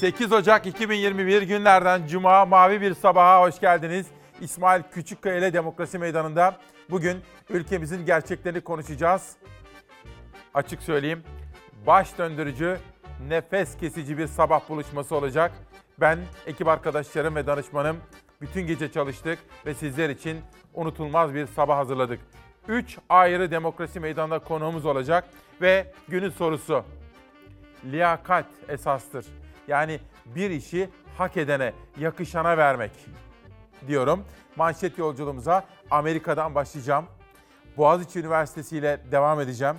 8 Ocak 2021 günlerden Cuma Mavi Bir Sabaha hoş geldiniz. İsmail Küçükkaya ile Demokrasi Meydanı'nda bugün ülkemizin gerçeklerini konuşacağız. Açık söyleyeyim, baş döndürücü, nefes kesici bir sabah buluşması olacak. Ben, ekip arkadaşlarım ve danışmanım bütün gece çalıştık ve sizler için unutulmaz bir sabah hazırladık. 3 ayrı Demokrasi Meydanı'nda konuğumuz olacak ve günün sorusu liyakat esastır. Yani bir işi hak edene, yakışana vermek diyorum. Manşet yolculuğumuza Amerika'dan başlayacağım. Boğaziçi Üniversitesi ile devam edeceğim.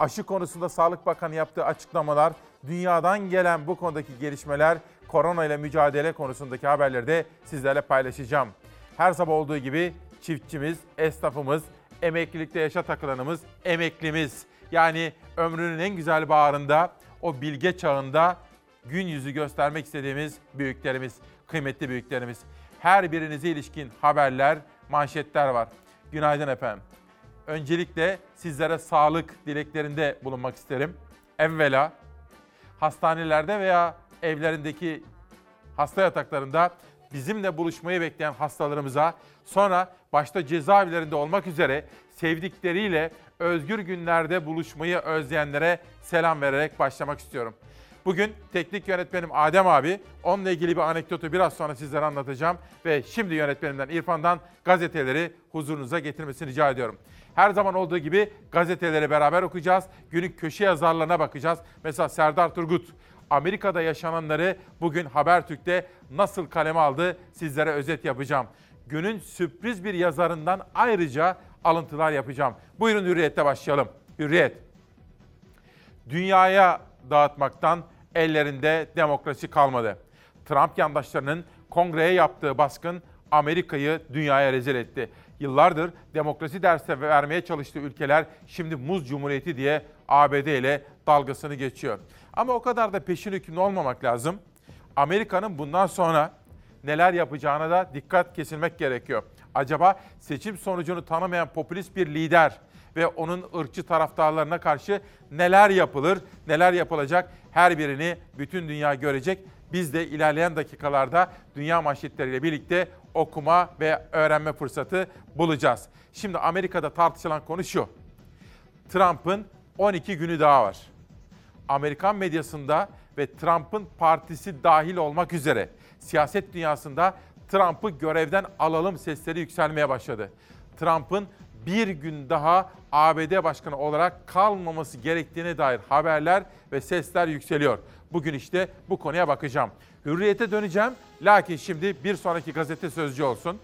Aşı konusunda Sağlık Bakanı yaptığı açıklamalar, dünyadan gelen bu konudaki gelişmeler, korona ile mücadele konusundaki haberleri de sizlerle paylaşacağım. Her sabah olduğu gibi çiftçimiz, esnafımız, emeklilikte yaşa takılanımız, emeklimiz. Yani ömrünün en güzel bağrında, o bilge çağında gün yüzü göstermek istediğimiz büyüklerimiz, kıymetli büyüklerimiz. Her birinize ilişkin haberler, manşetler var. Günaydın efendim. Öncelikle sizlere sağlık dileklerinde bulunmak isterim. Evvela hastanelerde veya evlerindeki hasta yataklarında bizimle buluşmayı bekleyen hastalarımıza, sonra başta cezaevlerinde olmak üzere sevdikleriyle özgür günlerde buluşmayı özleyenlere selam vererek başlamak istiyorum. Bugün teknik yönetmenim Adem abi, onunla ilgili bir anekdotu biraz sonra sizlere anlatacağım. Ve şimdi yönetmenimden İrfan'dan gazeteleri huzurunuza getirmesini rica ediyorum. Her zaman olduğu gibi gazeteleri beraber okuyacağız. Günün köşe yazarlarına bakacağız. Mesela Serdar Turgut, Amerika'da yaşananları bugün Habertürk'te nasıl kaleme aldı sizlere özet yapacağım. Günün sürpriz bir yazarından ayrıca alıntılar yapacağım. Buyurun Hürriyet'te başlayalım. Hürriyet. Dünyaya dağıtmaktan ellerinde demokrasi kalmadı. Trump yandaşlarının kongreye yaptığı baskın Amerika'yı dünyaya rezil etti. Yıllardır demokrasi dersi vermeye çalıştığı ülkeler şimdi muz cumhuriyeti diye ABD ile dalgasını geçiyor. Ama o kadar da peşin hükümlü olmamak lazım. Amerika'nın bundan sonra neler yapacağına da dikkat kesilmek gerekiyor. Acaba seçim sonucunu tanımayan popülist bir lider ve onun ırkçı taraftarlarına karşı neler yapılır, neler yapılacak her birini bütün dünya görecek. Biz de ilerleyen dakikalarda dünya manşetleriyle birlikte okuma ve öğrenme fırsatı bulacağız. Şimdi Amerika'da tartışılan konu şu. Trump'ın 12 günü daha var. Amerikan medyasında ve Trump'ın partisi dahil olmak üzere siyaset dünyasında Trump'ı görevden alalım sesleri yükselmeye başladı. Trump'ın bir gün daha ABD Başkanı olarak kalmaması gerektiğine dair haberler ve sesler yükseliyor. Bugün işte bu konuya bakacağım. Hürriyete döneceğim. Lakin şimdi bir sonraki gazete sözcü olsun.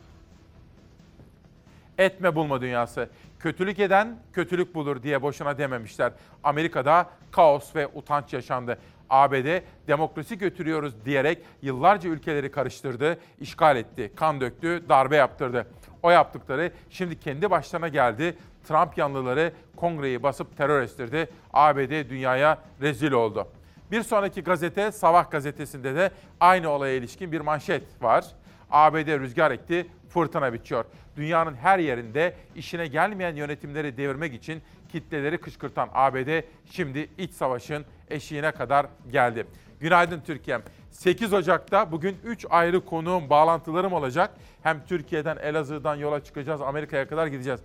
Etme bulma dünyası. Kötülük eden kötülük bulur diye boşuna dememişler. Amerika'da kaos ve utanç yaşandı. ABD demokrasi götürüyoruz diyerek yıllarca ülkeleri karıştırdı, işgal etti, kan döktü, darbe yaptırdı. O yaptıkları şimdi kendi başlarına geldi. Trump yanlıları kongreyi basıp terör estirdi. ABD dünyaya rezil oldu. Bir sonraki gazete Sabah gazetesinde de aynı olaya ilişkin bir manşet var. ABD rüzgar etti, fırtına biçiyor. Dünyanın her yerinde işine gelmeyen yönetimleri devirmek için kitleleri kışkırtan ABD şimdi iç savaşın eşiğine kadar geldi. Günaydın Türkiye'm. 8 Ocak'ta bugün 3 ayrı konuğum, bağlantılarım olacak. Hem Türkiye'den, Elazığ'dan yola çıkacağız, Amerika'ya kadar gideceğiz.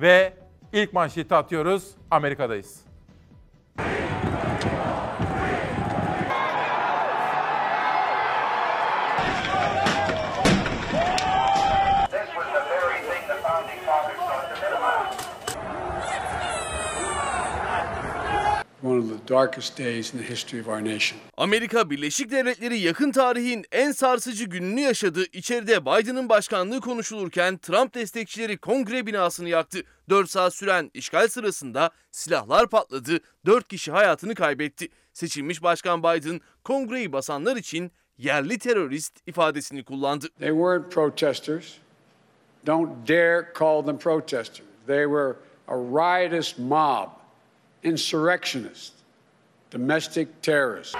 Ve ilk manşeti atıyoruz, Amerika'dayız. Amerika Birleşik Devletleri yakın tarihin en sarsıcı gününü yaşadı. İçeride Biden'ın başkanlığı konuşulurken Trump destekçileri kongre binasını yaktı. 4 saat süren işgal sırasında silahlar patladı. 4 kişi hayatını kaybetti. Seçilmiş Başkan Biden kongreyi basanlar için yerli terörist ifadesini kullandı. They weren't protesters. Don't dare call them protesters. They were a riotous mob, insurrectionists, domestic terrorists.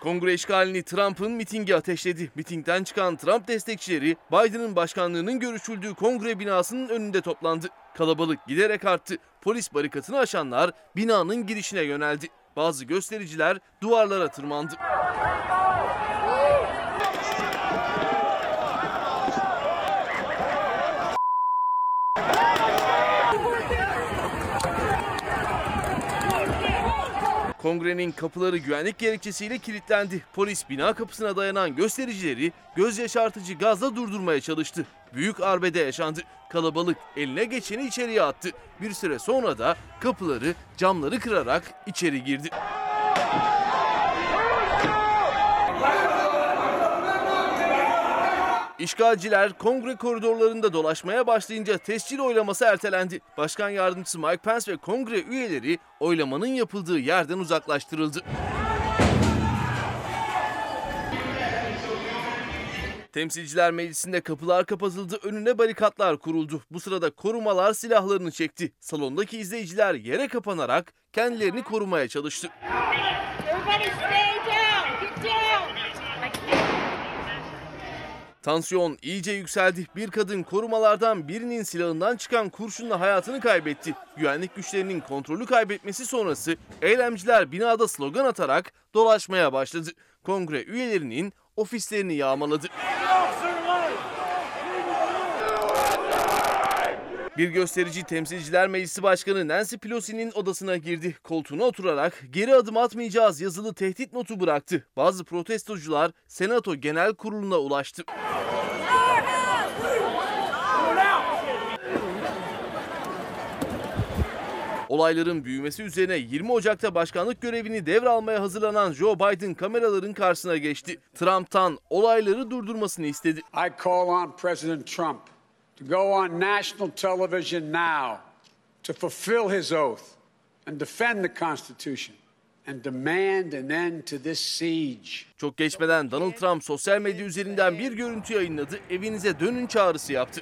Kongre işgalini Trump'ın mitingi ateşledi. Mitingden çıkan Trump destekçileri Biden'ın başkanlığının görüşüldüğü kongre binasının önünde toplandı. Kalabalık giderek arttı. Polis barikatını aşanlar binanın girişine yöneldi. Bazı göstericiler duvarlara tırmandı. Kongrenin kapıları güvenlik gerekçesiyle kilitlendi. Polis bina kapısına dayanan göstericileri göz yaşartıcı gazla durdurmaya çalıştı. Büyük arbede yaşandı. Kalabalık eline geçeni içeriye attı. Bir süre sonra da kapıları, camları kırarak içeri girdi. İşgalciler kongre koridorlarında dolaşmaya başlayınca tescil oylaması ertelendi. Başkan yardımcısı Mike Pence ve kongre üyeleri oylamanın yapıldığı yerden uzaklaştırıldı. Temsilciler Meclisi'nde kapılar kapatıldı, önüne barikatlar kuruldu. Bu sırada korumalar silahlarını çekti. Salondaki izleyiciler yere kapanarak kendilerini korumaya çalıştı. Tansiyon iyice yükseldi. Bir kadın korumalardan birinin silahından çıkan kurşunla hayatını kaybetti. Güvenlik güçlerinin kontrolü kaybetmesi sonrası eylemciler binada slogan atarak dolaşmaya başladı. Kongre üyelerinin ofislerini yağmaladı. Bir gösterici Temsilciler Meclisi Başkanı Nancy Pelosi'nin odasına girdi. Koltuğuna oturarak geri adım atmayacağız yazılı tehdit notu bıraktı. Bazı protestocular Senato Genel Kurulu'na ulaştı. Olayların büyümesi üzerine 20 Ocak'ta başkanlık görevini devralmaya hazırlanan Joe Biden kameraların karşısına geçti. Trump'tan olayları durdurmasını istedi. I call on President Trump to go on national television now to fulfill his oath and defend the Constitution and demand an end to this siege. Çok geçmeden Donald Trump sosyal medya üzerinden bir görüntü yayınladı. Evinize dönün çağrısı yaptı.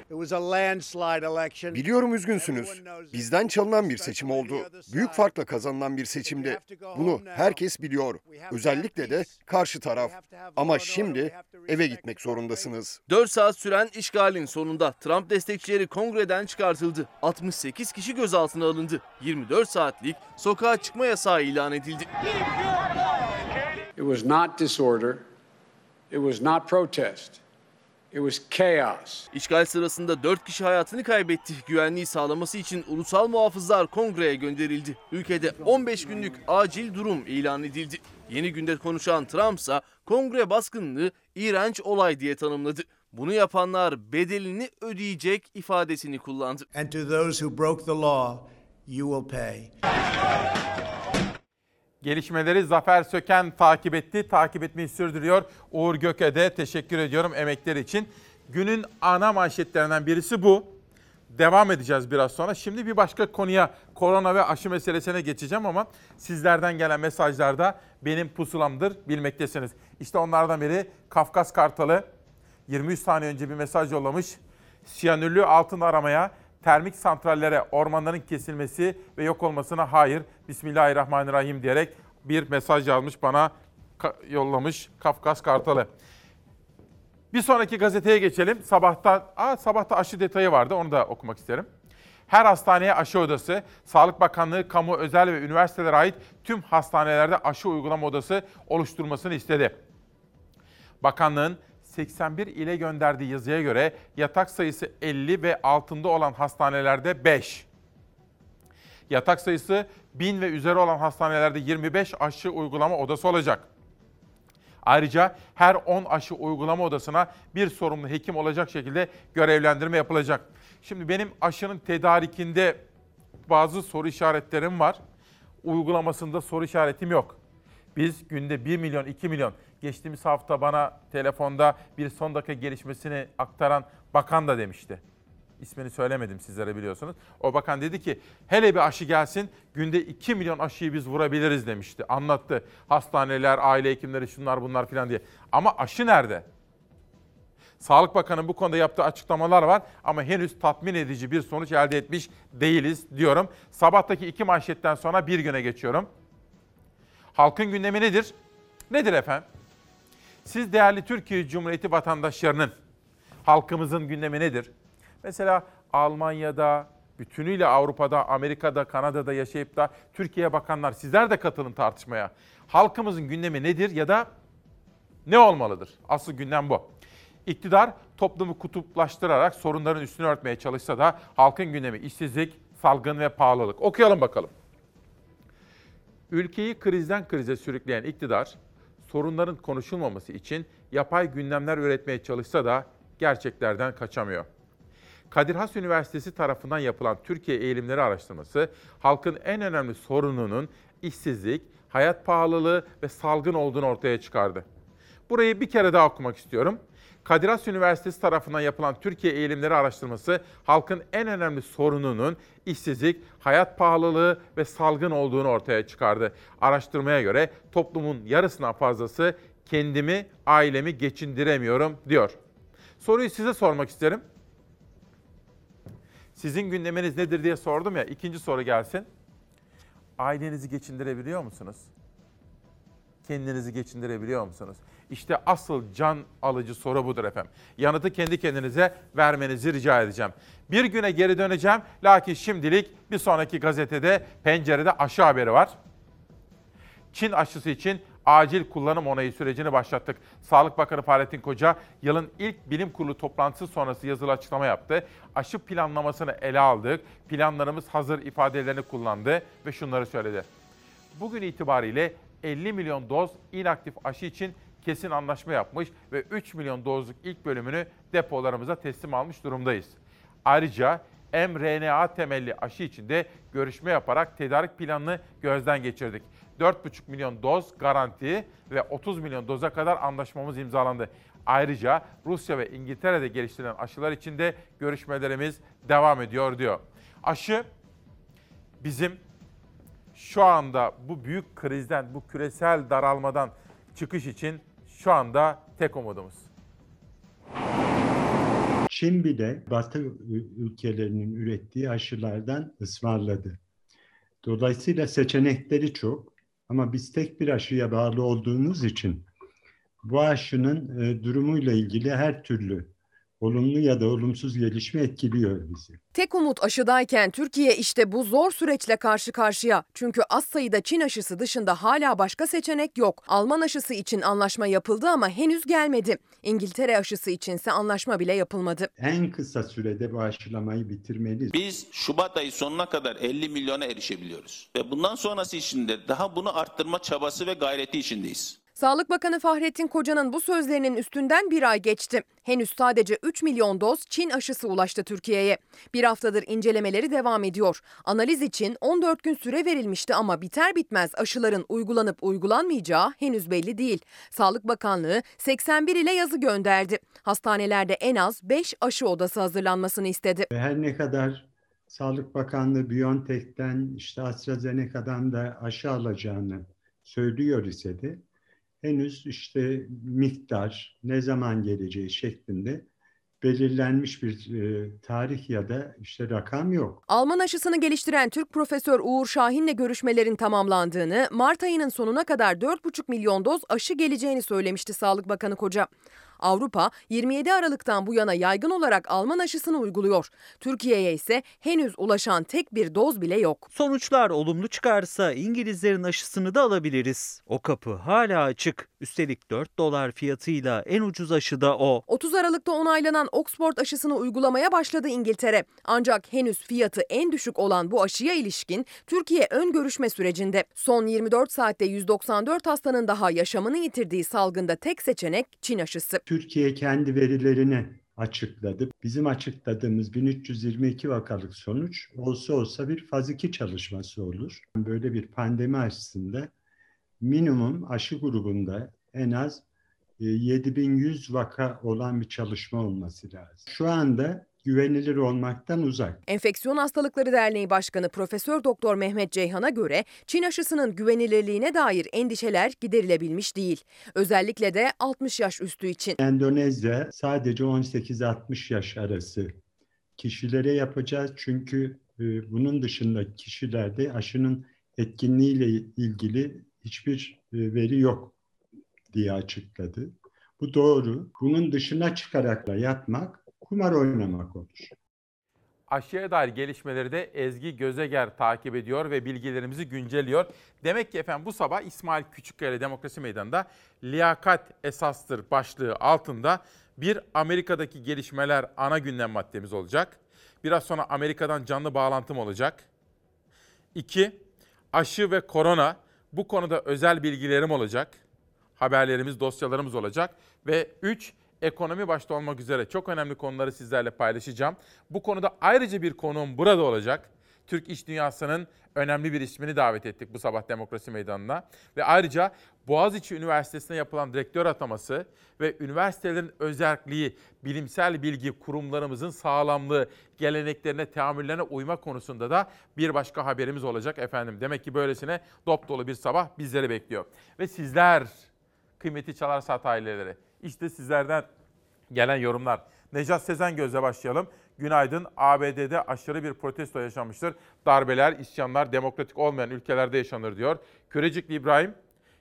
Biliyorum üzgünsünüz. Bizden çalınan bir seçim oldu. Büyük farkla kazanılan bir seçimdi. Bunu herkes biliyor. Özellikle de karşı taraf. Ama şimdi eve gitmek zorundasınız. 4 saat süren işgalin sonunda Trump destekçileri kongreden çıkartıldı. 68 kişi gözaltına alındı. 24 saatlik sokağa çıkma yasağı ilan edildi. It was not disorder. It was not protest. It was chaos. İşgal sırasında 4 kişi hayatını kaybetti. Güvenliği sağlaması için ulusal muhafızlar kongreye gönderildi. Ülkede 15 günlük acil durum ilan edildi. Yeni günde konuşan Trump ise kongre baskınını iğrenç olay diye tanımladı. Bunu yapanlar bedelini ödeyecek ifadesini kullandı. And to those who broke the law, you will pay. Gelişmeleri Zafer Söken takip etti. Takip etmeyi sürdürüyor. Uğur Gök'e de teşekkür ediyorum emekleri için. Günün ana manşetlerinden birisi bu. Devam edeceğiz biraz sonra. Şimdi bir başka konuya korona ve aşı meselesine geçeceğim ama sizlerden gelen mesajlarda benim pusulamdır bilmektesiniz. İşte onlardan biri Kafkas Kartalı 23 saniye önce bir mesaj yollamış. Siyanürlü altın aramaya, termik santrallere ormanların kesilmesi ve yok olmasına hayır, Bismillahirrahmanirrahim diyerek bir mesaj yazmış bana yollamış Kafkas Kartalı. Bir sonraki gazeteye geçelim. Sabahta, aa, sabahta aşı detayı vardı onu da okumak isterim. Her hastaneye aşı odası, Sağlık Bakanlığı kamu, özel ve üniversitelere ait tüm hastanelerde aşı uygulama odası oluşturmasını istedi. Bakanlığın 81 ile gönderdiği yazıya göre yatak sayısı 50 ve altında olan hastanelerde 5. Yatak sayısı 1000 ve üzeri olan hastanelerde 25 aşı uygulama odası olacak. Ayrıca her 10 aşı uygulama odasına bir sorumlu hekim olacak şekilde görevlendirme yapılacak. Şimdi benim aşının tedarikinde bazı soru işaretlerim var. Uygulamasında soru işaretim yok. Biz günde 1 milyon, 2 milyon, geçtiğimiz hafta bana telefonda bir son dakika gelişmesini aktaran bakan da demişti. İsmini söylemedim sizlere biliyorsunuz. O bakan dedi ki hele bir aşı gelsin günde 2 milyon aşıyı biz vurabiliriz demişti. Anlattı. Hastaneler, aile hekimleri şunlar bunlar filan diye. Ama aşı nerede? Sağlık Bakanı bu konuda yaptığı açıklamalar var ama henüz tatmin edici bir sonuç elde etmiş değiliz diyorum. Sabahtaki iki manşetten sonra bir güne geçiyorum. Halkın gündemi nedir? Nedir efendim? Siz değerli Türkiye Cumhuriyeti vatandaşlarının halkımızın gündemi nedir? Mesela Almanya'da, bütünüyle Avrupa'da, Amerika'da, Kanada'da yaşayıp da Türkiye'ye bakanlar sizler de katılın tartışmaya. Halkımızın gündemi nedir ya da ne olmalıdır? Asıl gündem bu. İktidar toplumu kutuplaştırarak sorunların üstünü örtmeye çalışsa da halkın gündemi işsizlik, salgın ve pahalılık. Okuyalım bakalım. Ülkeyi krizden krize sürükleyen iktidar, sorunların konuşulmaması için yapay gündemler üretmeye çalışsa da gerçeklerden kaçamıyor. Kadir Has Üniversitesi tarafından yapılan Türkiye Eğilimleri Araştırması, halkın en önemli sorununun işsizlik, hayat pahalılığı ve salgın olduğunu ortaya çıkardı. Burayı bir kere daha okumak istiyorum. Kadir Has Üniversitesi tarafından yapılan Türkiye Eğilimleri Araştırması, halkın en önemli sorununun işsizlik, hayat pahalılığı ve salgın olduğunu ortaya çıkardı. Araştırmaya göre toplumun yarısından fazlası kendimi, ailemi geçindiremiyorum diyor. Soruyu size sormak isterim. Sizin gündeminiz nedir diye sordum ya. İkinci soru gelsin. Ailenizi geçindirebiliyor musunuz? Kendinizi geçindirebiliyor musunuz? İşte asıl can alıcı soru budur efendim. Yanıtı kendi kendinize vermenizi rica edeceğim. Bir güne geri döneceğim. Lakin şimdilik bir sonraki gazetede pencerede aşı haberi var. Çin aşısı için acil kullanım onayı sürecini başlattık. Sağlık Bakanı Fahrettin Koca yılın ilk bilim kurulu toplantısı sonrası yazılı açıklama yaptı. Aşı planlamasını ele aldık. Planlarımız hazır ifadelerini kullandı ve şunları söyledi. Bugün itibariyle 50 milyon doz inaktif aşı için kesin anlaşma yapmış ve 3 milyon dozluk ilk bölümünü depolarımıza teslim almış durumdayız. Ayrıca mRNA temelli aşı için de görüşme yaparak tedarik planını gözden geçirdik. 4,5 milyon doz garanti ve 30 milyon doza kadar anlaşmamız imzalandı. Ayrıca Rusya ve İngiltere'de geliştirilen aşılar için de görüşmelerimiz devam ediyor diyor. Aşı bizim şu anda bu büyük krizden, bu küresel daralmadan çıkış için şu anda tek umudumuz. Çin bile Batı ülkelerinin ürettiği aşılardan ısmarladı. Dolayısıyla seçenekleri çok ama biz tek bir aşıya bağlı olduğumuz için bu aşının e, durumuyla ilgili her türlü olumlu ya da olumsuz gelişme etkiliyor bizi. Tek umut aşıdayken Türkiye işte bu zor süreçle karşı karşıya. Çünkü az sayıda Çin aşısı dışında hala başka seçenek yok. Alman aşısı için anlaşma yapıldı ama henüz gelmedi. İngiltere aşısı içinse anlaşma bile yapılmadı. En kısa sürede bu aşılamayı bitirmeliyiz. Biz Şubat ayı sonuna kadar 50 milyona erişebiliyoruz. Ve bundan sonrası için de daha bunu arttırma çabası ve gayreti içindeyiz. Sağlık Bakanı Fahrettin Koca'nın bu sözlerinin üstünden bir ay geçti. Henüz sadece 3 milyon doz Çin aşısı ulaştı Türkiye'ye. Bir haftadır incelemeleri devam ediyor. Analiz için 14 gün süre verilmişti ama biter bitmez aşıların uygulanıp uygulanmayacağı henüz belli değil. Sağlık Bakanlığı 81 ile yazı gönderdi. Hastanelerde en az 5 aşı odası hazırlanmasını istedi. Her ne kadar Sağlık Bakanlığı BioNTech'ten işte AstraZeneca'dan da aşı alacağını söylüyor ise de henüz işte miktar ne zaman geleceği şeklinde belirlenmiş bir e, tarih ya da işte rakam yok. Alman aşısını geliştiren Türk Profesör Uğur Şahin'le görüşmelerin tamamlandığını, Mart ayının sonuna kadar 4,5 milyon doz aşı geleceğini söylemişti Sağlık Bakanı Koca. Avrupa 27 Aralık'tan bu yana yaygın olarak Alman aşısını uyguluyor. Türkiye'ye ise henüz ulaşan tek bir doz bile yok. Sonuçlar olumlu çıkarsa İngilizlerin aşısını da alabiliriz. O kapı hala açık. Üstelik 4 dolar fiyatıyla en ucuz aşı da o. 30 Aralık'ta onaylanan Oxford aşısını uygulamaya başladı İngiltere. Ancak henüz fiyatı en düşük olan bu aşıya ilişkin Türkiye ön görüşme sürecinde. Son 24 saatte 194 hastanın daha yaşamını yitirdiği salgında tek seçenek Çin aşısı. Türkiye kendi verilerini açıkladı. Bizim açıkladığımız 1322 vakalık sonuç olsa olsa bir faz 2 çalışması olur. Böyle bir pandemi aşısında minimum aşı grubunda en az 7100 vaka olan bir çalışma olması lazım. Şu anda güvenilir olmaktan uzak. Enfeksiyon Hastalıkları Derneği Başkanı Profesör Doktor Mehmet Ceyhan'a göre Çin aşısının güvenilirliğine dair endişeler giderilebilmiş değil. Özellikle de 60 yaş üstü için. Endonezya sadece 18-60 yaş arası kişilere yapacağız çünkü e, bunun dışında kişilerde aşının etkinliğiyle ilgili hiçbir e, veri yok diye açıkladı. Bu doğru. Bunun dışına çıkarak da yapmak kumar oynamak olur. Aşıya dair gelişmeleri de Ezgi Gözeger takip ediyor ve bilgilerimizi güncelliyor. Demek ki efendim bu sabah İsmail Küçükkaya Demokrasi Meydanı'nda liyakat esastır başlığı altında bir Amerika'daki gelişmeler ana gündem maddemiz olacak. Biraz sonra Amerika'dan canlı bağlantım olacak. İki, aşı ve korona. Bu konuda özel bilgilerim olacak. Haberlerimiz, dosyalarımız olacak. Ve üç, ekonomi başta olmak üzere çok önemli konuları sizlerle paylaşacağım. Bu konuda ayrıca bir konuğum burada olacak. Türk iş dünyasının önemli bir ismini davet ettik bu sabah Demokrasi Meydanı'na. Ve ayrıca Boğaziçi Üniversitesi'ne yapılan direktör ataması ve üniversitelerin özelliği, bilimsel bilgi kurumlarımızın sağlamlığı, geleneklerine, teamüllerine uyma konusunda da bir başka haberimiz olacak efendim. Demek ki böylesine dop dolu bir sabah bizleri bekliyor. Ve sizler kıymeti çalar saat aileleri. İşte sizlerden gelen yorumlar. Necat Sezen Göz'le başlayalım. Günaydın. ABD'de aşırı bir protesto yaşanmıştır. Darbeler, isyanlar demokratik olmayan ülkelerde yaşanır diyor. Kürecikli İbrahim,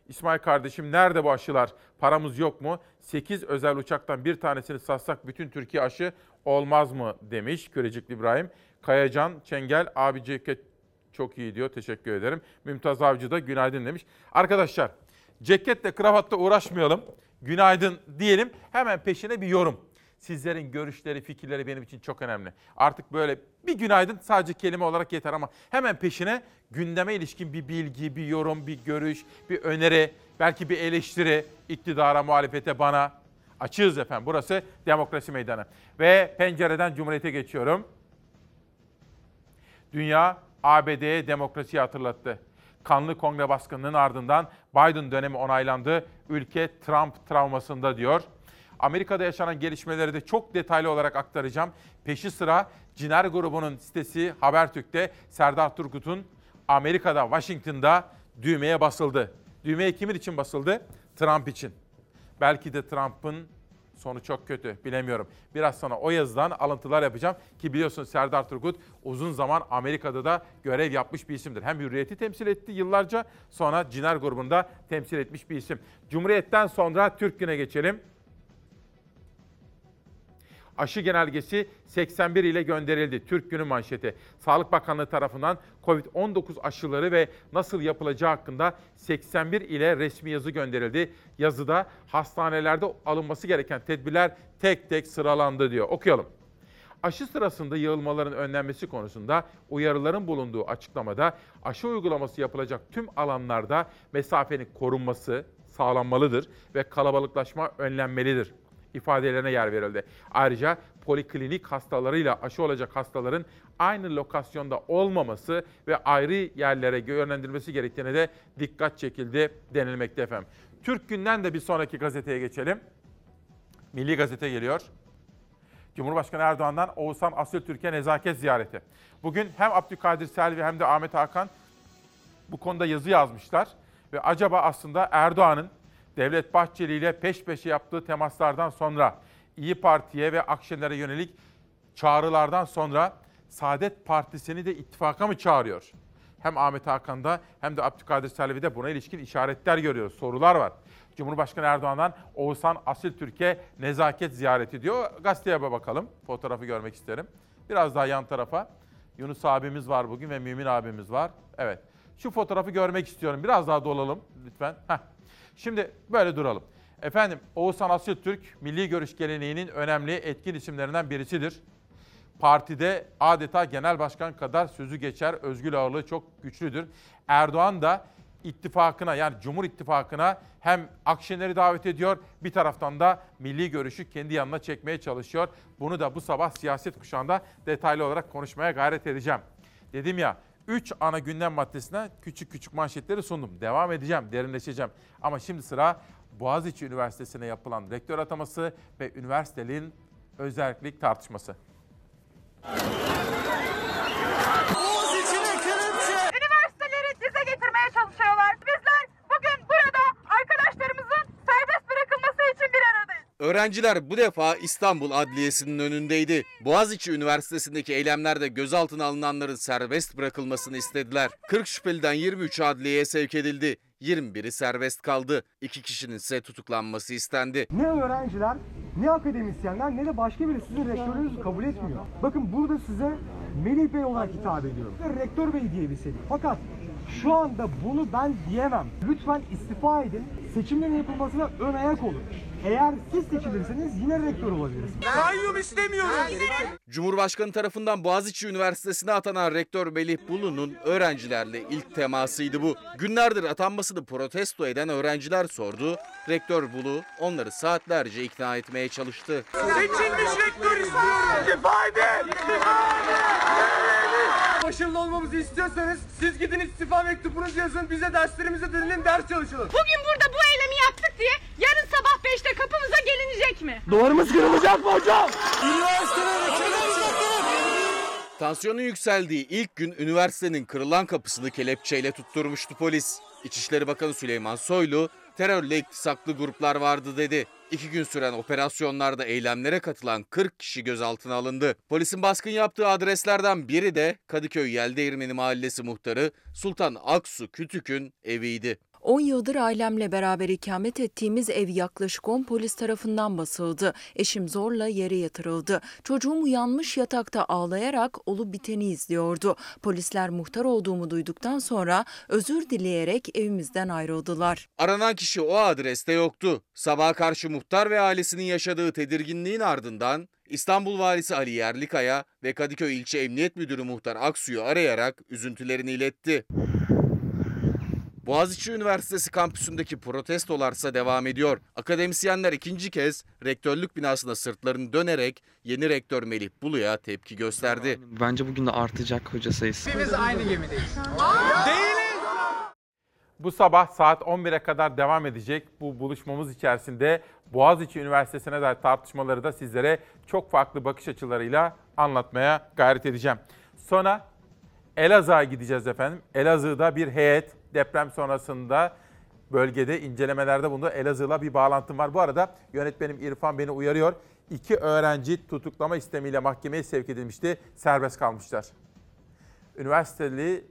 İsmail kardeşim nerede bu aşılar? Paramız yok mu? 8 özel uçaktan bir tanesini satsak bütün Türkiye aşı olmaz mı demiş Kürecikli İbrahim. Kayacan Çengel abi ceket çok iyi diyor. Teşekkür ederim. Mümtaz Avcı da günaydın demiş. Arkadaşlar ceketle kravatla uğraşmayalım. Günaydın diyelim. Hemen peşine bir yorum. Sizlerin görüşleri, fikirleri benim için çok önemli. Artık böyle bir günaydın sadece kelime olarak yeter ama hemen peşine gündeme ilişkin bir bilgi, bir yorum, bir görüş, bir öneri, belki bir eleştiri iktidara, muhalefete, bana. Açığız efendim. Burası demokrasi meydanı. Ve pencereden Cumhuriyet'e geçiyorum. Dünya ABD'ye demokrasiyi hatırlattı. Kanlı kongre baskınının ardından Biden dönemi onaylandı. Ülke Trump travmasında diyor. Amerika'da yaşanan gelişmeleri de çok detaylı olarak aktaracağım. Peşi sıra Ciner grubunun sitesi Habertürk'te Serdar Turgut'un Amerika'da, Washington'da düğmeye basıldı. Düğmeye kimin için basıldı? Trump için. Belki de Trump'ın sonu çok kötü bilemiyorum. Biraz sonra o yazıdan alıntılar yapacağım ki biliyorsun Serdar Turgut uzun zaman Amerika'da da görev yapmış bir isimdir. Hem Hürriyet'i temsil etti yıllarca sonra Ciner grubunda temsil etmiş bir isim. Cumhuriyet'ten sonra Türk Günü'ne geçelim. Aşı genelgesi 81 ile gönderildi. Türk Günü manşeti. Sağlık Bakanlığı tarafından COVID-19 aşıları ve nasıl yapılacağı hakkında 81 ile resmi yazı gönderildi. Yazıda hastanelerde alınması gereken tedbirler tek tek sıralandı diyor. Okuyalım. Aşı sırasında yığılmaların önlenmesi konusunda uyarıların bulunduğu açıklamada aşı uygulaması yapılacak tüm alanlarda mesafenin korunması sağlanmalıdır ve kalabalıklaşma önlenmelidir ifadelerine yer verildi. Ayrıca poliklinik hastalarıyla aşı olacak hastaların aynı lokasyonda olmaması ve ayrı yerlere yönlendirilmesi gerektiğine de dikkat çekildi denilmekte efendim. Türk Günden de bir sonraki gazeteye geçelim. Milli Gazete geliyor. Cumhurbaşkanı Erdoğan'dan Oğuzhan Asıltürk'e nezaket ziyareti. Bugün hem Abdülkadir Selvi hem de Ahmet Hakan bu konuda yazı yazmışlar. Ve acaba aslında Erdoğan'ın Devlet Bahçeli ile peş peşe yaptığı temaslardan sonra İyi Parti'ye ve Akşener'e yönelik çağrılardan sonra Saadet Partisi'ni de ittifaka mı çağırıyor? Hem Ahmet Hakan'da hem de Abdülkadir Selvi'de buna ilişkin işaretler görüyoruz, sorular var. Cumhurbaşkanı Erdoğan'dan Oğuzhan Asil Türkiye nezaket ziyareti diyor. Gazeteye bakalım. Fotoğrafı görmek isterim. Biraz daha yan tarafa. Yunus abimiz var bugün ve Mümin abimiz var. Evet. Şu fotoğrafı görmek istiyorum. Biraz daha dolalım lütfen. Heh. Şimdi böyle duralım. Efendim Oğuzhan Asiltürk milli görüş geleneğinin önemli etkin isimlerinden birisidir. Partide adeta genel başkan kadar sözü geçer, özgür ağırlığı çok güçlüdür. Erdoğan da ittifakına yani Cumhur İttifakı'na hem Akşener'i davet ediyor bir taraftan da milli görüşü kendi yanına çekmeye çalışıyor. Bunu da bu sabah siyaset kuşağında detaylı olarak konuşmaya gayret edeceğim. Dedim ya 3 ana gündem maddesine küçük küçük manşetleri sundum. Devam edeceğim, derinleşeceğim. Ama şimdi sıra Boğaziçi Üniversitesi'ne yapılan rektör ataması ve üniversitenin özellik tartışması. Üniversiteleri dize getirmeye çalışıyorlar. Bizler bugün burada arkadaşlarımızın serbest bırakılması için bir aradayız. Öğrenciler bu defa İstanbul Adliyesi'nin önündeydi. Boğaziçi Üniversitesi'ndeki eylemlerde gözaltına alınanların serbest bırakılmasını istediler. 40 şüpheliden 23 adliyeye sevk edildi. 21'i serbest kaldı. İki kişinin ise tutuklanması istendi. Ne öğrenciler, ne akademisyenler ne de başka biri sizin rektörünüzü kabul etmiyor. Bakın burada size Melih Bey olarak hitap ediyorum. Rektör Bey diyebilseydik. Fakat şu anda bunu ben diyemem. Lütfen istifa edin. Seçimlerin yapılmasına ön ayak olun. Eğer siz seçilirseniz yine rektör olabilirsiniz. Kayyum istemiyoruz. Cumhurbaşkanı tarafından Boğaziçi Üniversitesi'ne atanan rektör Melih Bulu'nun öğrencilerle ilk temasıydı bu. Günlerdir atanmasını protesto eden öğrenciler sordu. Rektör Bulu onları saatlerce ikna etmeye çalıştı. Seçilmiş rektör istiyoruz. İstifa edin. Başarılı olmamızı istiyorsanız siz gidin istifa mektubunuzu yazın. Bize derslerimize dönün ders çalışalım. Bugün burada bu eylemi yaptık diye yarın sabah 5'te kapımıza gelinecek mi? Duvarımız kırılacak mı hocam? Tansiyonun yükseldiği ilk gün üniversitenin kırılan kapısını kelepçeyle tutturmuştu polis. İçişleri Bakanı Süleyman Soylu terörle iktisaklı gruplar vardı dedi. İki gün süren operasyonlarda eylemlere katılan 40 kişi gözaltına alındı. Polisin baskın yaptığı adreslerden biri de Kadıköy Yeldeğirmeni Mahallesi muhtarı Sultan Aksu Kütük'ün eviydi. 10 yıldır ailemle beraber ikamet ettiğimiz ev yaklaşık 10 polis tarafından basıldı. Eşim zorla yere yatırıldı. Çocuğum uyanmış yatakta ağlayarak olup biteni izliyordu. Polisler muhtar olduğumu duyduktan sonra özür dileyerek evimizden ayrıldılar. Aranan kişi o adreste yoktu. Sabaha karşı muhtar ve ailesinin yaşadığı tedirginliğin ardından İstanbul Valisi Ali Yerlikaya ve Kadıköy İlçe Emniyet Müdürü Muhtar Aksu'yu arayarak üzüntülerini iletti. Boğaziçi Üniversitesi kampüsündeki protestolarsa devam ediyor. Akademisyenler ikinci kez rektörlük binasına sırtlarını dönerek yeni rektör Melih Bulu'ya tepki gösterdi. Bence bugün de artacak hoca sayısı. Biz aynı gemideyiz. Bu sabah saat 11'e kadar devam edecek bu buluşmamız içerisinde Boğaziçi Üniversitesi'ne dair tartışmaları da sizlere çok farklı bakış açılarıyla anlatmaya gayret edeceğim. Sonra Elazığ'a gideceğiz efendim. Elazığ'da bir heyet deprem sonrasında bölgede incelemelerde bulundu. Elazığ'la bir bağlantım var. Bu arada yönetmenim İrfan beni uyarıyor. İki öğrenci tutuklama istemiyle mahkemeye sevk edilmişti. Serbest kalmışlar. Üniversiteli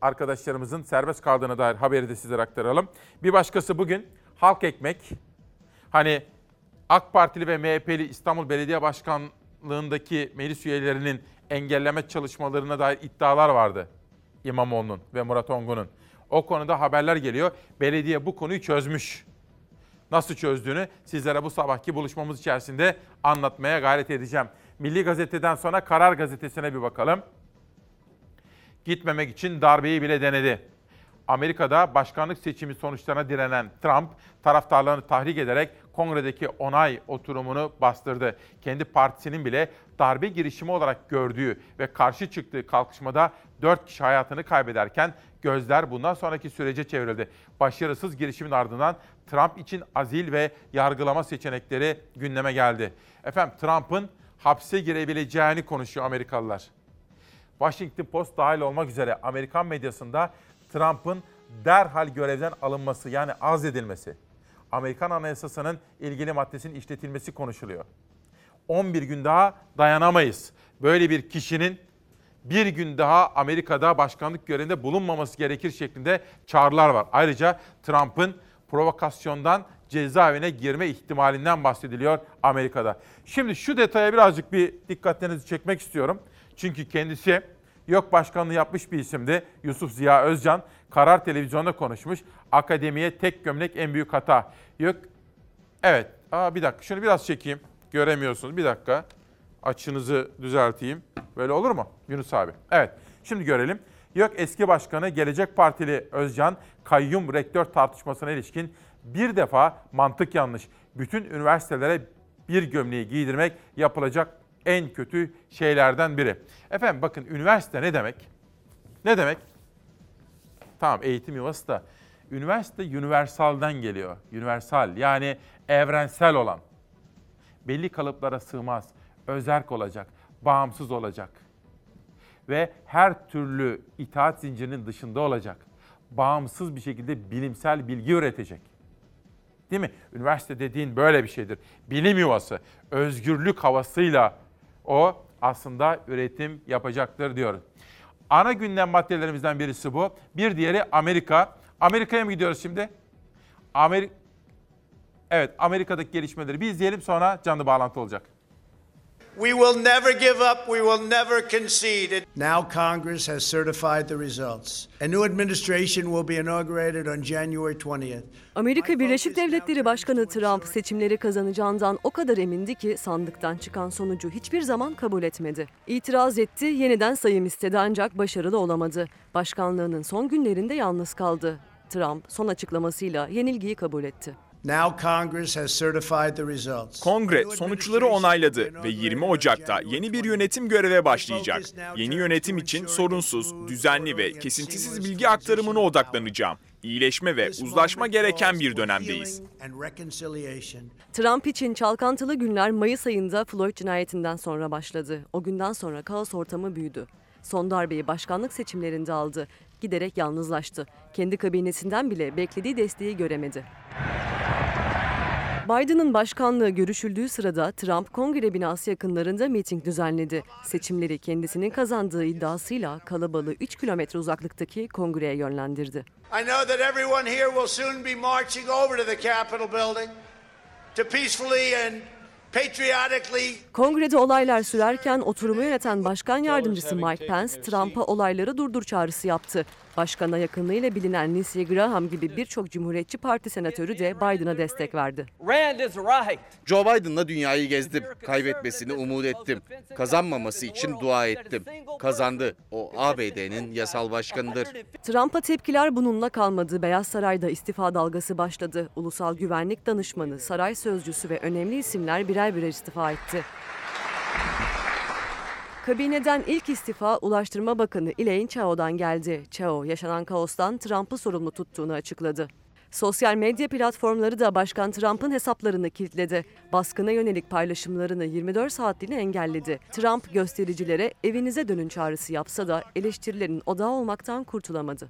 arkadaşlarımızın serbest kaldığına dair haberi de sizlere aktaralım. Bir başkası bugün halk ekmek. Hani AK Partili ve MHP'li İstanbul Belediye Başkanlığındaki meclis üyelerinin engelleme çalışmalarına dair iddialar vardı. İmamoğlu'nun ve Murat Ongun'un. O konuda haberler geliyor. Belediye bu konuyu çözmüş. Nasıl çözdüğünü sizlere bu sabahki buluşmamız içerisinde anlatmaya gayret edeceğim. Milli Gazete'den sonra Karar Gazetesi'ne bir bakalım gitmemek için darbeyi bile denedi. Amerika'da başkanlık seçimi sonuçlarına direnen Trump, taraftarlarını tahrik ederek kongredeki onay oturumunu bastırdı. Kendi partisinin bile darbe girişimi olarak gördüğü ve karşı çıktığı kalkışmada 4 kişi hayatını kaybederken gözler bundan sonraki sürece çevrildi. Başarısız girişimin ardından Trump için azil ve yargılama seçenekleri gündeme geldi. Efendim Trump'ın hapse girebileceğini konuşuyor Amerikalılar. Washington Post dahil olmak üzere Amerikan medyasında Trump'ın derhal görevden alınması yani azledilmesi, Amerikan Anayasası'nın ilgili maddesinin işletilmesi konuşuluyor. 11 gün daha dayanamayız. Böyle bir kişinin bir gün daha Amerika'da başkanlık görevinde bulunmaması gerekir şeklinde çağrılar var. Ayrıca Trump'ın provokasyondan cezaevine girme ihtimalinden bahsediliyor Amerika'da. Şimdi şu detaya birazcık bir dikkatlerinizi çekmek istiyorum. Çünkü kendisi yok başkanlığı yapmış bir isimdi. Yusuf Ziya Özcan Karar Televizyonu'nda konuşmuş. Akademiye tek gömlek en büyük hata. Yok evet Aa, bir dakika şunu biraz çekeyim. Göremiyorsunuz bir dakika. Açınızı düzelteyim. Böyle olur mu Yunus abi? Evet şimdi görelim. Yok eski başkanı Gelecek Partili Özcan kayyum rektör tartışmasına ilişkin bir defa mantık yanlış. Bütün üniversitelere bir gömleği giydirmek yapılacak en kötü şeylerden biri. Efendim bakın üniversite ne demek? Ne demek? Tamam eğitim yuvası da üniversite universalden geliyor. Universal yani evrensel olan. Belli kalıplara sığmaz. Özerk olacak, bağımsız olacak. Ve her türlü itaat zincirinin dışında olacak. Bağımsız bir şekilde bilimsel bilgi üretecek. Değil mi? Üniversite dediğin böyle bir şeydir. Bilim yuvası, özgürlük havasıyla o aslında üretim yapacaktır diyoruz. Ana gündem maddelerimizden birisi bu. Bir diğeri Amerika. Amerika'ya mı gidiyoruz şimdi? Amerika Evet, Amerika'daki gelişmeleri bir izleyelim sonra canlı bağlantı olacak. We will never give up. We will never concede. Now Congress has certified the results. A new administration will be inaugurated on January 20th. Amerika Birleşik Devletleri Başkanı Trump seçimleri kazanacağından o kadar emindi ki sandıktan çıkan sonucu hiçbir zaman kabul etmedi. İtiraz etti, yeniden sayım istedi ancak başarılı olamadı. Başkanlığının son günlerinde yalnız kaldı. Trump son açıklamasıyla yenilgiyi kabul etti. Now Congress has certified the results. Kongre sonuçları onayladı ve 20 Ocak'ta yeni bir yönetim göreve başlayacak. Yeni yönetim için sorunsuz, düzenli ve kesintisiz bilgi aktarımına odaklanacağım. İyileşme ve uzlaşma gereken bir dönemdeyiz. Trump için çalkantılı günler Mayıs ayında Floyd cinayetinden sonra başladı. O günden sonra kaos ortamı büyüdü. Son darbeyi başkanlık seçimlerinde aldı. Giderek yalnızlaştı. Kendi kabinesinden bile beklediği desteği göremedi. Biden'ın başkanlığı görüşüldüğü sırada Trump kongre binası yakınlarında miting düzenledi. Seçimleri kendisinin kazandığı iddiasıyla kalabalığı 3 kilometre uzaklıktaki kongreye yönlendirdi. I know that everyone here will soon be marching over to the Capitol building to peacefully and Kongrede olaylar sürerken oturumu yöneten Başkan Yardımcısı Mike Pence, Trump'a olayları durdur çağrısı yaptı. Başkana yakınlığıyla bilinen Lindsey Graham gibi birçok Cumhuriyetçi Parti senatörü de Biden'a destek verdi. Rand is right. Joe Biden'la dünyayı gezdim. Kaybetmesini umut ettim. Kazanmaması için dua ettim. Kazandı. O ABD'nin yasal başkanıdır. Trump'a tepkiler bununla kalmadı. Beyaz Saray'da istifa dalgası başladı. Ulusal Güvenlik Danışmanı, saray sözcüsü ve önemli isimler birer birer istifa etti. Kabineden ilk istifa Ulaştırma Bakanı Elaine Chao'dan geldi. Chao, yaşanan kaostan Trump'ı sorumlu tuttuğunu açıkladı. Sosyal medya platformları da Başkan Trump'ın hesaplarını kilitledi. Baskına yönelik paylaşımlarını 24 saatliğine engelledi. Trump göstericilere evinize dönün çağrısı yapsa da eleştirilerin odağı olmaktan kurtulamadı.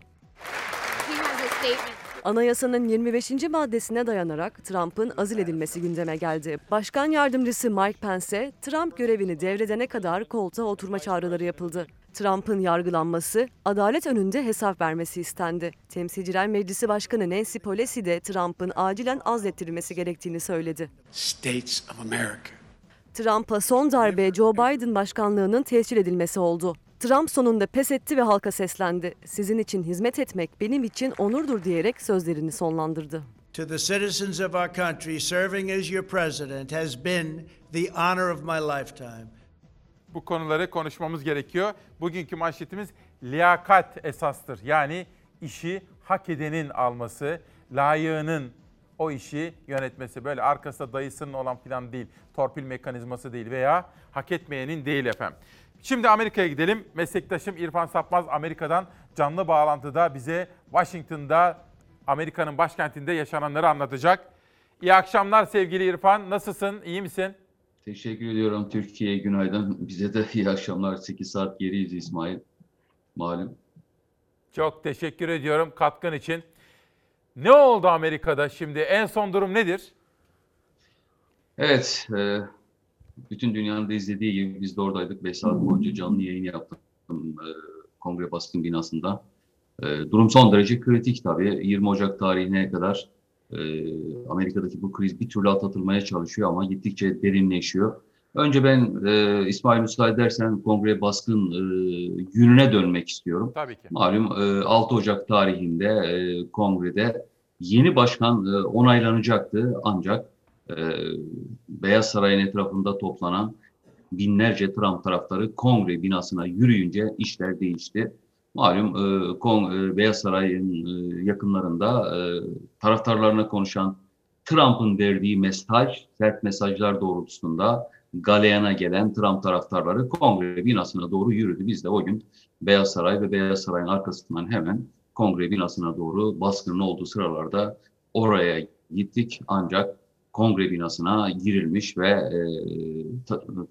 Anayasanın 25. maddesine dayanarak Trump'ın azil edilmesi gündeme geldi. Başkan yardımcısı Mike Pence, Trump görevini devredene kadar koltuğa oturma çağrıları yapıldı. Trump'ın yargılanması, adalet önünde hesap vermesi istendi. Temsilciler Meclisi Başkanı Nancy Pelosi de Trump'ın acilen azlettirilmesi gerektiğini söyledi. States of America. Trump'a son darbe Joe Biden başkanlığının tescil edilmesi oldu. Trump sonunda pes etti ve halka seslendi. Sizin için hizmet etmek benim için onurdur diyerek sözlerini sonlandırdı. to the citizens of our country, serving as your president has been the honor of my lifetime. Bu konuları konuşmamız gerekiyor. Bugünkü manşetimiz liyakat esastır. Yani işi hak edenin alması, layığının o işi yönetmesi. Böyle arkasında dayısının olan plan değil, torpil mekanizması değil veya hak etmeyenin değil efendim. Şimdi Amerika'ya gidelim. Meslektaşım İrfan Sapmaz Amerika'dan canlı bağlantıda bize Washington'da Amerika'nın başkentinde yaşananları anlatacak. İyi akşamlar sevgili İrfan. Nasılsın? İyi misin? Teşekkür ediyorum Türkiye'ye günaydın. Bize de iyi akşamlar. 8 saat geriyiz İsmail. Malum. Çok teşekkür ediyorum katkın için. Ne oldu Amerika'da şimdi? En son durum nedir? Evet, e, bütün dünyanın da izlediği gibi biz de oradaydık. 5 saat boyunca canlı yayın yaptım e, Kongre Baskın binasında. E, durum son derece kritik tabii. 20 Ocak tarihine kadar e, Amerika'daki bu kriz bir türlü atlatılmaya çalışıyor ama gittikçe derinleşiyor. Önce ben e, İsmail müsaade edersen Kongre Baskın e, gününe dönmek istiyorum. Tabii ki. Malum e, 6 Ocak tarihinde e, kongrede yeni başkan e, onaylanacaktı ancak e, Beyaz Saray'ın etrafında toplanan binlerce Trump taraftarı kongre binasına yürüyünce işler değişti. Malum e, e, Beyaz Saray'ın e, yakınlarında taraftarlarına konuşan Trump'ın verdiği mesaj, sert mesajlar doğrultusunda galeyana gelen Trump taraftarları kongre binasına doğru yürüdü. Biz de o gün Beyaz Saray ve Beyaz Saray'ın arkasından hemen kongre binasına doğru baskının olduğu sıralarda oraya gittik. Ancak kongre binasına girilmiş ve e,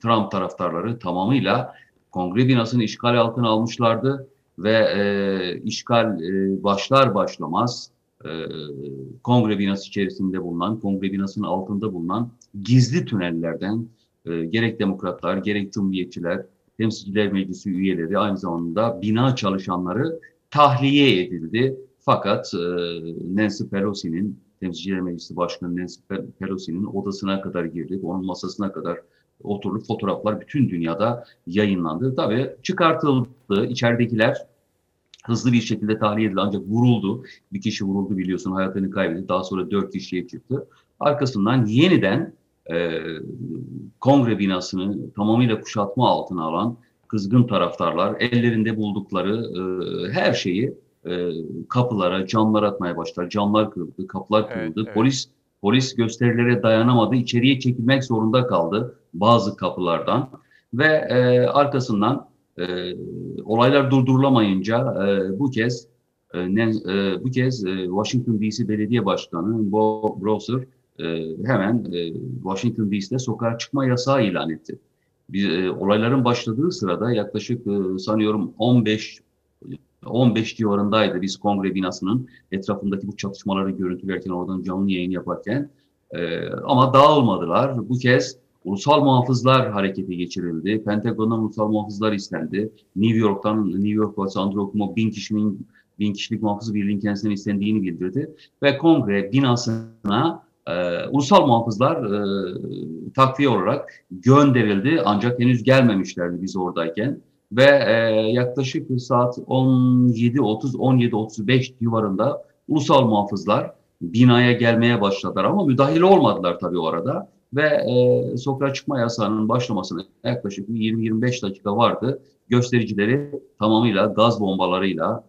Trump taraftarları tamamıyla kongre binasını işgal altına almışlardı ve e, işgal e, başlar başlamaz e, kongre binası içerisinde bulunan, kongre binasının altında bulunan gizli tünellerden e, gerek demokratlar, gerek cumhuriyetçiler, temsilciler meclisi üyeleri aynı zamanda bina çalışanları tahliye edildi. Fakat e, Nancy Pelosi'nin, temsilciler meclisi başkanı Nancy Pe- Pelosi'nin odasına kadar girdik, onun masasına kadar oturdu. Fotoğraflar bütün dünyada yayınlandı. Tabii çıkartıldı. İçeridekiler hızlı bir şekilde tahliye edildi ancak vuruldu. Bir kişi vuruldu biliyorsun hayatını kaybetti. Daha sonra dört kişiye çıktı. Arkasından yeniden e, kongre binasını tamamıyla kuşatma altına alan kızgın taraftarlar ellerinde buldukları e, her şeyi e, kapılara, camlar atmaya başlar. Camlar kırıldı, kapılar Evet, kırıldı. evet. Polis polis gösterilere dayanamadı. içeriye çekilmek zorunda kaldı bazı kapılardan ve e, arkasından e, olaylar durdurulamayınca e, bu kez e, ne, e, bu kez e, Washington DC Belediye Başkanı Bob Browser e, hemen e, Washington DC'de sokağa çıkma yasağı ilan etti. Bir, e, olayların başladığı sırada yaklaşık e, sanıyorum 15 15 civarındaydı biz kongre binasının etrafındaki bu çatışmaları görüntülerken oradan canlı yayın yaparken E, ama dağılmadılar. Bu kez ulusal muhafızlar harekete geçirildi. Pentagon'dan ulusal muhafızlar istendi. New York'tan New York Valisi Andrew Cuomo bin kişinin bin kişilik muhafız birliğin kendisinden istendiğini bildirdi ve kongre binasına e, ulusal muhafızlar e, takviye olarak gönderildi ancak henüz gelmemişlerdi biz oradayken ve e, yaklaşık saat 17.30-17.35 civarında ulusal muhafızlar binaya gelmeye başladılar ama müdahil olmadılar tabii orada ve e, sokağa çıkma yasağının başlamasına yaklaşık 20-25 dakika vardı. Göstericileri tamamıyla gaz bombalarıyla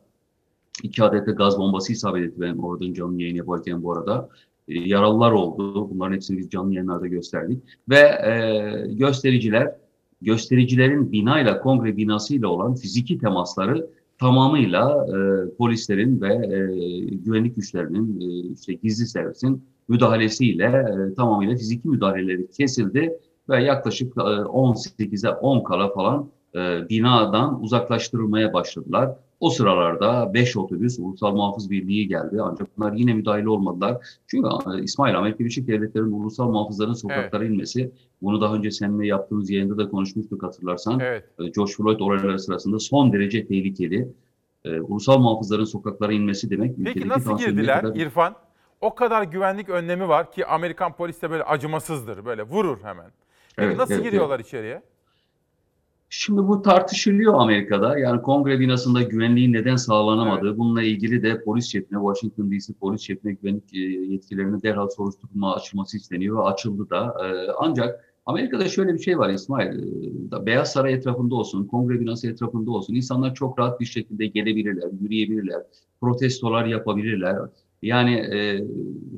iki adet de gaz bombası isabet etti ben oradan canlı yayın yaparken bu arada. E, yaralılar oldu. Bunların hepsini biz canlı yayınlarda gösterdik. Ve e, göstericiler, göstericilerin binayla, kongre binasıyla olan fiziki temasları tamamıyla e, polislerin ve e, güvenlik güçlerinin, e, işte gizli servisin müdahalesiyle e, tamamıyla fiziki müdahaleleri kesildi ve yaklaşık e, 18'e 10 kala falan e, binadan uzaklaştırılmaya başladılar. O sıralarda 5 otobüs Ulusal Muhafız Birliği geldi ancak bunlar yine müdahale olmadılar. Çünkü İsmail Amerika Birleşik Devletleri'nin ulusal muhafızların sokaklara inmesi, bunu daha önce seninle yaptığımız yayında da konuşmuştuk hatırlarsan. Evet. E, George Floyd olayları sırasında son derece tehlikeli. E, ulusal muhafızların sokaklara inmesi demek Peki nasıl girdiler kadar- İrfan? O kadar güvenlik önlemi var ki Amerikan polisi de böyle acımasızdır. Böyle vurur hemen. Peki Evet, nasıl evet, giriyorlar içeriye? Şimdi bu tartışılıyor Amerika'da. Yani kongre binasında güvenliğin neden sağlanamadığı, bununla ilgili de polis şefine, Washington DC polis şefine güvenlik e, yetkilerine derhal soruşturma açılması isteniyor ve açıldı da. E, Ancak Amerika'da şöyle bir şey var İsmail, e, Beyaz Saray etrafında olsun, kongre binası etrafında olsun, insanlar çok rahat bir şekilde gelebilirler, yürüyebilirler, protestolar yapabilirler. Yani e,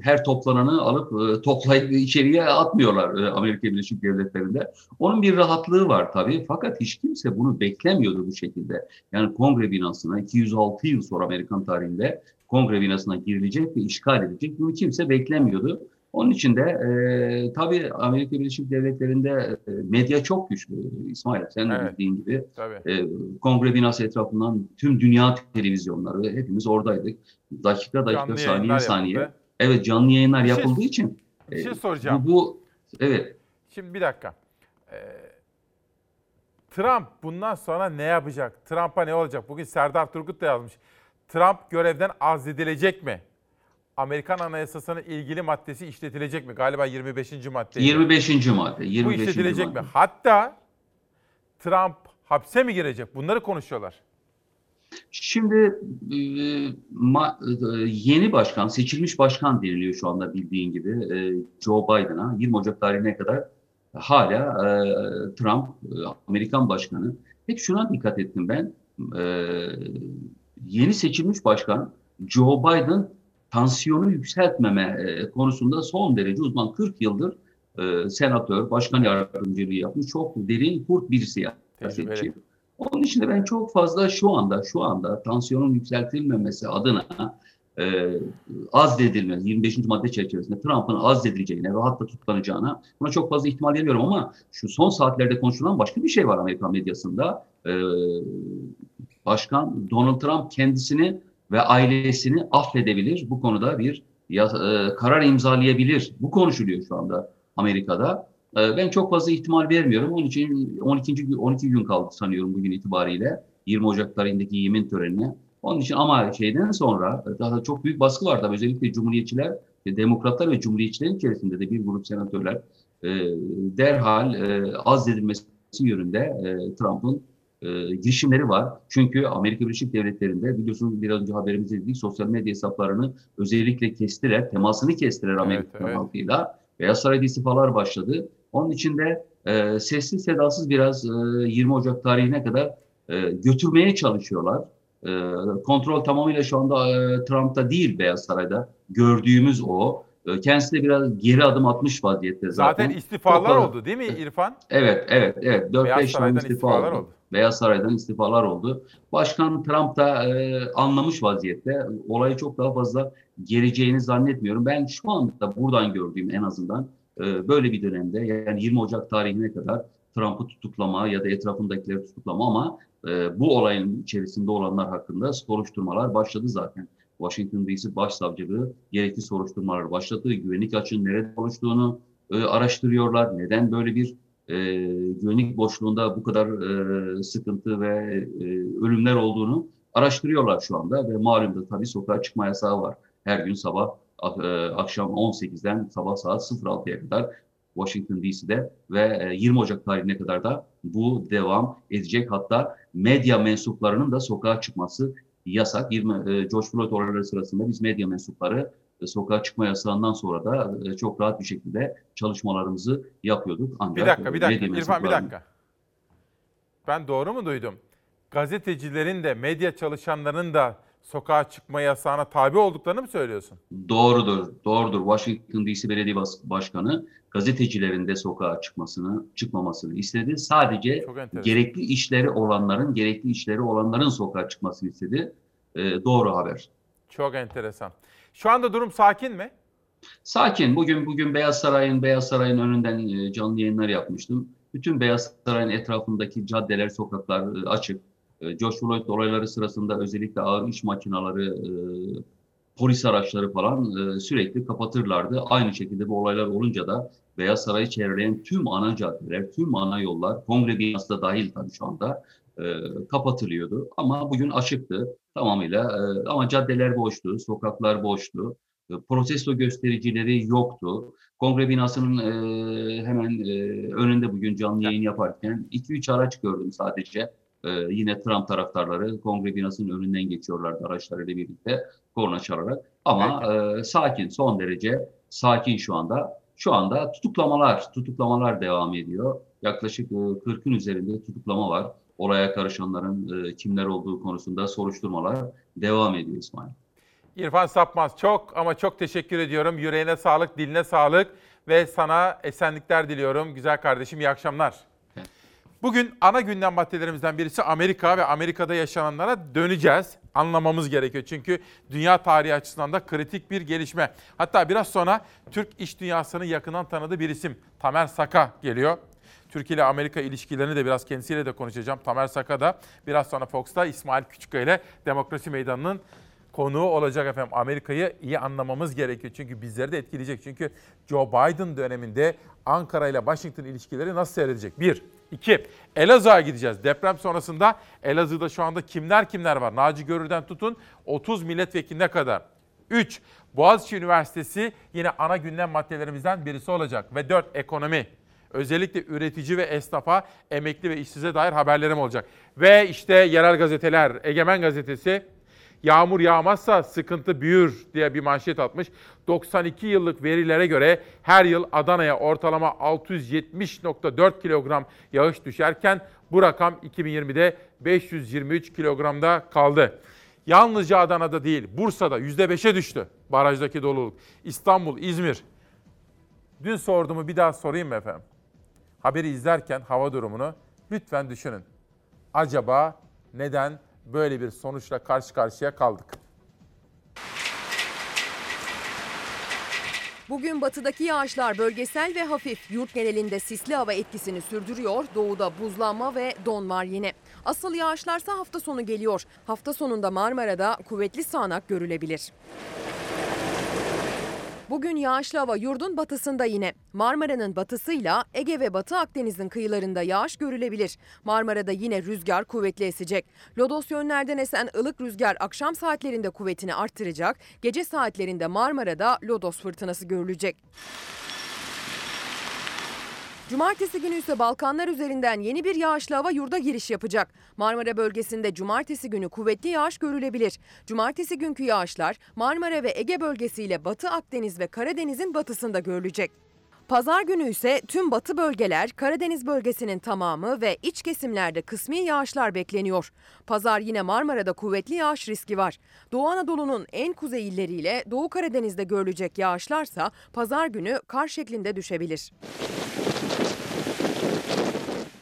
her toplananı alıp e, toplayıp içeriye atmıyorlar e, Amerika Birleşik Devletleri'nde. Onun bir rahatlığı var tabii. Fakat hiç kimse bunu beklemiyordu bu şekilde. Yani kongre binasına 206 yıl sonra Amerikan tarihinde kongre binasına girilecek ve işgal edilecek. Bunu kimse beklemiyordu. Onun için de e, tabii Amerika Birleşik Devletleri'nde e, medya çok güçlü İsmail. Sen Evet. bildiğin gibi Tabii. e, kongre binası etrafından tüm dünya televizyonları hepimiz oradaydık. Dakika dakika Canlı saniye saniye. yapıldı. Evet canlı yayınlar Bir şey- yapıldığı için. bir şey e, soracağım. Bu, bu evet. Şimdi bir dakika. Ee, Trump bundan sonra ne yapacak? Trump'a ne olacak? Bugün Serdar Turgut da yazmış. Trump görevden azledilecek mi? Amerikan Anayasası'nın ilgili maddesi işletilecek mi? Galiba 25. madde. 25. madde. 25. Bu işletilecek madde. mi? Hatta Trump hapse mi girecek? Bunları konuşuyorlar. Şimdi e, ma- e, yeni başkan, seçilmiş başkan deniliyor şu anda bildiğin gibi e, Joe Biden'a 20 Ocak tarihine kadar hala e, Trump, e, Amerikan başkanı. Hep şuna dikkat ettim ben. E, yeni seçilmiş başkan Joe Biden tansiyonu yükseltmeme e, konusunda son derece uzman. 40 yıldır e, senatör, başkan yardımcılığı yapmış. Çok derin, kurt birisi siyasetçi. Onun için de ben çok fazla şu anda şu anda tansiyonun yükseltilmemesi adına e, azledilmesi 25. madde çerçevesinde Trump'ın azledileceğine ve hatta tutuklanacağına buna çok fazla ihtimal veriyorum ama şu son saatlerde konuşulan başka bir şey var Amerikan medyasında. E, Başkan Donald Trump kendisini ve ailesini affedebilir. Bu konuda bir ya, e, karar imzalayabilir. Bu konuşuluyor şu anda Amerika'da. E, ben çok fazla ihtimal vermiyorum. Onun için 12. gün- 12 gün kaldı sanıyorum bugün itibariyle 20 Ocak tarihindeki yemin törenine. Onun için ama şeyden sonra e, daha çok büyük baskı var tabii. Özellikle Cumhuriyetçiler demokratlar ve cumhuriyetçilerin içerisinde de bir grup senatörler e, derhal e, azledilmesi yönünde e, Trump'ın e, girişimleri var. Çünkü Amerika Birleşik Devletleri'nde biliyorsunuz biraz önce haberimizde dedik sosyal medya hesaplarını özellikle kestiler, temasını kestiler Amerikan evet. halkıyla. Beyaz Saray'da istifalar başladı. Onun için de e, sessiz sedasız biraz e, 20 Ocak tarihine kadar e, götürmeye çalışıyorlar. E, kontrol tamamıyla şu anda e, Trump'ta değil Beyaz Saray'da. Gördüğümüz o. E, kendisi de biraz geri adım atmış vaziyette zaten. Zaten istifalar Çok oldu değil mi İrfan? Evet, evet, evet. Beyaz 4-5 tane istifa istifalar oldu. oldu. Beyaz Saray'dan istifalar oldu. Başkan Trump da e, anlamış vaziyette. Olayı çok daha fazla geleceğini zannetmiyorum. Ben şu anda buradan gördüğüm en azından e, böyle bir dönemde yani 20 Ocak tarihine kadar Trump'ı tutuklama ya da etrafındakileri tutuklama ama e, bu olayın içerisinde olanlar hakkında soruşturmalar başladı zaten. Washington DC Başsavcılığı gerekli soruşturmalar başlattı. Güvenlik açığının nerede oluştuğunu e, araştırıyorlar. Neden böyle bir e, güvenlik boşluğunda bu kadar e, sıkıntı ve e, ölümler olduğunu araştırıyorlar şu anda ve malum da tabii sokağa çıkma yasağı var. Her gün sabah a- e, akşam 18'den sabah saat 06'ya kadar Washington DC'de ve e, 20 Ocak tarihine kadar da bu devam edecek. Hatta medya mensuplarının da sokağa çıkması yasak. 20 e, George Floyd olayları sırasında biz medya mensupları e, sokağa çıkma yasağından sonra da e, çok rahat bir şekilde çalışmalarımızı yapıyorduk. Ancak Bir dakika, bir dakika. İrfan bir dakika. Ben doğru mu duydum? Gazetecilerin de, medya çalışanlarının da sokağa çıkma yasağına tabi olduklarını mı söylüyorsun? Doğrudur, doğrudur. Washington DC Belediye Başkanı gazetecilerin de sokağa çıkmasını, çıkmamasını istedi. Sadece gerekli işleri olanların, gerekli işleri olanların sokağa çıkmasını istedi. Ee, doğru haber. Çok enteresan. Şu anda durum sakin mi? Sakin. Bugün bugün Beyaz Saray'ın Beyaz Saray'ın önünden e, canlı yayınlar yapmıştım. Bütün Beyaz Saray'ın etrafındaki caddeler, sokaklar e, açık. George Floyd olayları sırasında özellikle ağır iş makineleri, e, polis araçları falan e, sürekli kapatırlardı. Aynı şekilde bu olaylar olunca da Beyaz Saray'ı çevreleyen tüm ana caddeler, tüm ana yollar, kongre binası da dahil tabii şu anda e, kapatılıyordu. Ama bugün açıktı tamamıyla. E, ama caddeler boştu, sokaklar boştu. Protesto göstericileri yoktu. Kongre binasının hemen önünde bugün canlı yayın yaparken 2-3 araç gördüm sadece. E, yine Trump taraftarları kongre binasının önünden geçiyorlardı araçlarıyla birlikte korna çalarak. Ama e, sakin, son derece sakin şu anda. Şu anda tutuklamalar, tutuklamalar devam ediyor. Yaklaşık e, 40'ın üzerinde tutuklama var. Olaya karışanların e, kimler olduğu konusunda soruşturmalar devam ediyor İsmail. İrfan Sapmaz çok ama çok teşekkür ediyorum. Yüreğine sağlık, diline sağlık ve sana esenlikler diliyorum. Güzel kardeşim iyi akşamlar. Bugün ana gündem maddelerimizden birisi Amerika ve Amerika'da yaşananlara döneceğiz. Anlamamız gerekiyor çünkü dünya tarihi açısından da kritik bir gelişme. Hatta biraz sonra Türk iş dünyasını yakından tanıdığı bir isim Tamer Saka geliyor. Türkiye ile Amerika ilişkilerini de biraz kendisiyle de konuşacağım. Tamer Saka da biraz sonra Fox'ta İsmail Küçükkaya ile Demokrasi Meydanı'nın konuğu olacak efendim. Amerika'yı iyi anlamamız gerekiyor çünkü bizleri de etkileyecek. Çünkü Joe Biden döneminde Ankara ile Washington ilişkileri nasıl seyredecek? Bir. İki, Elazığ'a gideceğiz. Deprem sonrasında Elazığ'da şu anda kimler kimler var? Naci Görür'den tutun 30 milletvekiline kadar. 3. Boğaziçi Üniversitesi yine ana gündem maddelerimizden birisi olacak. Ve 4. Ekonomi. Özellikle üretici ve esnafa, emekli ve işsize dair haberlerim olacak. Ve işte yerel gazeteler, Egemen Gazetesi Yağmur yağmazsa sıkıntı büyür diye bir manşet atmış. 92 yıllık verilere göre her yıl Adana'ya ortalama 670.4 kilogram yağış düşerken bu rakam 2020'de 523 kilogramda kaldı. Yalnızca Adana'da değil, Bursa'da %5'e düştü barajdaki doluluk. İstanbul, İzmir. Dün sorduğumu bir daha sorayım mı efendim? Haberi izlerken hava durumunu lütfen düşünün. Acaba neden böyle bir sonuçla karşı karşıya kaldık? Bugün batıdaki yağışlar bölgesel ve hafif. Yurt genelinde sisli hava etkisini sürdürüyor. Doğuda buzlanma ve don var yine. Asıl yağışlarsa hafta sonu geliyor. Hafta sonunda Marmara'da kuvvetli sağanak görülebilir. Bugün yağışlı hava yurdun batısında yine. Marmara'nın batısıyla Ege ve Batı Akdeniz'in kıyılarında yağış görülebilir. Marmara'da yine rüzgar kuvvetli esecek. Lodos yönlerden esen ılık rüzgar akşam saatlerinde kuvvetini arttıracak. Gece saatlerinde Marmara'da lodos fırtınası görülecek. Cumartesi günü ise Balkanlar üzerinden yeni bir yağışlı hava yurda giriş yapacak. Marmara bölgesinde cumartesi günü kuvvetli yağış görülebilir. Cumartesi günkü yağışlar Marmara ve Ege bölgesiyle Batı Akdeniz ve Karadeniz'in batısında görülecek. Pazar günü ise tüm batı bölgeler, Karadeniz bölgesinin tamamı ve iç kesimlerde kısmi yağışlar bekleniyor. Pazar yine Marmara'da kuvvetli yağış riski var. Doğu Anadolu'nun en kuzey illeriyle Doğu Karadeniz'de görülecek yağışlarsa pazar günü kar şeklinde düşebilir.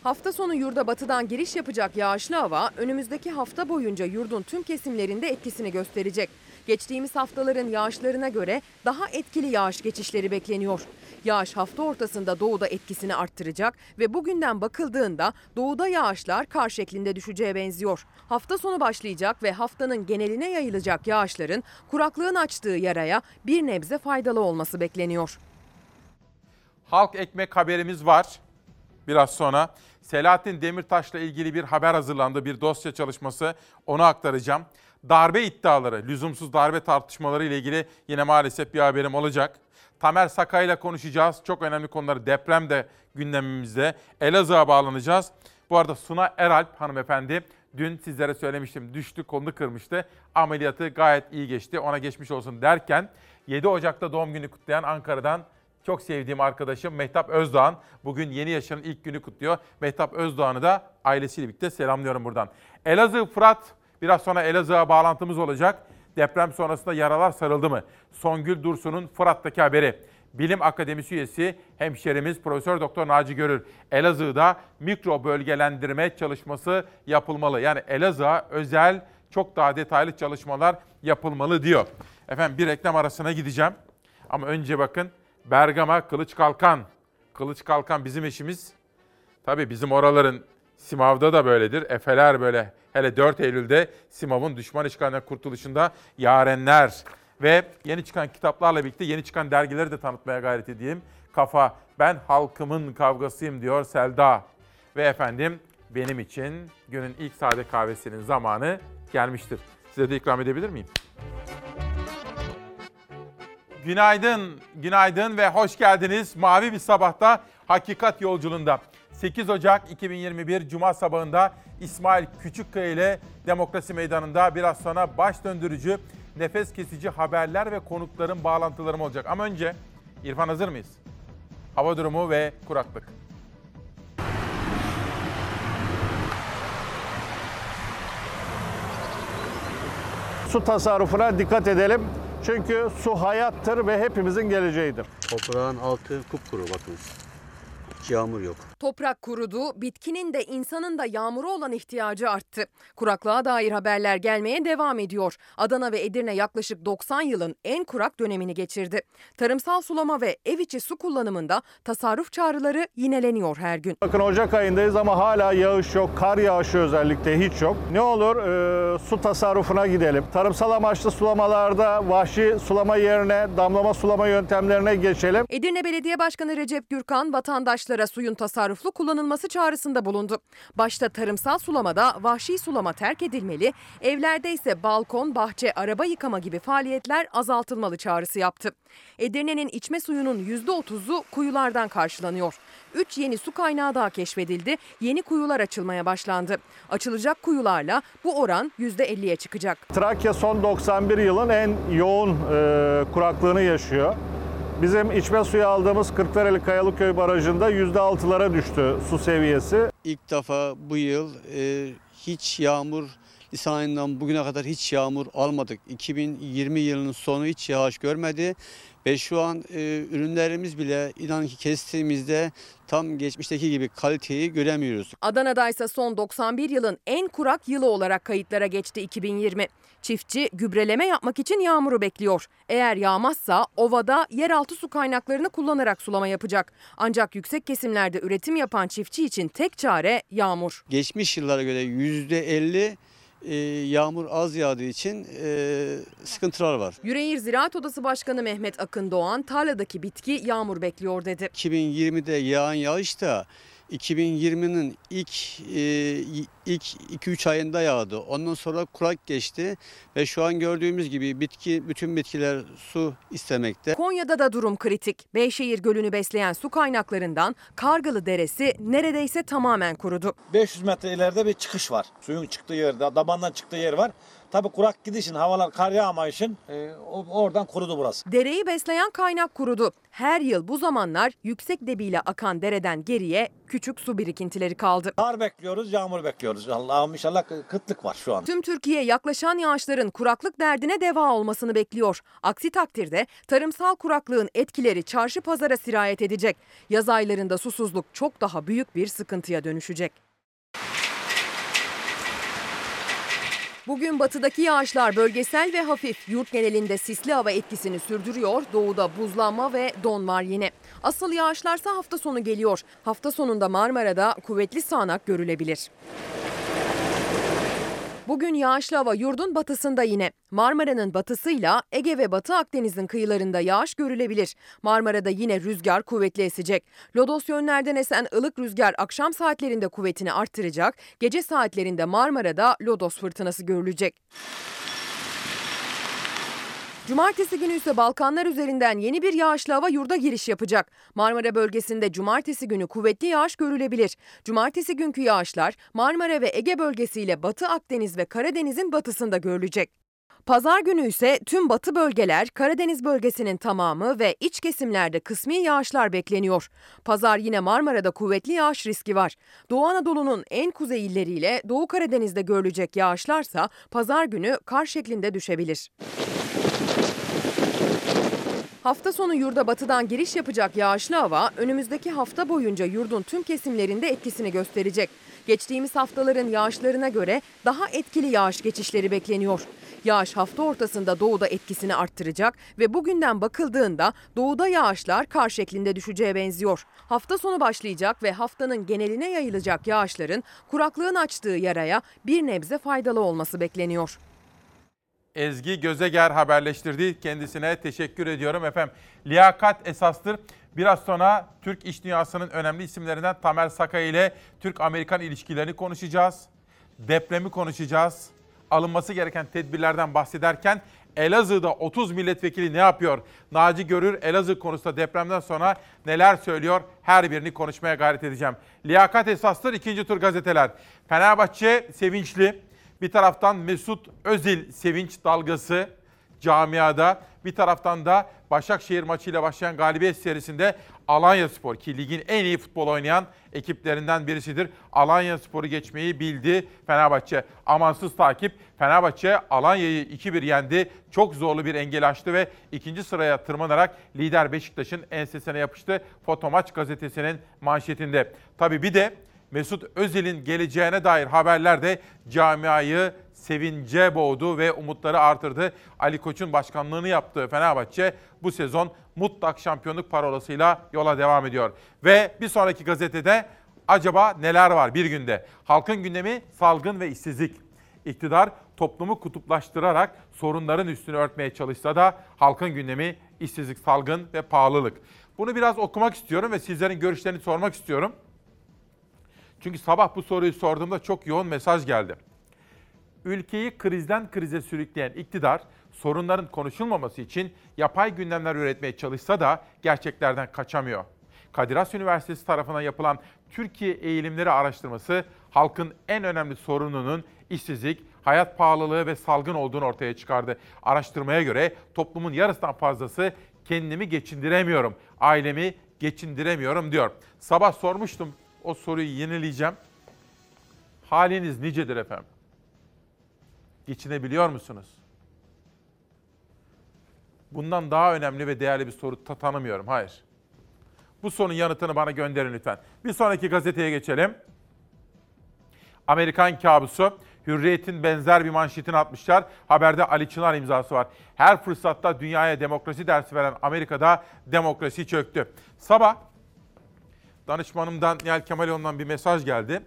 Hafta sonu yurda batıdan giriş yapacak yağışlı hava önümüzdeki hafta boyunca yurdun tüm kesimlerinde etkisini gösterecek. Geçtiğimiz haftaların yağışlarına göre daha etkili yağış geçişleri bekleniyor. Yağış hafta ortasında doğuda etkisini arttıracak ve bugünden bakıldığında doğuda yağışlar kar şeklinde düşeceğe benziyor. Hafta sonu başlayacak ve haftanın geneline yayılacak yağışların kuraklığın açtığı yaraya bir nebze faydalı olması bekleniyor. Halk ekmek haberimiz var. Biraz sonra Selahattin Demirtaş'la ilgili bir haber hazırlandı. Bir dosya çalışması onu aktaracağım. Darbe iddiaları, lüzumsuz darbe tartışmaları ile ilgili yine maalesef bir haberim olacak. Tamer Sakay ile konuşacağız. Çok önemli konuları deprem de gündemimizde. Elazığ'a bağlanacağız. Bu arada Suna Eralp hanımefendi dün sizlere söylemiştim düştü kolunu kırmıştı. Ameliyatı gayet iyi geçti ona geçmiş olsun derken 7 Ocak'ta doğum günü kutlayan Ankara'dan çok sevdiğim arkadaşım Mehtap Özdağ'ın bugün yeni yaşının ilk günü kutluyor. Mehtap Özdağ'ını da ailesiyle birlikte selamlıyorum buradan. Elazığ Fırat biraz sonra Elazığ'a bağlantımız olacak. Deprem sonrasında yaralar sarıldı mı? Songül Dursun'un Fırat'taki haberi. Bilim Akademisi üyesi hemşerimiz Profesör Doktor Naci Görür. Elazığ'da mikro bölgelendirme çalışması yapılmalı. Yani Elazığ'a özel çok daha detaylı çalışmalar yapılmalı diyor. Efendim bir reklam arasına gideceğim. Ama önce bakın Bergama Kılıç Kalkan. Kılıç Kalkan bizim işimiz. Tabii bizim oraların Simav'da da böyledir. Efeler böyle. Hele 4 Eylül'de Simav'ın düşman işgalinden kurtuluşunda yarenler ve yeni çıkan kitaplarla birlikte yeni çıkan dergileri de tanıtmaya gayret edeyim. Kafa, ben halkımın kavgasıyım diyor Selda. Ve efendim benim için günün ilk sade kahvesinin zamanı gelmiştir. Size de ikram edebilir miyim? Günaydın, günaydın ve hoş geldiniz. Mavi bir sabahta Hakikat Yolculuğunda. 8 Ocak 2021 Cuma sabahında İsmail Küçükkaya ile Demokrasi Meydanı'nda biraz sonra baş döndürücü, nefes kesici haberler ve konukların bağlantılarım olacak. Ama önce İrfan hazır mıyız? Hava durumu ve kuraklık. Su tasarrufuna dikkat edelim. Çünkü su hayattır ve hepimizin geleceğidir. Toprağın altı kupkuru bakınız. Hiç yağmur yok. Toprak kurudu, bitkinin de insanın da yağmura olan ihtiyacı arttı. Kuraklığa dair haberler gelmeye devam ediyor. Adana ve Edirne yaklaşık 90 yılın en kurak dönemini geçirdi. Tarımsal sulama ve ev içi su kullanımında tasarruf çağrıları yineleniyor her gün. Bakın Ocak ayındayız ama hala yağış yok. Kar yağışı özellikle hiç yok. Ne olur e, su tasarrufuna gidelim. Tarımsal amaçlı sulamalarda vahşi sulama yerine damlama sulama yöntemlerine geçelim. Edirne Belediye Başkanı Recep Gürkan vatandaşlara suyun tasarruflu kullanılması çağrısında bulundu. Başta tarımsal sulamada vahşi sulama terk edilmeli, evlerde ise balkon, bahçe, araba yıkama gibi faaliyetler azaltılmalı çağrısı yaptı. Edirne'nin içme suyunun %30'u kuyulardan karşılanıyor. 3 yeni su kaynağı daha keşfedildi, yeni kuyular açılmaya başlandı. Açılacak kuyularla bu oran %50'ye çıkacak. Trakya son 91 yılın en yoğun e, kuraklığını yaşıyor. Bizim içme suyu aldığımız Kırklareli Kayalıköy Barajı'nda %6'lara düştü su seviyesi. İlk defa bu yıl e, hiç yağmur Nisan ayından bugüne kadar hiç yağmur almadık. 2020 yılının sonu hiç yağış görmedi ve şu an e, ürünlerimiz bile inan ki kestiğimizde tam geçmişteki gibi kaliteyi göremiyoruz. Adana'da ise son 91 yılın en kurak yılı olarak kayıtlara geçti 2020. Çiftçi gübreleme yapmak için yağmuru bekliyor. Eğer yağmazsa ovada yeraltı su kaynaklarını kullanarak sulama yapacak. Ancak yüksek kesimlerde üretim yapan çiftçi için tek çare yağmur. Geçmiş yıllara göre %50 e, yağmur az yağdığı için e, sıkıntılar var. Yüreğir Ziraat Odası Başkanı Mehmet Akın Doğan tarladaki bitki yağmur bekliyor dedi. 2020'de yağan yağış da 2020'nin ilk e, ilk 2-3 ayında yağdı. Ondan sonra kurak geçti ve şu an gördüğümüz gibi bitki bütün bitkiler su istemekte. Konya'da da durum kritik. Beyşehir Gölü'nü besleyen su kaynaklarından Kargalı Deresi neredeyse tamamen kurudu. 500 metre ileride bir çıkış var. Suyun çıktığı yerde, dabandan çıktığı yer var. Tabii kurak gidişin, havalar kar yağmayışın e, oradan kurudu burası. Dereyi besleyen kaynak kurudu. Her yıl bu zamanlar yüksek debiyle akan dereden geriye küçük su birikintileri kaldı. Kar bekliyoruz, yağmur bekliyoruz. Allah'ım inşallah kıtlık var şu an. Tüm Türkiye yaklaşan yağışların kuraklık derdine deva olmasını bekliyor. Aksi takdirde tarımsal kuraklığın etkileri çarşı pazara sirayet edecek. Yaz aylarında susuzluk çok daha büyük bir sıkıntıya dönüşecek. Bugün batıdaki yağışlar bölgesel ve hafif. Yurt genelinde sisli hava etkisini sürdürüyor. Doğuda buzlanma ve don var yine. Asıl yağışlarsa hafta sonu geliyor. Hafta sonunda Marmara'da kuvvetli sağanak görülebilir. Bugün yağışlı hava yurdun batısında yine. Marmara'nın batısıyla Ege ve Batı Akdeniz'in kıyılarında yağış görülebilir. Marmara'da yine rüzgar kuvvetli esecek. Lodos yönlerden esen ılık rüzgar akşam saatlerinde kuvvetini arttıracak. Gece saatlerinde Marmara'da lodos fırtınası görülecek. Cumartesi günü ise Balkanlar üzerinden yeni bir yağışlı hava yurda giriş yapacak. Marmara bölgesinde cumartesi günü kuvvetli yağış görülebilir. Cumartesi günkü yağışlar Marmara ve Ege bölgesiyle Batı Akdeniz ve Karadeniz'in batısında görülecek. Pazar günü ise tüm batı bölgeler, Karadeniz bölgesinin tamamı ve iç kesimlerde kısmi yağışlar bekleniyor. Pazar yine Marmara'da kuvvetli yağış riski var. Doğu Anadolu'nun en kuzey illeriyle Doğu Karadeniz'de görülecek yağışlarsa pazar günü kar şeklinde düşebilir. Hafta sonu yurda batıdan giriş yapacak yağışlı hava önümüzdeki hafta boyunca yurdun tüm kesimlerinde etkisini gösterecek. Geçtiğimiz haftaların yağışlarına göre daha etkili yağış geçişleri bekleniyor. Yağış hafta ortasında doğuda etkisini arttıracak ve bugünden bakıldığında doğuda yağışlar kar şeklinde düşeceğe benziyor. Hafta sonu başlayacak ve haftanın geneline yayılacak yağışların kuraklığın açtığı yaraya bir nebze faydalı olması bekleniyor. Ezgi Gözeger haberleştirdi. Kendisine teşekkür ediyorum efendim. Liyakat esastır. Biraz sonra Türk iş dünyasının önemli isimlerinden Tamer Sakay ile Türk-Amerikan ilişkilerini konuşacağız. Depremi konuşacağız. Alınması gereken tedbirlerden bahsederken Elazığ'da 30 milletvekili ne yapıyor? Naci Görür Elazığ konusunda depremden sonra neler söylüyor? Her birini konuşmaya gayret edeceğim. Liyakat esastır ikinci tur gazeteler. Fenerbahçe sevinçli. Bir taraftan Mesut Özil sevinç dalgası camiada. Bir taraftan da Başakşehir maçıyla başlayan galibiyet serisinde Alanya Spor ki ligin en iyi futbol oynayan ekiplerinden birisidir. Alanya Spor'u geçmeyi bildi Fenerbahçe. Amansız takip. Fenerbahçe Alanya'yı 2-1 yendi. Çok zorlu bir engel aştı ve ikinci sıraya tırmanarak lider Beşiktaş'ın ensesine yapıştı. Fotomaç gazetesinin manşetinde. Tabii bir de Mesut Özil'in geleceğine dair haberler de camiayı sevince boğdu ve umutları artırdı. Ali Koç'un başkanlığını yaptığı Fenerbahçe bu sezon mutlak şampiyonluk parolasıyla yola devam ediyor. Ve bir sonraki gazetede acaba neler var bir günde? Halkın gündemi salgın ve işsizlik. İktidar toplumu kutuplaştırarak sorunların üstünü örtmeye çalışsa da halkın gündemi işsizlik, salgın ve pahalılık. Bunu biraz okumak istiyorum ve sizlerin görüşlerini sormak istiyorum. Çünkü sabah bu soruyu sorduğumda çok yoğun mesaj geldi. Ülkeyi krizden krize sürükleyen iktidar sorunların konuşulmaması için yapay gündemler üretmeye çalışsa da gerçeklerden kaçamıyor. Kadir Has Üniversitesi tarafından yapılan Türkiye Eğilimleri Araştırması halkın en önemli sorununun işsizlik, hayat pahalılığı ve salgın olduğunu ortaya çıkardı. Araştırmaya göre toplumun yarısından fazlası kendimi geçindiremiyorum, ailemi geçindiremiyorum diyor. Sabah sormuştum o soruyu yenileyeceğim. Haliniz nicedir efendim? Geçinebiliyor musunuz? Bundan daha önemli ve değerli bir soru ta- tanımıyorum. Hayır. Bu sorunun yanıtını bana gönderin lütfen. Bir sonraki gazeteye geçelim. Amerikan kabusu. Hürriyet'in benzer bir manşetini atmışlar. Haberde Ali Çınar imzası var. Her fırsatta dünyaya demokrasi dersi veren Amerika'da demokrasi çöktü. Sabah danışmanımdan Nihal Kemaloğlu'ndan bir mesaj geldi.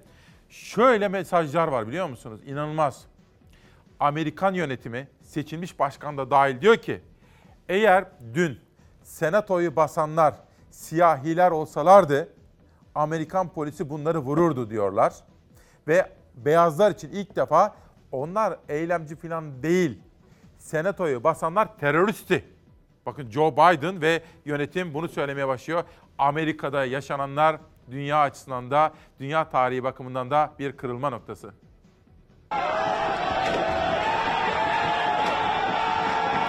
Şöyle mesajlar var biliyor musunuz? İnanılmaz. Amerikan yönetimi seçilmiş başkan da dahil diyor ki eğer dün senatoyu basanlar siyahiler olsalardı Amerikan polisi bunları vururdu diyorlar. Ve beyazlar için ilk defa onlar eylemci falan değil. Senatoyu basanlar teröristti. Bakın Joe Biden ve yönetim bunu söylemeye başlıyor. Amerika'da yaşananlar dünya açısından da, dünya tarihi bakımından da bir kırılma noktası.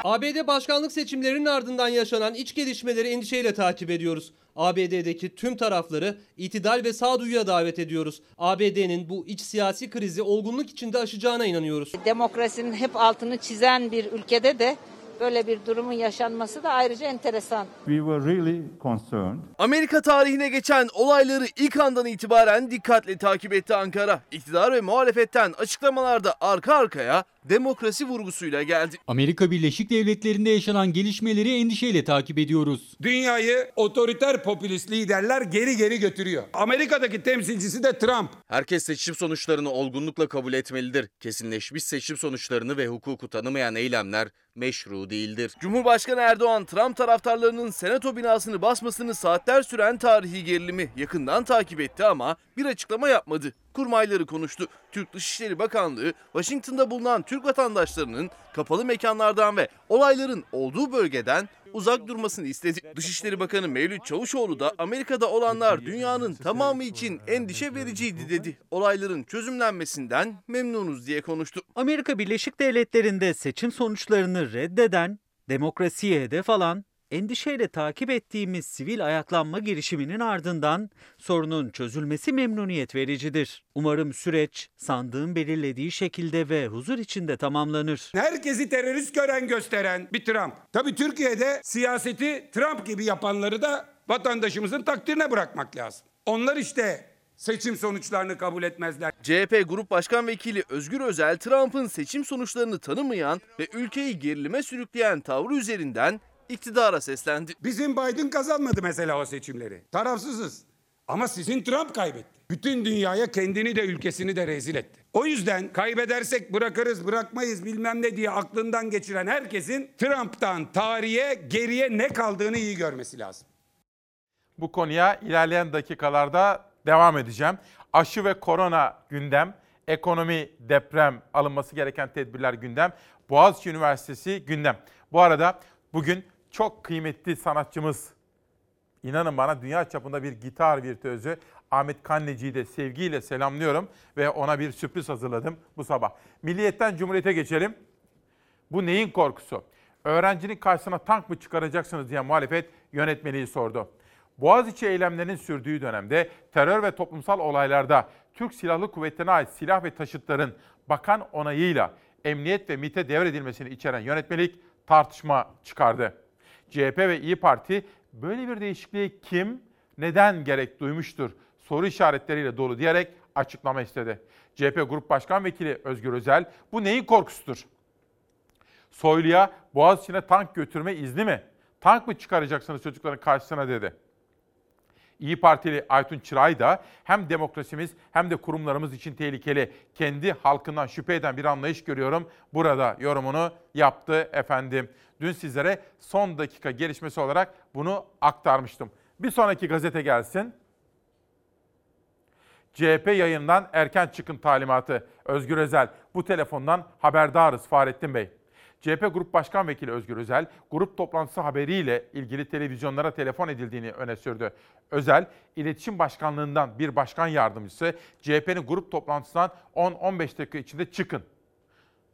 ABD başkanlık seçimlerinin ardından yaşanan iç gelişmeleri endişeyle takip ediyoruz. ABD'deki tüm tarafları itidal ve sağduyuya davet ediyoruz. ABD'nin bu iç siyasi krizi olgunluk içinde aşacağına inanıyoruz. Demokrasinin hep altını çizen bir ülkede de böyle bir durumun yaşanması da ayrıca enteresan. We were really concerned. Amerika tarihine geçen olayları ilk andan itibaren dikkatle takip etti Ankara. İktidar ve muhalefetten açıklamalarda arka arkaya demokrasi vurgusuyla geldi. Amerika Birleşik Devletleri'nde yaşanan gelişmeleri endişeyle takip ediyoruz. Dünyayı otoriter popülist liderler geri geri götürüyor. Amerika'daki temsilcisi de Trump. Herkes seçim sonuçlarını olgunlukla kabul etmelidir. Kesinleşmiş seçim sonuçlarını ve hukuku tanımayan eylemler meşru değildir. Cumhurbaşkanı Erdoğan, Trump taraftarlarının senato binasını basmasını saatler süren tarihi gerilimi yakından takip etti ama bir açıklama yapmadı. Kurmayları konuştu. Türk Dışişleri Bakanlığı, Washington'da bulunan Türk vatandaşlarının kapalı mekanlardan ve olayların olduğu bölgeden uzak durmasını istedi. Dışişleri Bakanı Mevlüt Çavuşoğlu da Amerika'da olanlar dünyanın tamamı için endişe vericiydi dedi. Olayların çözümlenmesinden memnunuz diye konuştu. Amerika Birleşik Devletleri'nde seçim sonuçlarını reddeden, demokrasiye hedef alan, endişeyle takip ettiğimiz sivil ayaklanma girişiminin ardından sorunun çözülmesi memnuniyet vericidir. Umarım süreç sandığın belirlediği şekilde ve huzur içinde tamamlanır. Herkesi terörist gören gösteren bir Trump. Tabii Türkiye'de siyaseti Trump gibi yapanları da vatandaşımızın takdirine bırakmak lazım. Onlar işte seçim sonuçlarını kabul etmezler. CHP Grup Başkan Vekili Özgür Özel, Trump'ın seçim sonuçlarını tanımayan ve ülkeyi gerilime sürükleyen tavrı üzerinden iktidara seslendi. Bizim Biden kazanmadı mesela o seçimleri. Tarafsızız. Ama sizin Trump kaybetti. Bütün dünyaya kendini de ülkesini de rezil etti. O yüzden kaybedersek bırakırız bırakmayız bilmem ne diye aklından geçiren herkesin Trump'tan tarihe geriye ne kaldığını iyi görmesi lazım. Bu konuya ilerleyen dakikalarda devam edeceğim. Aşı ve korona gündem, ekonomi, deprem, alınması gereken tedbirler gündem, Boğaziçi Üniversitesi gündem. Bu arada bugün çok kıymetli sanatçımız, inanın bana dünya çapında bir gitar virtüözü Ahmet Kanneci'yi de sevgiyle selamlıyorum ve ona bir sürpriz hazırladım bu sabah. Milliyetten Cumhuriyet'e geçelim. Bu neyin korkusu? Öğrencinin karşısına tank mı çıkaracaksınız diye muhalefet yönetmeliği sordu. Boğaziçi eylemlerinin sürdüğü dönemde terör ve toplumsal olaylarda Türk Silahlı Kuvvetleri'ne ait silah ve taşıtların bakan onayıyla emniyet ve MİT'e devredilmesini içeren yönetmelik tartışma çıkardı. CHP ve İyi Parti böyle bir değişikliği kim, neden gerek duymuştur soru işaretleriyle dolu diyerek açıklama istedi. CHP Grup Başkan Vekili Özgür Özel bu neyin korkusudur? Soylu'ya Boğaziçi'ne tank götürme izni mi? Tank mı çıkaracaksınız çocukların karşısına dedi. İyi Partili Aytun Çıray da hem demokrasimiz hem de kurumlarımız için tehlikeli. Kendi halkından şüphe eden bir anlayış görüyorum. Burada yorumunu yaptı efendim. Dün sizlere son dakika gelişmesi olarak bunu aktarmıştım. Bir sonraki gazete gelsin. CHP yayından erken çıkın talimatı. Özgür Özel. Bu telefondan haberdarız Fahrettin Bey. CHP Grup Başkan Vekili Özgür Özel, grup toplantısı haberiyle ilgili televizyonlara telefon edildiğini öne sürdü. Özel, İletişim Başkanlığından bir başkan yardımcısı CHP'nin grup toplantısından 10-15 dakika içinde çıkın.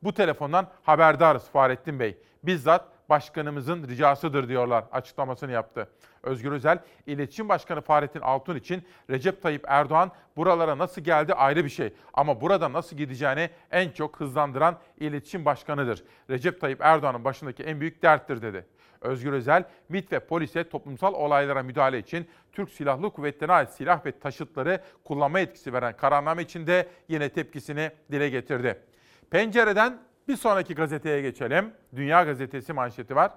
Bu telefondan haberdarız Fahrettin Bey. Bizzat başkanımızın ricasıdır diyorlar açıklamasını yaptı. Özgür Özel, İletişim Başkanı Fahrettin Altun için Recep Tayyip Erdoğan buralara nasıl geldi ayrı bir şey. Ama burada nasıl gideceğini en çok hızlandıran İletişim Başkanı'dır. Recep Tayyip Erdoğan'ın başındaki en büyük derttir dedi. Özgür Özel, MİT ve polise toplumsal olaylara müdahale için Türk Silahlı Kuvvetleri'ne ait silah ve taşıtları kullanma etkisi veren kararname için de yine tepkisini dile getirdi. Pencereden bir sonraki gazeteye geçelim. Dünya Gazetesi manşeti var.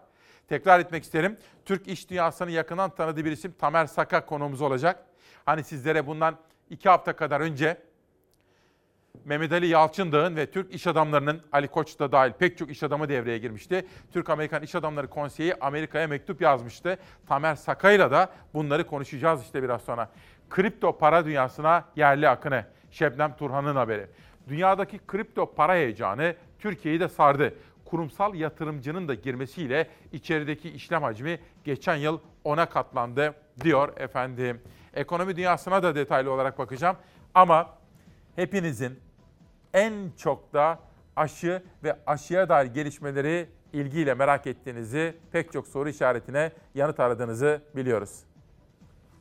Tekrar etmek isterim. Türk iş dünyasını yakından tanıdığı bir isim Tamer Saka konuğumuz olacak. Hani sizlere bundan iki hafta kadar önce Mehmet Ali Yalçındağ'ın ve Türk iş adamlarının Ali Koç da dahil pek çok iş adamı devreye girmişti. Türk-Amerikan İş Adamları Konseyi Amerika'ya mektup yazmıştı. Tamer Sakay'la da bunları konuşacağız işte biraz sonra. Kripto para dünyasına yerli akını. Şebnem Turhan'ın haberi. Dünyadaki kripto para heyecanı Türkiye'yi de sardı. Kurumsal yatırımcının da girmesiyle içerideki işlem hacmi geçen yıl 10'a katlandı diyor efendim. Ekonomi dünyasına da detaylı olarak bakacağım. Ama hepinizin en çok da aşı ve aşıya dair gelişmeleri ilgiyle merak ettiğinizi, pek çok soru işaretine yanıt aradığınızı biliyoruz.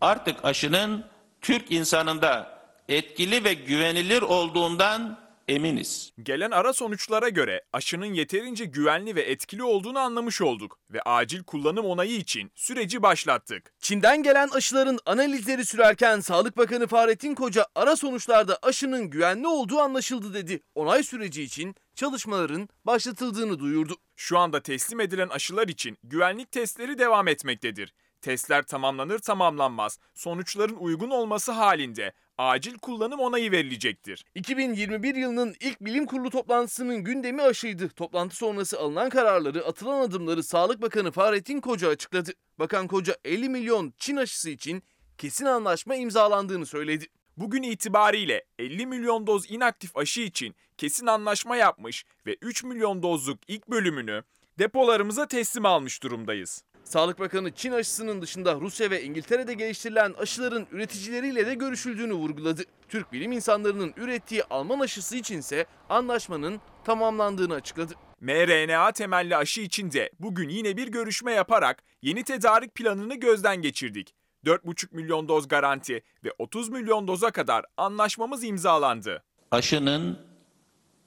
Artık aşının Türk insanında etkili ve güvenilir olduğundan eminiz. Gelen ara sonuçlara göre aşının yeterince güvenli ve etkili olduğunu anlamış olduk ve acil kullanım onayı için süreci başlattık. Çin'den gelen aşıların analizleri sürerken Sağlık Bakanı Fahrettin Koca ara sonuçlarda aşının güvenli olduğu anlaşıldı dedi. Onay süreci için çalışmaların başlatıldığını duyurdu. Şu anda teslim edilen aşılar için güvenlik testleri devam etmektedir. Testler tamamlanır tamamlanmaz sonuçların uygun olması halinde acil kullanım onayı verilecektir. 2021 yılının ilk bilim kurulu toplantısının gündemi aşıydı. Toplantı sonrası alınan kararları, atılan adımları Sağlık Bakanı Fahrettin Koca açıkladı. Bakan Koca 50 milyon Çin aşısı için kesin anlaşma imzalandığını söyledi. Bugün itibariyle 50 milyon doz inaktif aşı için kesin anlaşma yapmış ve 3 milyon dozluk ilk bölümünü depolarımıza teslim almış durumdayız. Sağlık Bakanı Çin aşısının dışında Rusya ve İngiltere'de geliştirilen aşıların üreticileriyle de görüşüldüğünü vurguladı. Türk bilim insanlarının ürettiği Alman aşısı içinse anlaşmanın tamamlandığını açıkladı. mRNA temelli aşı için de bugün yine bir görüşme yaparak yeni tedarik planını gözden geçirdik. 4,5 milyon doz garanti ve 30 milyon doza kadar anlaşmamız imzalandı. Aşının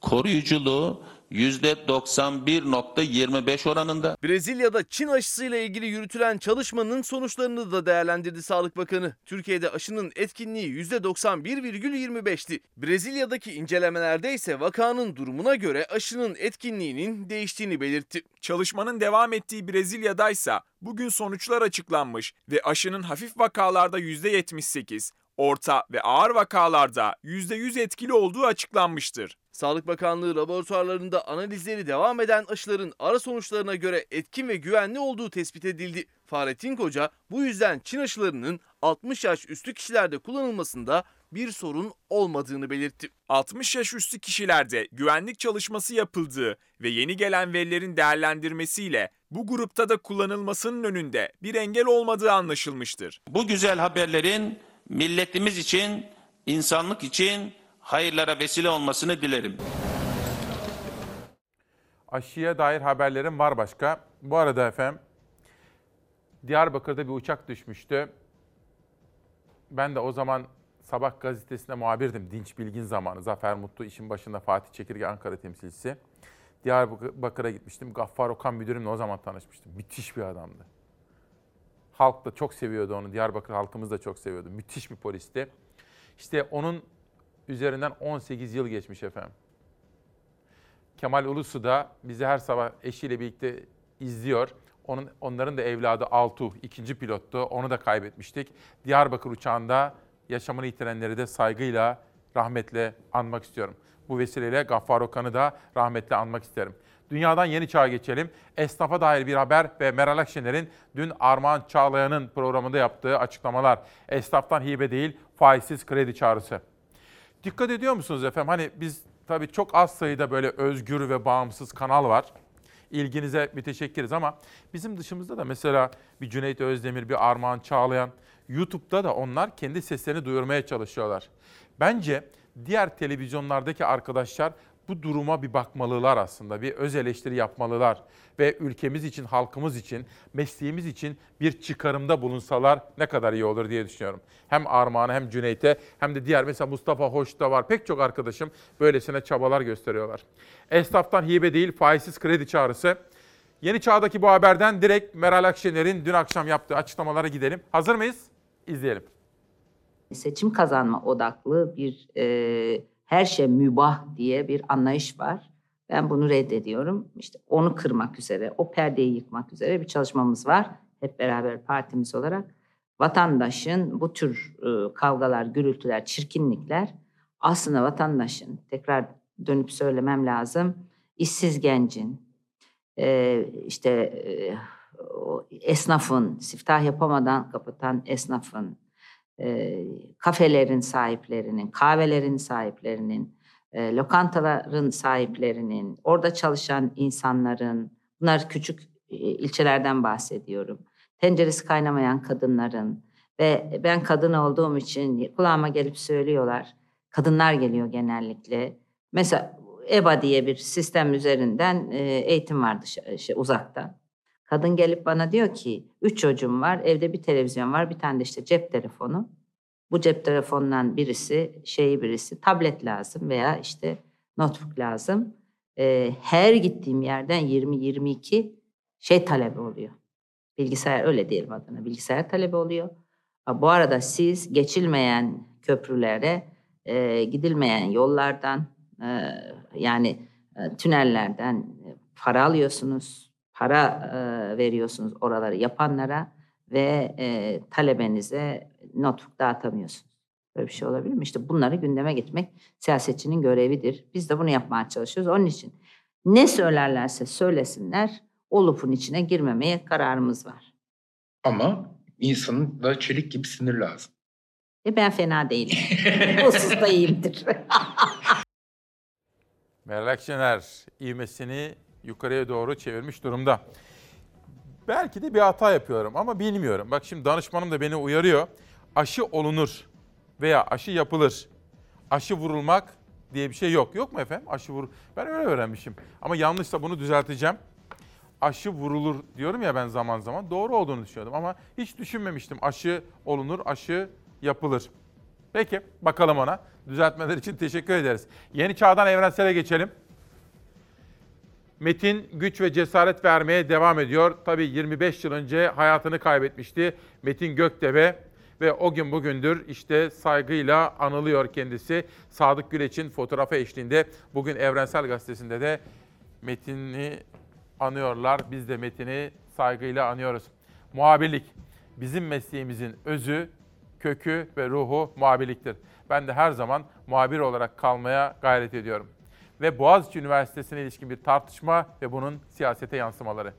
koruyuculuğu %91.25 oranında. Brezilya'da Çin aşısıyla ilgili yürütülen çalışmanın sonuçlarını da değerlendirdi Sağlık Bakanı. Türkiye'de aşının etkinliği %91,25'ti. Brezilya'daki incelemelerde ise vakanın durumuna göre aşının etkinliğinin değiştiğini belirtti. Çalışmanın devam ettiği Brezilya'daysa bugün sonuçlar açıklanmış ve aşının hafif vakalarda %78, orta ve ağır vakalarda %100 etkili olduğu açıklanmıştır. Sağlık Bakanlığı laboratuvarlarında analizleri devam eden aşıların ara sonuçlarına göre etkin ve güvenli olduğu tespit edildi. Fahrettin Koca bu yüzden Çin aşılarının 60 yaş üstü kişilerde kullanılmasında bir sorun olmadığını belirtti. 60 yaş üstü kişilerde güvenlik çalışması yapıldığı ve yeni gelen verilerin değerlendirmesiyle bu grupta da kullanılmasının önünde bir engel olmadığı anlaşılmıştır. Bu güzel haberlerin milletimiz için, insanlık için hayırlara vesile olmasını dilerim. Aşıya dair haberlerim var başka. Bu arada efendim Diyarbakır'da bir uçak düşmüştü. Ben de o zaman Sabah gazetesinde muhabirdim. Dinç Bilgin zamanı. Zafer Mutlu işin başında Fatih Çekirge Ankara temsilcisi. Diyarbakır'a gitmiştim. Gaffar Okan müdürümle o zaman tanışmıştım. Müthiş bir adamdı. Halk da çok seviyordu onu. Diyarbakır halkımız da çok seviyordu. Müthiş bir polisti. İşte onun üzerinden 18 yıl geçmiş efendim. Kemal Ulusu da bizi her sabah eşiyle birlikte izliyor. Onun, onların da evladı Altuğ, ikinci pilottu. Onu da kaybetmiştik. Diyarbakır uçağında yaşamını yitirenleri de saygıyla, rahmetle anmak istiyorum. Bu vesileyle Gaffar Okan'ı da rahmetle anmak isterim. Dünyadan yeni çağa geçelim. Esnafa dair bir haber ve Meral Akşener'in dün Armağan Çağlayan'ın programında yaptığı açıklamalar. Esnaftan hibe değil, faizsiz kredi çağrısı. Dikkat ediyor musunuz efendim? Hani biz tabii çok az sayıda böyle özgür ve bağımsız kanal var. İlginize müteşekkiriz ama bizim dışımızda da mesela bir Cüneyt Özdemir, bir Armağan Çağlayan, YouTube'da da onlar kendi seslerini duyurmaya çalışıyorlar. Bence diğer televizyonlardaki arkadaşlar bu duruma bir bakmalılar aslında. Bir öz eleştiri yapmalılar ve ülkemiz için, halkımız için, mesleğimiz için bir çıkarımda bulunsalar ne kadar iyi olur diye düşünüyorum. Hem Armağan'a hem Cüneyt'e hem de diğer mesela Mustafa Hoş da var. Pek çok arkadaşım böylesine çabalar gösteriyorlar. Esnaftan hibe değil faizsiz kredi çağrısı. Yeni Çağ'daki bu haberden direkt Meral Akşener'in dün akşam yaptığı açıklamalara gidelim. Hazır mıyız? İzleyelim. Seçim kazanma odaklı bir e, her şey mübah diye bir anlayış var. Ben bunu reddediyorum. İşte onu kırmak üzere, o perdeyi yıkmak üzere bir çalışmamız var. Hep beraber partimiz olarak. Vatandaşın bu tür e, kavgalar, gürültüler, çirkinlikler aslında vatandaşın tekrar dönüp söylemem lazım. işsiz gencin, e, işte e, esnafın, siftah yapamadan kapatan esnafın, e, kafelerin sahiplerinin, kahvelerin sahiplerinin, e, lokantaların sahiplerinin, orada çalışan insanların, bunlar küçük e, ilçelerden bahsediyorum. Tenceresi kaynamayan kadınların ve ben kadın olduğum için kulağıma gelip söylüyorlar. Kadınlar geliyor genellikle. Mesela EBA diye bir sistem üzerinden eğitim vardı şey, uzakta. Kadın gelip bana diyor ki, üç çocuğum var, evde bir televizyon var, bir tane de işte cep telefonu. Bu cep telefonundan birisi, şeyi birisi, tablet lazım veya işte notebook lazım. Ee, her gittiğim yerden 20-22 şey talebi oluyor. Bilgisayar, öyle diyelim adına, bilgisayar talebi oluyor. Bu arada siz geçilmeyen köprülere, e, gidilmeyen yollardan, e, yani e, tünellerden para alıyorsunuz, para e, veriyorsunuz oraları yapanlara ve e, talebenize notebook dağıtamıyorsunuz. Böyle bir şey olabilir mi? İşte bunları gündeme getirmek siyasetçinin görevidir. Biz de bunu yapmaya çalışıyoruz. Onun için ne söylerlerse söylesinler o lupun içine girmemeye kararımız var. Ama insanın da çelik gibi sinir lazım. E ben fena değilim. o da iyiyimdir. Meral Akşener ivmesini yukarıya doğru çevirmiş durumda. Belki de bir hata yapıyorum ama bilmiyorum. Bak şimdi danışmanım da beni uyarıyor. Aşı olunur veya aşı yapılır. Aşı vurulmak diye bir şey yok. Yok mu efendim? Aşı vur. Ben öyle öğrenmişim. Ama yanlışsa bunu düzelteceğim. Aşı vurulur diyorum ya ben zaman zaman. Doğru olduğunu düşünüyordum ama hiç düşünmemiştim. Aşı olunur, aşı yapılır. Peki bakalım ona. Düzeltmeler için teşekkür ederiz. Yeni çağdan evrensele geçelim. Metin güç ve cesaret vermeye devam ediyor. Tabii 25 yıl önce hayatını kaybetmişti Metin Gökdeve ve o gün bugündür işte saygıyla anılıyor kendisi. Sadık Güleç'in fotoğrafı eşliğinde bugün Evrensel Gazetesi'nde de Metin'i anıyorlar. Biz de Metin'i saygıyla anıyoruz. Muhabirlik bizim mesleğimizin özü, kökü ve ruhu muhabirliktir. Ben de her zaman muhabir olarak kalmaya gayret ediyorum. Ve Boğaziçi Üniversitesi'ne ilişkin bir tartışma ve bunun siyasete yansımaları.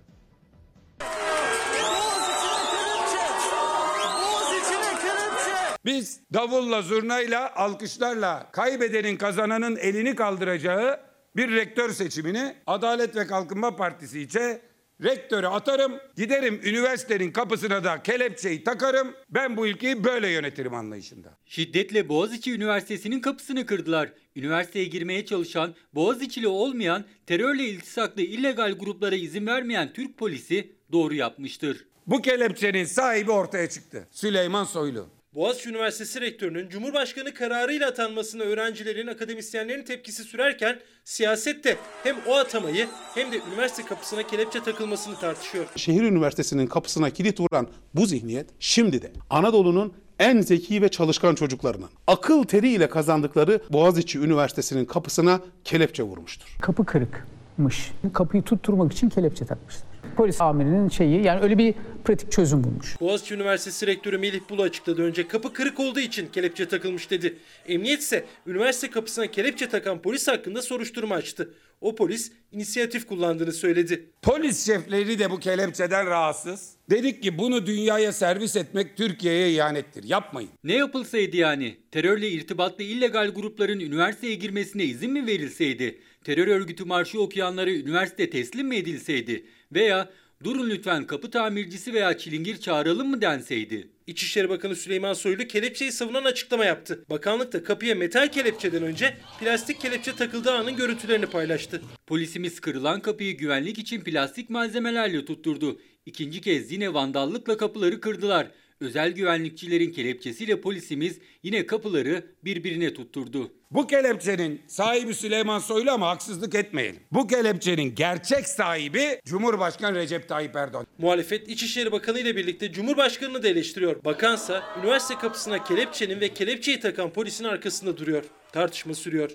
Biz davulla, zurnayla, alkışlarla kaybedenin kazananın elini kaldıracağı bir rektör seçimini Adalet ve Kalkınma Partisi içe rektörü atarım, giderim üniversitenin kapısına da kelepçeyi takarım. Ben bu ülkeyi böyle yönetirim anlayışında. Şiddetle Boğaziçi Üniversitesi'nin kapısını kırdılar. Üniversiteye girmeye çalışan, Boğaziçi'li olmayan, terörle iltisaklı illegal gruplara izin vermeyen Türk polisi doğru yapmıştır. Bu kelepçenin sahibi ortaya çıktı. Süleyman Soylu. Boğaziçi Üniversitesi Rektörü'nün Cumhurbaşkanı kararıyla atanmasına öğrencilerin, akademisyenlerin tepkisi sürerken siyasette hem o atamayı hem de üniversite kapısına kelepçe takılmasını tartışıyor. Şehir Üniversitesi'nin kapısına kilit vuran bu zihniyet şimdi de Anadolu'nun en zeki ve çalışkan çocuklarının akıl teriyle kazandıkları Boğaziçi Üniversitesi'nin kapısına kelepçe vurmuştur. Kapı kırıkmış. Kapıyı tutturmak için kelepçe takmışlar polis amirinin şeyi yani öyle bir pratik çözüm bulmuş. Boğaziçi Üniversitesi Rektörü Melih Bulu açıkladı önce kapı kırık olduğu için kelepçe takılmış dedi. Emniyet ise üniversite kapısına kelepçe takan polis hakkında soruşturma açtı. O polis inisiyatif kullandığını söyledi. Polis şefleri de bu kelepçeden rahatsız. Dedik ki bunu dünyaya servis etmek Türkiye'ye ihanettir. Yapmayın. Ne yapılsaydı yani? Terörle irtibatlı illegal grupların üniversiteye girmesine izin mi verilseydi? Terör örgütü marşı okuyanlara üniversite teslim mi edilseydi? Veya durun lütfen kapı tamircisi veya çilingir çağıralım mı denseydi? İçişleri Bakanı Süleyman Soylu kelepçeyi savunan açıklama yaptı. Bakanlık da kapıya metal kelepçeden önce plastik kelepçe takıldığı anın görüntülerini paylaştı. Polisimiz kırılan kapıyı güvenlik için plastik malzemelerle tutturdu. İkinci kez yine vandallıkla kapıları kırdılar. Özel güvenlikçilerin kelepçesiyle polisimiz yine kapıları birbirine tutturdu. Bu kelepçenin sahibi Süleyman Soylu ama haksızlık etmeyelim. Bu kelepçenin gerçek sahibi Cumhurbaşkanı Recep Tayyip Erdoğan. Muhalefet İçişleri Bakanı ile birlikte Cumhurbaşkanı'nı da eleştiriyor. Bakansa üniversite kapısına kelepçenin ve kelepçeyi takan polisin arkasında duruyor. Tartışma sürüyor.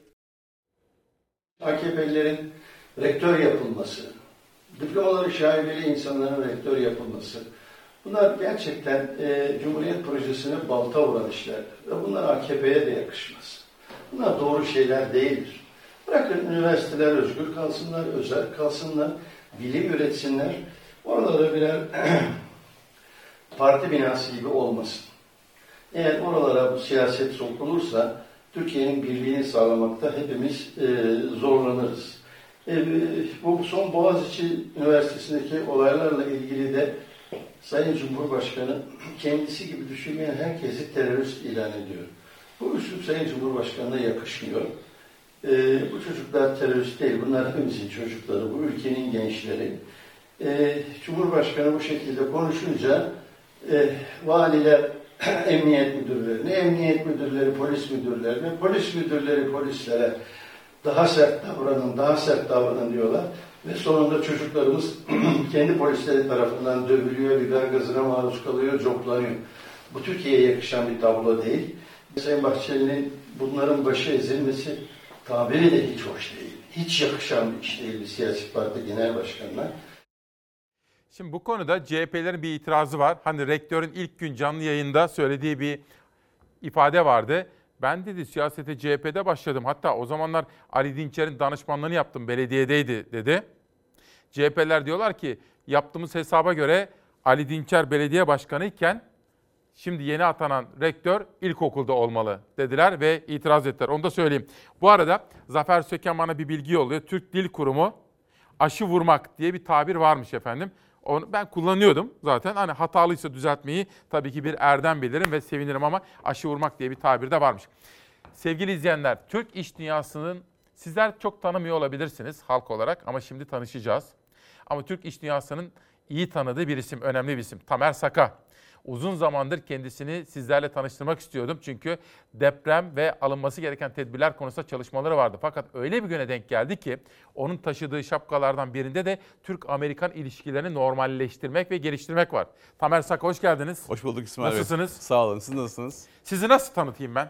AKP'lilerin rektör yapılması, diplomaları şaibeli insanların rektör yapılması, Bunlar gerçekten e, Cumhuriyet projesine balta vuran işler ve bunlar AKP'ye de yakışmaz. Bunlar doğru şeyler değildir. Bırakın üniversiteler özgür kalsınlar, özel kalsınlar, bilim üretsinler. Oralara birer parti binası gibi olmasın. Eğer oralara bu siyaset sokulursa Türkiye'nin birliğini sağlamakta hepimiz e, zorlanırız. E, bu son Boğaziçi Üniversitesi'ndeki olaylarla ilgili de Sayın Cumhurbaşkanı kendisi gibi düşünmeyen herkesi terörist ilan ediyor. Bu üslup Sayın Cumhurbaşkanı'na yakışmıyor. E, bu çocuklar terörist değil, bunlar hepimizin çocukları, bu ülkenin gençleri. E, Cumhurbaşkanı bu şekilde konuşunca e, valiler emniyet müdürlerini, emniyet müdürleri polis müdürlerini, polis müdürleri polislere daha sert davranın, daha sert davranın diyorlar. Ve sonunda çocuklarımız kendi polisleri tarafından dövülüyor, biber gazına maruz kalıyor, coplanıyor. Bu Türkiye'ye yakışan bir tablo değil. Sayın Bahçeli'nin bunların başı ezilmesi tabiri de hiç hoş değil. Hiç yakışan bir iş değil bir siyasi parti genel başkanına. Şimdi bu konuda CHP'lerin bir itirazı var. Hani rektörün ilk gün canlı yayında söylediği bir ifade vardı. Ben dedi siyasete CHP'de başladım. Hatta o zamanlar Ali Dinçer'in danışmanlığını yaptım. Belediyedeydi dedi. CHP'ler diyorlar ki yaptığımız hesaba göre Ali Dinçer belediye başkanı iken şimdi yeni atanan rektör ilkokulda olmalı dediler ve itiraz ettiler. Onu da söyleyeyim. Bu arada Zafer Söken bana bir bilgi yolluyor. Türk Dil Kurumu aşı vurmak diye bir tabir varmış efendim. Onu ben kullanıyordum zaten. Hani hatalıysa düzeltmeyi tabii ki bir erdem bilirim ve sevinirim ama aşı vurmak diye bir tabir de varmış. Sevgili izleyenler, Türk iş dünyasının sizler çok tanımıyor olabilirsiniz halk olarak ama şimdi tanışacağız. Ama Türk iş dünyasının iyi tanıdığı bir isim, önemli bir isim. Tamer Saka. Uzun zamandır kendisini sizlerle tanıştırmak istiyordum. Çünkü deprem ve alınması gereken tedbirler konusunda çalışmaları vardı. Fakat öyle bir güne denk geldi ki onun taşıdığı şapkalardan birinde de Türk-Amerikan ilişkilerini normalleştirmek ve geliştirmek var. Tamer Saka hoş geldiniz. Hoş bulduk İsmail Bey. Nasılsınız? Sağ olun. Siz nasılsınız? Sizi nasıl tanıtayım ben?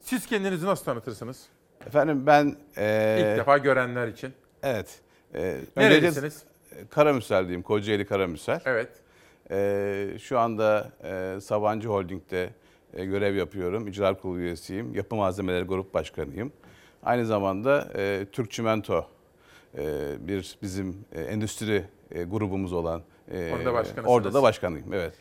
Siz kendinizi nasıl tanıtırsınız? Efendim ben... E, İlk defa görenler için. Evet. E, Nerelisiniz? Karamüsel diyeyim. Kocaeli Karamüsel. Evet. E, şu anda e, Sabancı Holding'de e, görev yapıyorum. İcra Kurulu üyesiyim. Yapı Malzemeleri Grup Başkanıyım. Aynı zamanda e, Türk Çimento e, bir bizim e, endüstri e, grubumuz olan e, Orada orada da başkanıyım. Evet.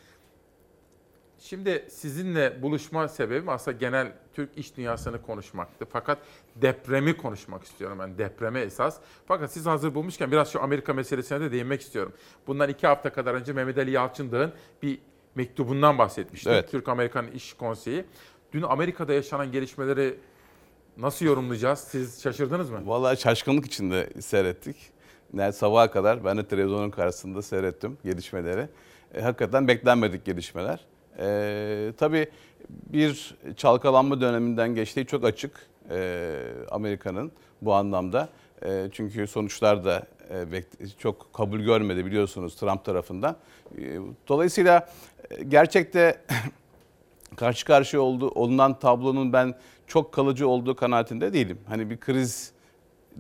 Şimdi sizinle buluşma sebebim aslında genel Türk iş dünyasını konuşmaktı. Fakat depremi konuşmak istiyorum ben, depreme esas. Fakat siz hazır bulmuşken biraz şu Amerika meselesine de değinmek istiyorum. Bundan iki hafta kadar önce Mehmet Ali Yalçındağ'ın bir mektubundan bahsetmiştim. Evet. Türk-Amerikan İş Konseyi. Dün Amerika'da yaşanan gelişmeleri nasıl yorumlayacağız? Siz şaşırdınız mı? Vallahi şaşkınlık içinde seyrettik. Yani sabaha kadar ben de televizyonun karşısında seyrettim gelişmeleri. E, hakikaten beklenmedik gelişmeler. E, tabii bir çalkalanma döneminden geçtiği çok açık e, Amerika'nın bu anlamda. E, çünkü sonuçlar da e, çok kabul görmedi biliyorsunuz Trump tarafından. E, dolayısıyla e, gerçekte karşı karşıya oldu, olunan tablonun ben çok kalıcı olduğu kanaatinde değilim. Hani bir kriz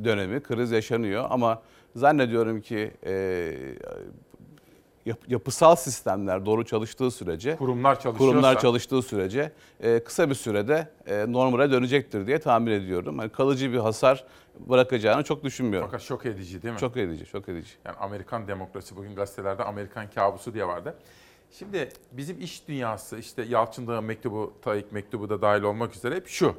dönemi, kriz yaşanıyor ama zannediyorum ki e, yap, yapısal sistemler doğru çalıştığı sürece, kurumlar çalışıyorsa, kurumlar çalıştığı sürece e, kısa bir sürede e, normale dönecektir diye tahmin ediyorum. Hani kalıcı bir hasar bırakacağını çok düşünmüyorum. Fakat şok edici değil mi? Çok edici, çok edici. Yani Amerikan demokrasi bugün gazetelerde Amerikan kabusu diye vardı. Şimdi bizim iş dünyası işte Yalçın Dağ'ın mektubu, Tayyip mektubu da dahil olmak üzere hep şu.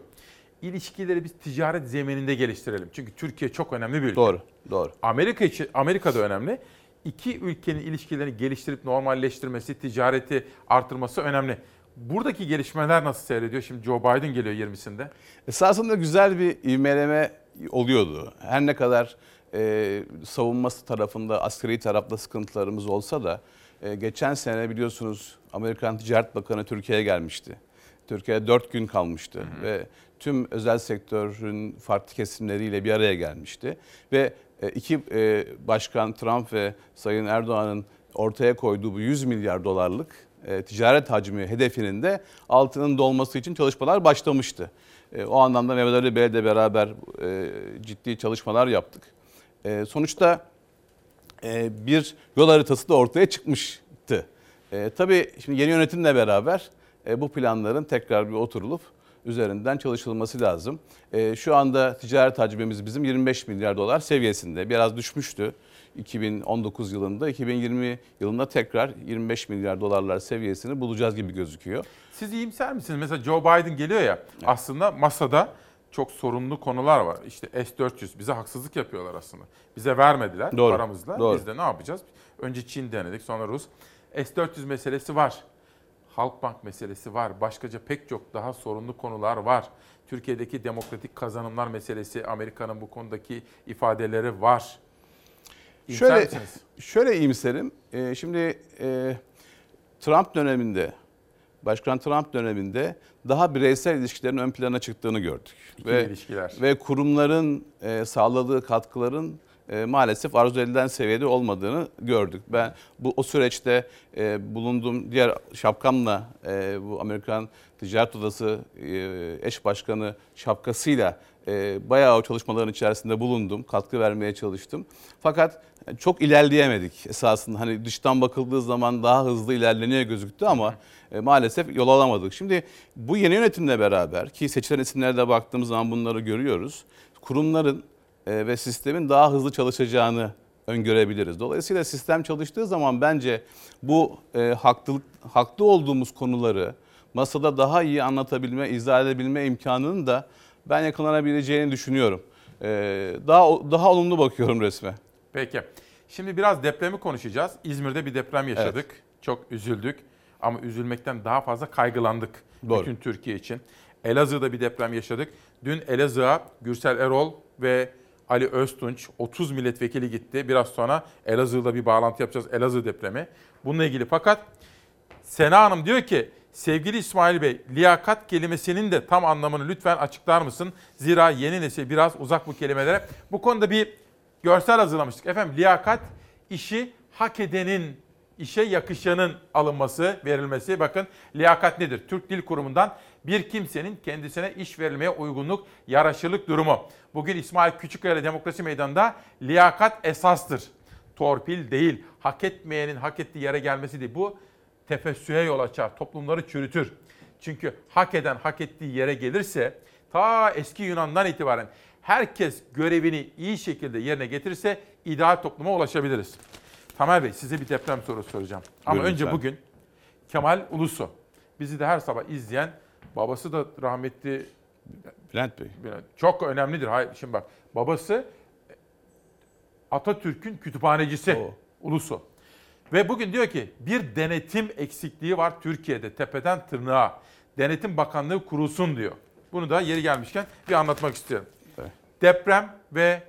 İlişkileri biz ticaret zemininde geliştirelim. Çünkü Türkiye çok önemli bir ülke. Doğru, doğru. Amerika için Amerika da önemli. İki ülkenin ilişkilerini geliştirip normalleştirmesi, ticareti artırması önemli. Buradaki gelişmeler nasıl seyrediyor? Şimdi Joe Biden geliyor 20'sinde. Esasında güzel bir ivmeleme oluyordu. Her ne kadar e, savunması tarafında, askeri tarafta sıkıntılarımız olsa da e, geçen sene biliyorsunuz Amerikan Ticaret Bakanı Türkiye'ye gelmişti. Türkiye'de dört gün kalmıştı hı hı. ve tüm özel sektörün farklı kesimleriyle bir araya gelmişti. Ve e, iki e, başkan Trump ve Sayın Erdoğan'ın ortaya koyduğu bu 100 milyar dolarlık e, ticaret hacmi hedefinin de altının dolması için çalışmalar başlamıştı. O anlamda Mehmet Ali Bey'le de beraber ciddi çalışmalar yaptık. Sonuçta bir yol haritası da ortaya çıkmıştı. Tabii şimdi yeni yönetimle beraber bu planların tekrar bir oturulup üzerinden çalışılması lazım. E, şu anda ticaret hacmimiz bizim 25 milyar dolar seviyesinde. Biraz düşmüştü 2019 yılında. 2020 yılında tekrar 25 milyar dolarlar seviyesini bulacağız gibi gözüküyor. Siz iyimser misiniz? Mesela Joe Biden geliyor ya aslında masada çok sorunlu konular var. İşte S-400 bize haksızlık yapıyorlar aslında. Bize vermediler Doğru, paramızla. doğru. Biz de ne yapacağız? Önce Çin denedik sonra Rus. S-400 meselesi var. Halkbank meselesi var. Başkaca pek çok daha sorunlu konular var. Türkiye'deki demokratik kazanımlar meselesi, Amerika'nın bu konudaki ifadeleri var. İyimser Şöyle, misiniz? şöyle iyimserim. Ee, şimdi e, Trump döneminde, Başkan Trump döneminde daha bireysel ilişkilerin ön plana çıktığını gördük. İkili ilişkiler. Ve kurumların e, sağladığı katkıların e, maalesef arzu edilen seviyede olmadığını gördük. Ben bu o süreçte e, bulunduğum diğer şapkamla e, bu Amerikan Ticaret Odası e, eş başkanı şapkasıyla e, bayağı o çalışmaların içerisinde bulundum. Katkı vermeye çalıştım. Fakat çok ilerleyemedik esasında. Hani dıştan bakıldığı zaman daha hızlı ilerleniyor gözüktü ama e, maalesef yol alamadık. Şimdi bu yeni yönetimle beraber ki seçilen isimlere de baktığımız zaman bunları görüyoruz. Kurumların ve sistemin daha hızlı çalışacağını öngörebiliriz. Dolayısıyla sistem çalıştığı zaman bence bu e, haklılık haklı olduğumuz konuları masada daha iyi anlatabilme, izah edebilme imkanının da ben yakalanabileceğini düşünüyorum. E, daha daha olumlu bakıyorum resme. Peki. Şimdi biraz depremi konuşacağız. İzmir'de bir deprem yaşadık. Çok üzüldük ama üzülmekten daha fazla kaygılandık Doğru. bütün Türkiye için. Elazığ'da bir deprem yaşadık. Dün Elazığ'a Gürsel Erol ve Ali Öztunç 30 milletvekili gitti. Biraz sonra Elazığ'da bir bağlantı yapacağız. Elazığ depremi. Bununla ilgili fakat Sena Hanım diyor ki sevgili İsmail Bey liyakat kelimesinin de tam anlamını lütfen açıklar mısın? Zira yeni nesil biraz uzak bu kelimelere. Bu konuda bir görsel hazırlamıştık. Efendim liyakat işi hak edenin, işe yakışanın alınması, verilmesi. Bakın liyakat nedir? Türk Dil Kurumu'ndan bir kimsenin kendisine iş verilmeye uygunluk, yaraşırlık durumu. Bugün İsmail Küçükkaya Demokrasi Meydanı'nda liyakat esastır. Torpil değil, hak etmeyenin hak ettiği yere gelmesi değil. Bu tefessühe yol açar, toplumları çürütür. Çünkü hak eden hak ettiği yere gelirse ta eski Yunan'dan itibaren herkes görevini iyi şekilde yerine getirirse ideal topluma ulaşabiliriz. Tamer Bey size bir deprem sorusu soracağım. Ama Buyurun önce lütfen. bugün Kemal Ulusu. Bizi de her sabah izleyen babası da rahmetli Bülent Bey. çok önemlidir. Hayır, şimdi bak babası Atatürk'ün kütüphanecisi Ulusu. Ve bugün diyor ki bir denetim eksikliği var Türkiye'de tepeden tırnağa. Denetim Bakanlığı kurulsun diyor. Bunu da yeri gelmişken bir anlatmak istiyorum. Deprem ve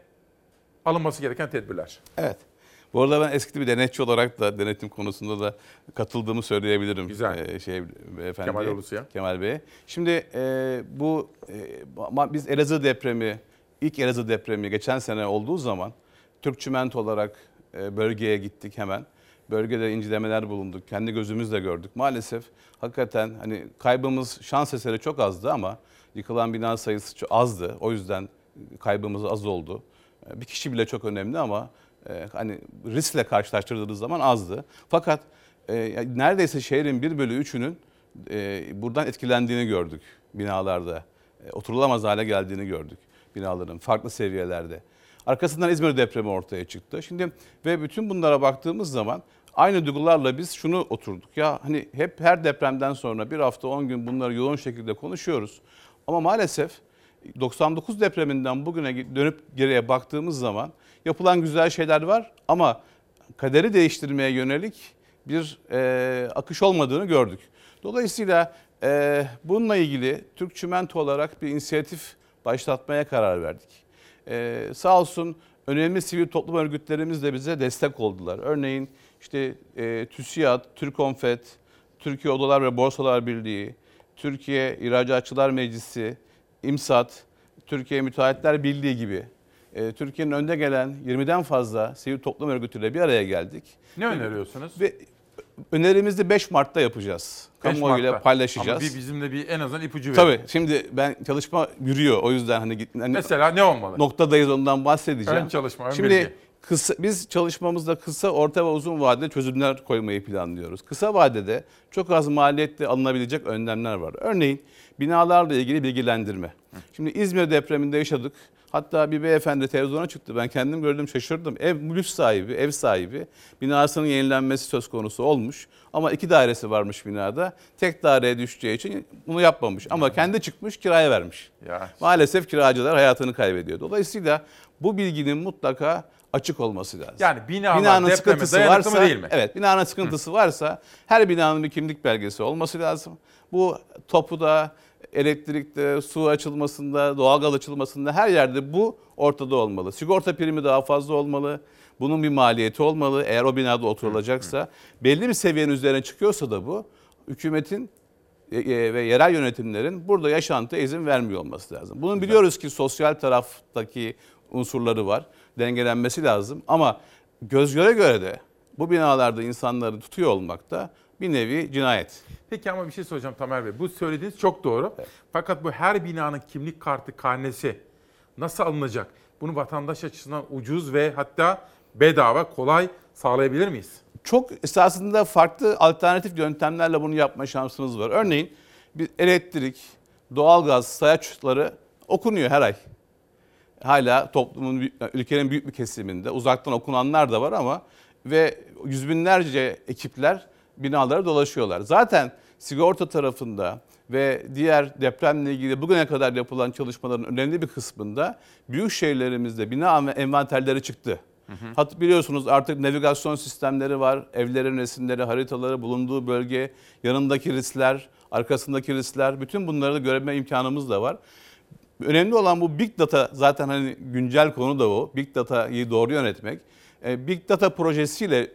alınması gereken tedbirler. Evet. Bu arada ben eski bir denetçi olarak da denetim konusunda da katıldığımı söyleyebilirim. Güzel. şey, beyefendi, Kemal Ulusu'ya. Kemal Bey'e. Şimdi e, bu e, biz Elazığ depremi, ilk Elazığ depremi geçen sene olduğu zaman Türk Çimento olarak e, bölgeye gittik hemen. Bölgede incelemeler bulunduk. Kendi gözümüzle gördük. Maalesef hakikaten hani kaybımız şans eseri çok azdı ama yıkılan bina sayısı çok azdı. O yüzden kaybımız az oldu. Bir kişi bile çok önemli ama e, hani riskle karşılaştırdığınız zaman azdı. Fakat e, neredeyse şehrin 1 bölü 3'ünün e, buradan etkilendiğini gördük binalarda. E, oturulamaz hale geldiğini gördük binaların farklı seviyelerde. Arkasından İzmir depremi ortaya çıktı. Şimdi ve bütün bunlara baktığımız zaman aynı duygularla biz şunu oturduk. Ya hani hep her depremden sonra bir hafta 10 gün bunları yoğun şekilde konuşuyoruz. Ama maalesef 99 depreminden bugüne dönüp geriye baktığımız zaman yapılan güzel şeyler var ama kaderi değiştirmeye yönelik bir e, akış olmadığını gördük. Dolayısıyla e, bununla ilgili Türk Çimento olarak bir inisiyatif başlatmaya karar verdik. E, sağ olsun önemli sivil toplum örgütlerimiz de bize destek oldular. Örneğin işte e, TÜSİAD, TÜRKONFET, Türkiye Odalar ve Borsalar Birliği, Türkiye İhracatçılar Meclisi, İMSAT, Türkiye Müteahhitler Birliği gibi e, Türkiye'nin önde gelen 20'den fazla sivil toplum örgütüyle bir araya geldik. Ne öneriyorsunuz? Ve önerimizi 5 Mart'ta yapacağız. 5 Kamuoyuyla paylaşacağız. Ama bir bizimle bir en azından ipucu verin. Tabii şimdi ben çalışma yürüyor o yüzden hani, hani Mesela ne olmalı? Noktadayız ondan bahsedeceğim. Ön çalışma, ön Şimdi bilgi. kısa, biz çalışmamızda kısa, orta ve uzun vadede çözümler koymayı planlıyoruz. Kısa vadede çok az maliyette alınabilecek önlemler var. Örneğin binalarla ilgili bilgilendirme. Şimdi İzmir depreminde yaşadık. Hatta bir beyefendi televizyona çıktı. Ben kendim gördüm şaşırdım. Ev mülk sahibi, ev sahibi binasının yenilenmesi söz konusu olmuş. Ama iki dairesi varmış binada. Tek daireye düşeceği için bunu yapmamış. Ama kendi çıkmış kiraya vermiş. Ya. Maalesef kiracılar hayatını kaybediyor. Dolayısıyla bu bilginin mutlaka açık olması lazım. Yani binalar depreme dayanıklı mı değil mi? Evet, binanın sıkıntısı varsa her binanın bir kimlik belgesi olması lazım. Bu topuda, elektrikte, su açılmasında, doğalgaz açılmasında her yerde bu ortada olmalı. Sigorta primi daha fazla olmalı. Bunun bir maliyeti olmalı. Eğer o binada oturulacaksa belli bir seviyenin üzerine çıkıyorsa da bu hükümetin e, e, ve yerel yönetimlerin burada yaşantı izin vermiyor olması lazım. Bunun biliyoruz ki sosyal taraftaki unsurları var. Dengelenmesi lazım ama göz göre göre de bu binalarda insanları tutuyor olmak da bir nevi cinayet. Peki ama bir şey soracağım Tamer Bey. Bu söylediğiniz çok doğru. Fakat bu her binanın kimlik kartı, karnesi nasıl alınacak? Bunu vatandaş açısından ucuz ve hatta bedava, kolay sağlayabilir miyiz? Çok esasında farklı alternatif yöntemlerle bunu yapma şansınız var. Örneğin bir elektrik, doğalgaz sayaçları okunuyor her ay. Hala toplumun, ülkenin büyük bir kesiminde uzaktan okunanlar da var ama ve yüz binlerce ekipler binalara dolaşıyorlar. Zaten sigorta tarafında ve diğer depremle ilgili bugüne kadar yapılan çalışmaların önemli bir kısmında büyük şehirlerimizde bina envanterleri çıktı. Hat biliyorsunuz artık navigasyon sistemleri var. Evlerin resimleri, haritaları, bulunduğu bölge, yanındaki riskler, arkasındaki riskler bütün bunları da görme imkanımız da var. Önemli olan bu big data zaten hani güncel konu da o. Big data'yı doğru yönetmek. E, big data projesiyle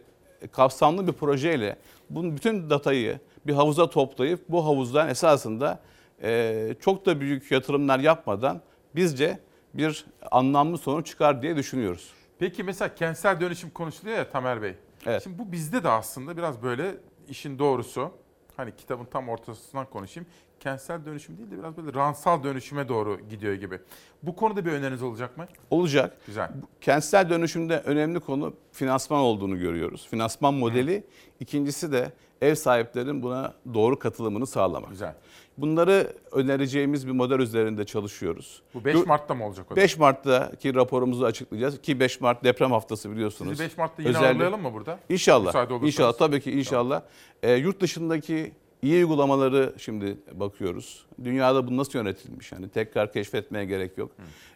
kapsamlı bir projeyle bunun bütün datayı bir havuza toplayıp bu havuzdan esasında e, çok da büyük yatırımlar yapmadan bizce bir anlamlı sonuç çıkar diye düşünüyoruz. Peki mesela kentsel dönüşüm konuşuluyor ya Tamer Bey. Evet. Şimdi bu bizde de aslında biraz böyle işin doğrusu. Hani kitabın tam ortasından konuşayım. Kentsel dönüşüm değil de biraz böyle ransal dönüşüme doğru gidiyor gibi. Bu konuda bir öneriniz olacak mı? Olacak. Güzel. Kentsel dönüşümde önemli konu finansman olduğunu görüyoruz. Finansman modeli. İkincisi de ev sahiplerinin buna doğru katılımını sağlamak. Güzel. Bunları önereceğimiz bir model üzerinde çalışıyoruz. Bu 5 Mart'ta mı olacak o? da? 5 Mart'taki raporumuzu açıklayacağız ki 5 Mart deprem haftası biliyorsunuz. Sizi 5 Mart'ta yine Özellikle- ağırlayalım mı burada? İnşallah. İnşallah tabii ki inşallah. Ee, yurt dışındaki iyi uygulamaları şimdi bakıyoruz. Dünyada bu nasıl yönetilmiş? Yani tekrar keşfetmeye gerek yok.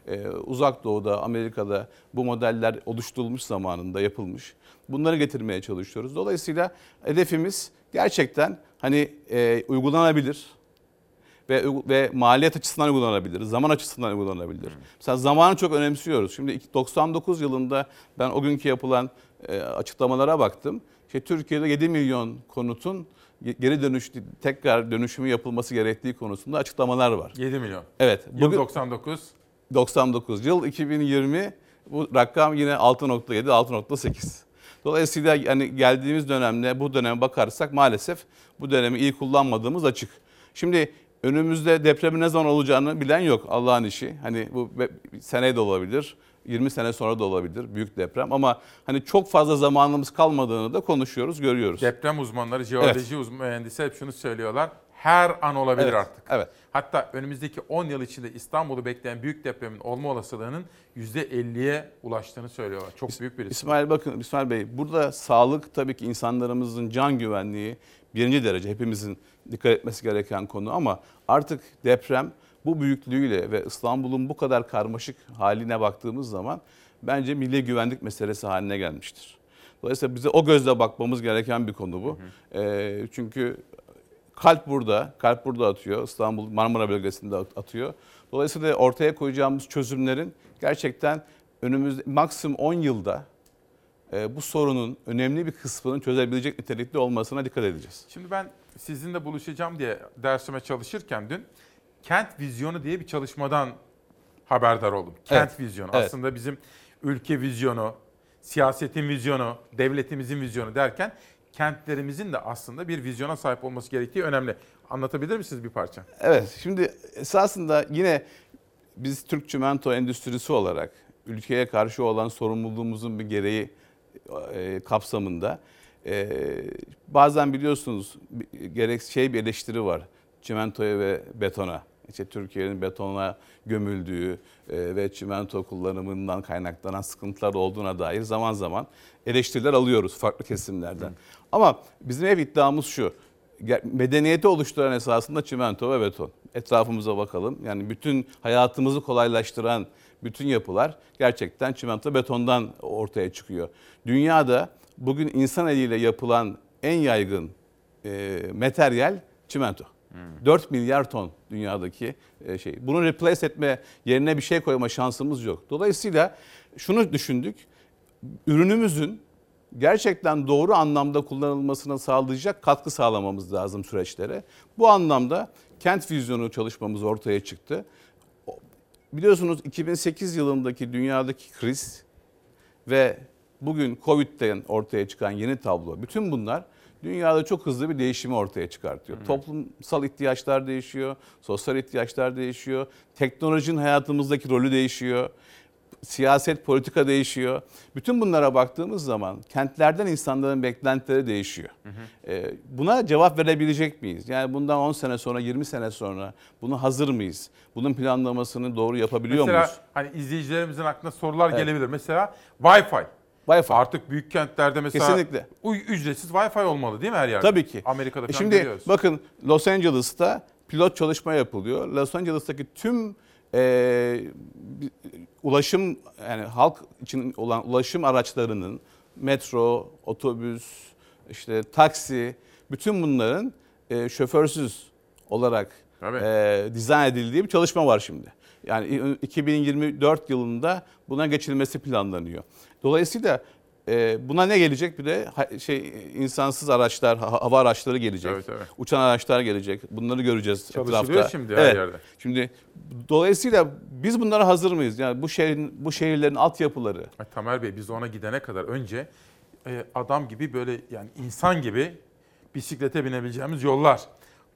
Ee, uzak Doğu'da, Amerika'da bu modeller oluşturulmuş zamanında yapılmış. Bunları getirmeye çalışıyoruz. Dolayısıyla hedefimiz gerçekten hani e, uygulanabilir ve ve maliyet açısından uygulanabilir, zaman açısından uygulanabilir. Mesela zamanı çok önemsiyoruz. Şimdi 99 yılında ben o günkü yapılan e, açıklamalara baktım. İşte Türkiye'de 7 milyon konutun geri dönüş tekrar dönüşümü yapılması gerektiği konusunda açıklamalar var. 7 milyon. Evet. Yıl 99. 99 yıl 2020 bu rakam yine 6.7 6.8. Dolayısıyla yani geldiğimiz dönemle bu döneme bakarsak maalesef bu dönemi iyi kullanmadığımız açık. Şimdi önümüzde depremin ne zaman olacağını bilen yok Allah'ın işi. Hani bu seneye de olabilir, 20 sene sonra da olabilir büyük deprem ama hani çok fazla zamanımız kalmadığını da konuşuyoruz, görüyoruz. Deprem uzmanları, jeoloji uzman mühendisi hep şunu söylüyorlar. Her an olabilir Evet, artık. evet. Hatta önümüzdeki 10 yıl içinde İstanbul'u bekleyen büyük depremin olma olasılığının %50'ye ulaştığını söylüyorlar. Çok büyük bir risk. İsmail bakın İsmail Bey burada sağlık tabii ki insanlarımızın can güvenliği birinci derece hepimizin dikkat etmesi gereken konu ama artık deprem bu büyüklüğüyle ve İstanbul'un bu kadar karmaşık haline baktığımız zaman bence milli güvenlik meselesi haline gelmiştir. Dolayısıyla bize o gözle bakmamız gereken bir konu bu. Ee, çünkü kalp burada, kalp burada atıyor. İstanbul Marmara bölgesinde atıyor. Dolayısıyla ortaya koyacağımız çözümlerin gerçekten önümüzde maksimum 10 yılda e, bu sorunun önemli bir kısmının çözebilecek nitelikte olmasına dikkat edeceğiz. Şimdi ben sizinle buluşacağım diye dersime çalışırken dün Kent Vizyonu diye bir çalışmadan haberdar oldum. Kent Evet, Vizyonu evet. aslında bizim ülke vizyonu, siyasetin vizyonu, devletimizin vizyonu derken kentlerimizin de aslında bir vizyona sahip olması gerektiği önemli. Anlatabilir misiniz bir parça? Evet, şimdi esasında yine biz Türk çimento endüstrisi olarak ülkeye karşı olan sorumluluğumuzun bir gereği e, kapsamında e, bazen biliyorsunuz gerek şey bir eleştiri var çimentoya ve betona. İşte Türkiye'nin betona gömüldüğü e, ve çimento kullanımından kaynaklanan sıkıntılar olduğuna dair zaman zaman eleştiriler alıyoruz farklı kesimlerden. Ama bizim hep iddiamız şu. Medeniyeti oluşturan esasında çimento ve beton. Etrafımıza bakalım. Yani bütün hayatımızı kolaylaştıran bütün yapılar gerçekten çimento betondan ortaya çıkıyor. Dünyada bugün insan eliyle yapılan en yaygın e, materyal çimento. 4 milyar ton dünyadaki e, şey. Bunu replace etme yerine bir şey koyma şansımız yok. Dolayısıyla şunu düşündük. Ürünümüzün gerçekten doğru anlamda kullanılmasına sağlayacak katkı sağlamamız lazım süreçlere. Bu anlamda kent vizyonu çalışmamız ortaya çıktı. Biliyorsunuz 2008 yılındaki dünyadaki kriz ve bugün Covid'den ortaya çıkan yeni tablo. Bütün bunlar dünyada çok hızlı bir değişimi ortaya çıkartıyor. Toplumsal ihtiyaçlar değişiyor, sosyal ihtiyaçlar değişiyor, teknolojinin hayatımızdaki rolü değişiyor, siyaset, politika değişiyor. Bütün bunlara baktığımız zaman kentlerden insanların beklentileri değişiyor. Ee, buna cevap verebilecek miyiz? Yani bundan 10 sene sonra, 20 sene sonra bunu hazır mıyız? Bunun planlamasını doğru yapabiliyor Mesela muyuz? hani izleyicilerimizin aklına sorular Evet. gelebilir. Mesela Wi-Fi. Wi-Fi. Artık büyük kentlerde mesela Kesinlikle. ücretsiz Wi-Fi olmalı değil mi her yerde? Tabii ki. Amerika'da E falan Şimdi görüyoruz. bakın Los Angeles'ta pilot çalışma yapılıyor. Los Angeles'taki tüm e, ulaşım yani halk için olan ulaşım araçlarının metro, otobüs, işte taksi bütün bunların e, şoförsüz olarak e, dizayn edildiği bir çalışma var şimdi. Yani 2024 yılında buna geçilmesi planlanıyor. Dolayısıyla e, buna ne gelecek? Bir de ha- şey insansız araçlar, ha- hava araçları gelecek. Evet, evet. Uçan araçlar gelecek. Bunları göreceğiz Çalışılıyor etrafta. şimdi her yerde. Şimdi dolayısıyla biz bunlara hazır mıyız? Yani bu şehrin bu şehirlerin altyapıları Ay, Tamer Bey biz ona gidene kadar önce e, adam gibi böyle yani insan gibi bisiklete binebileceğimiz yollar,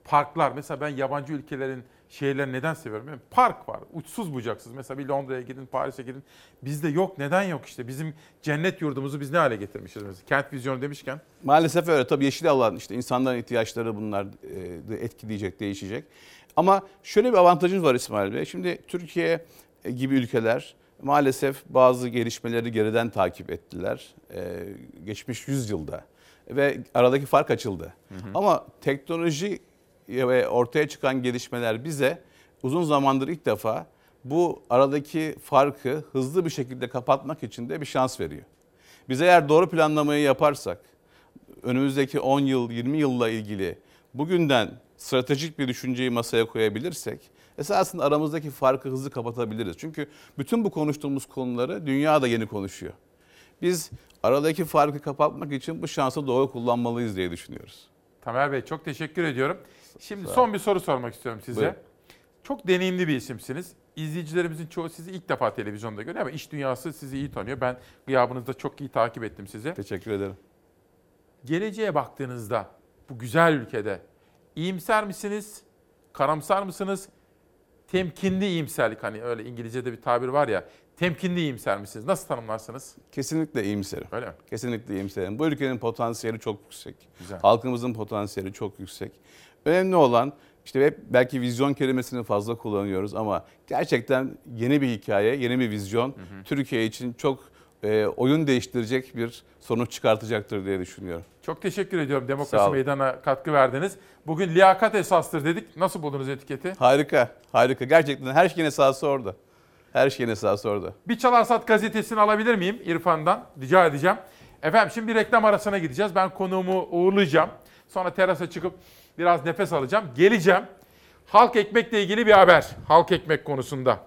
parklar. Mesela ben yabancı ülkelerin şehirlerini neden seviyorum? musun? Park var. Uçsuz bucaksız. Mesela bir Londra'ya gidin, Paris'e gidin. Bizde yok. Neden yok işte? Bizim cennet yurdumuzu biz ne hale getirmişiz mesela? Kent vizyonu demişken. Maalesef öyle. Tabii yeşil alan işte insanların ihtiyaçları bunlar e, etkileyecek, değişecek. Ama şöyle bir avantajımız var İsmail Bey. Şimdi Türkiye e, gibi ülkeler maalesef bazı gelişmeleri geriden takip ettiler. E, geçmiş 100 yılda ve aradaki fark açıldı. Ama teknoloji ve ortaya çıkan gelişmeler bize uzun zamandır ilk defa bu aradaki farkı hızlı bir şekilde kapatmak için de bir şans veriyor. Biz eğer doğru planlamayı yaparsak, önümüzdeki 10 yıl, 20 yılla ilgili bugünden stratejik bir düşünceyi masaya koyabilirsek esasında aramızdaki farkı hızlı kapatabiliriz. Çünkü bütün bu konuştuğumuz konuları dünya da yeni konuşuyor. Biz aradaki farkı kapatmak için bu şansı doğru kullanmalıyız diye düşünüyoruz. Tamer Bey çok teşekkür ediyorum. Şimdi son bir soru sormak istiyorum size. Buyurun. Çok deneyimli bir isimsiniz. İzleyicilerimizin çoğu sizi ilk defa televizyonda görüyor ama iş dünyası sizi iyi tanıyor. Ben gıyabınızda çok iyi takip ettim sizi. Teşekkür ederim. Geleceğe baktığınızda bu güzel ülkede iyimser misiniz? Karamsar mısınız? Temkinli iyimserlik hani öyle İngilizce'de bir tabir var ya. Temkinli iyimser misiniz? Nasıl tanımlarsınız? Kesinlikle iyimserim. Öyle mi? Kesinlikle iyimserim. Bu ülkenin potansiyeli çok yüksek. Güzel. Halkımızın potansiyeli çok yüksek. Önemli olan işte hep belki vizyon kelimesini fazla kullanıyoruz ama gerçekten yeni bir hikaye, yeni bir vizyon Türkiye için çok e, oyun değiştirecek bir sonuç çıkartacaktır diye düşünüyorum. Çok teşekkür ediyorum Demokrasi olun. Meydanı'na katkı verdiniz. Bugün liyakat esastır dedik. Nasıl buldunuz etiketi? Harika, harika. Gerçekten her şeyin esası orada. Her şeyin esası orada. Bir Çalarsat gazetesini alabilir miyim İrfan'dan? Rica edeceğim. Efendim şimdi bir reklam arasına gideceğiz. Ben konuğumu uğurlayacağım. Sonra terasa çıkıp biraz nefes alacağım. Geleceğim. Halk ekmekle ilgili bir haber. Halk ekmek konusunda.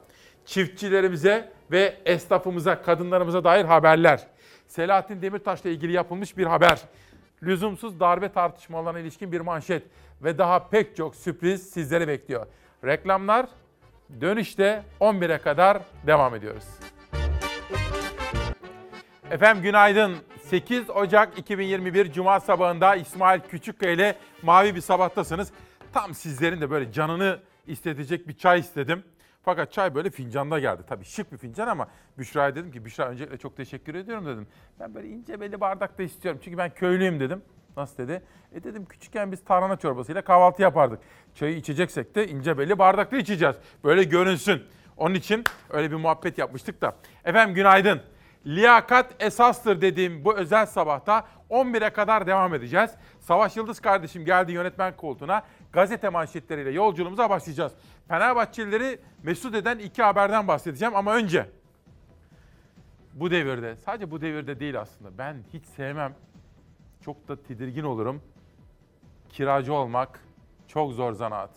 Çiftçilerimize ve esnafımıza, kadınlarımıza dair haberler. Selahattin Demirtaş'la ilgili yapılmış bir haber. Lüzumsuz darbe tartışmalarına ilişkin bir manşet. Ve daha pek çok sürpriz sizleri bekliyor. Reklamlar dönüşte 11'e kadar devam ediyoruz. Efendim günaydın. 8 Ocak 2021 Cuma sabahında İsmail Küçükkaya ile Mavi bir sabahtasınız. Tam sizlerin de böyle canını istedecek bir çay istedim. Fakat çay böyle fincanda geldi. Tabii şık bir fincan ama Büşra'ya dedim ki Büşra öncelikle çok teşekkür ediyorum dedim. Ben böyle ince belli bardakta istiyorum. Çünkü ben köylüyüm dedim. Nasıl dedi? E dedim küçükken biz tarhana çorbasıyla kahvaltı yapardık. Çayı içeceksek de ince belli bardakta içeceğiz. Böyle görünsün. Onun için öyle bir muhabbet yapmıştık da. Efendim günaydın. Liyakat esastır dediğim bu özel sabahta 11'e kadar devam edeceğiz. Savaş Yıldız kardeşim geldi yönetmen koltuğuna. Gazete manşetleriyle yolculuğumuza başlayacağız. Fenerbahçelileri mesut eden iki haberden bahsedeceğim ama önce bu devirde, sadece bu devirde değil aslında. Ben hiç sevmem. Çok da tedirgin olurum. Kiracı olmak çok zor zanaat.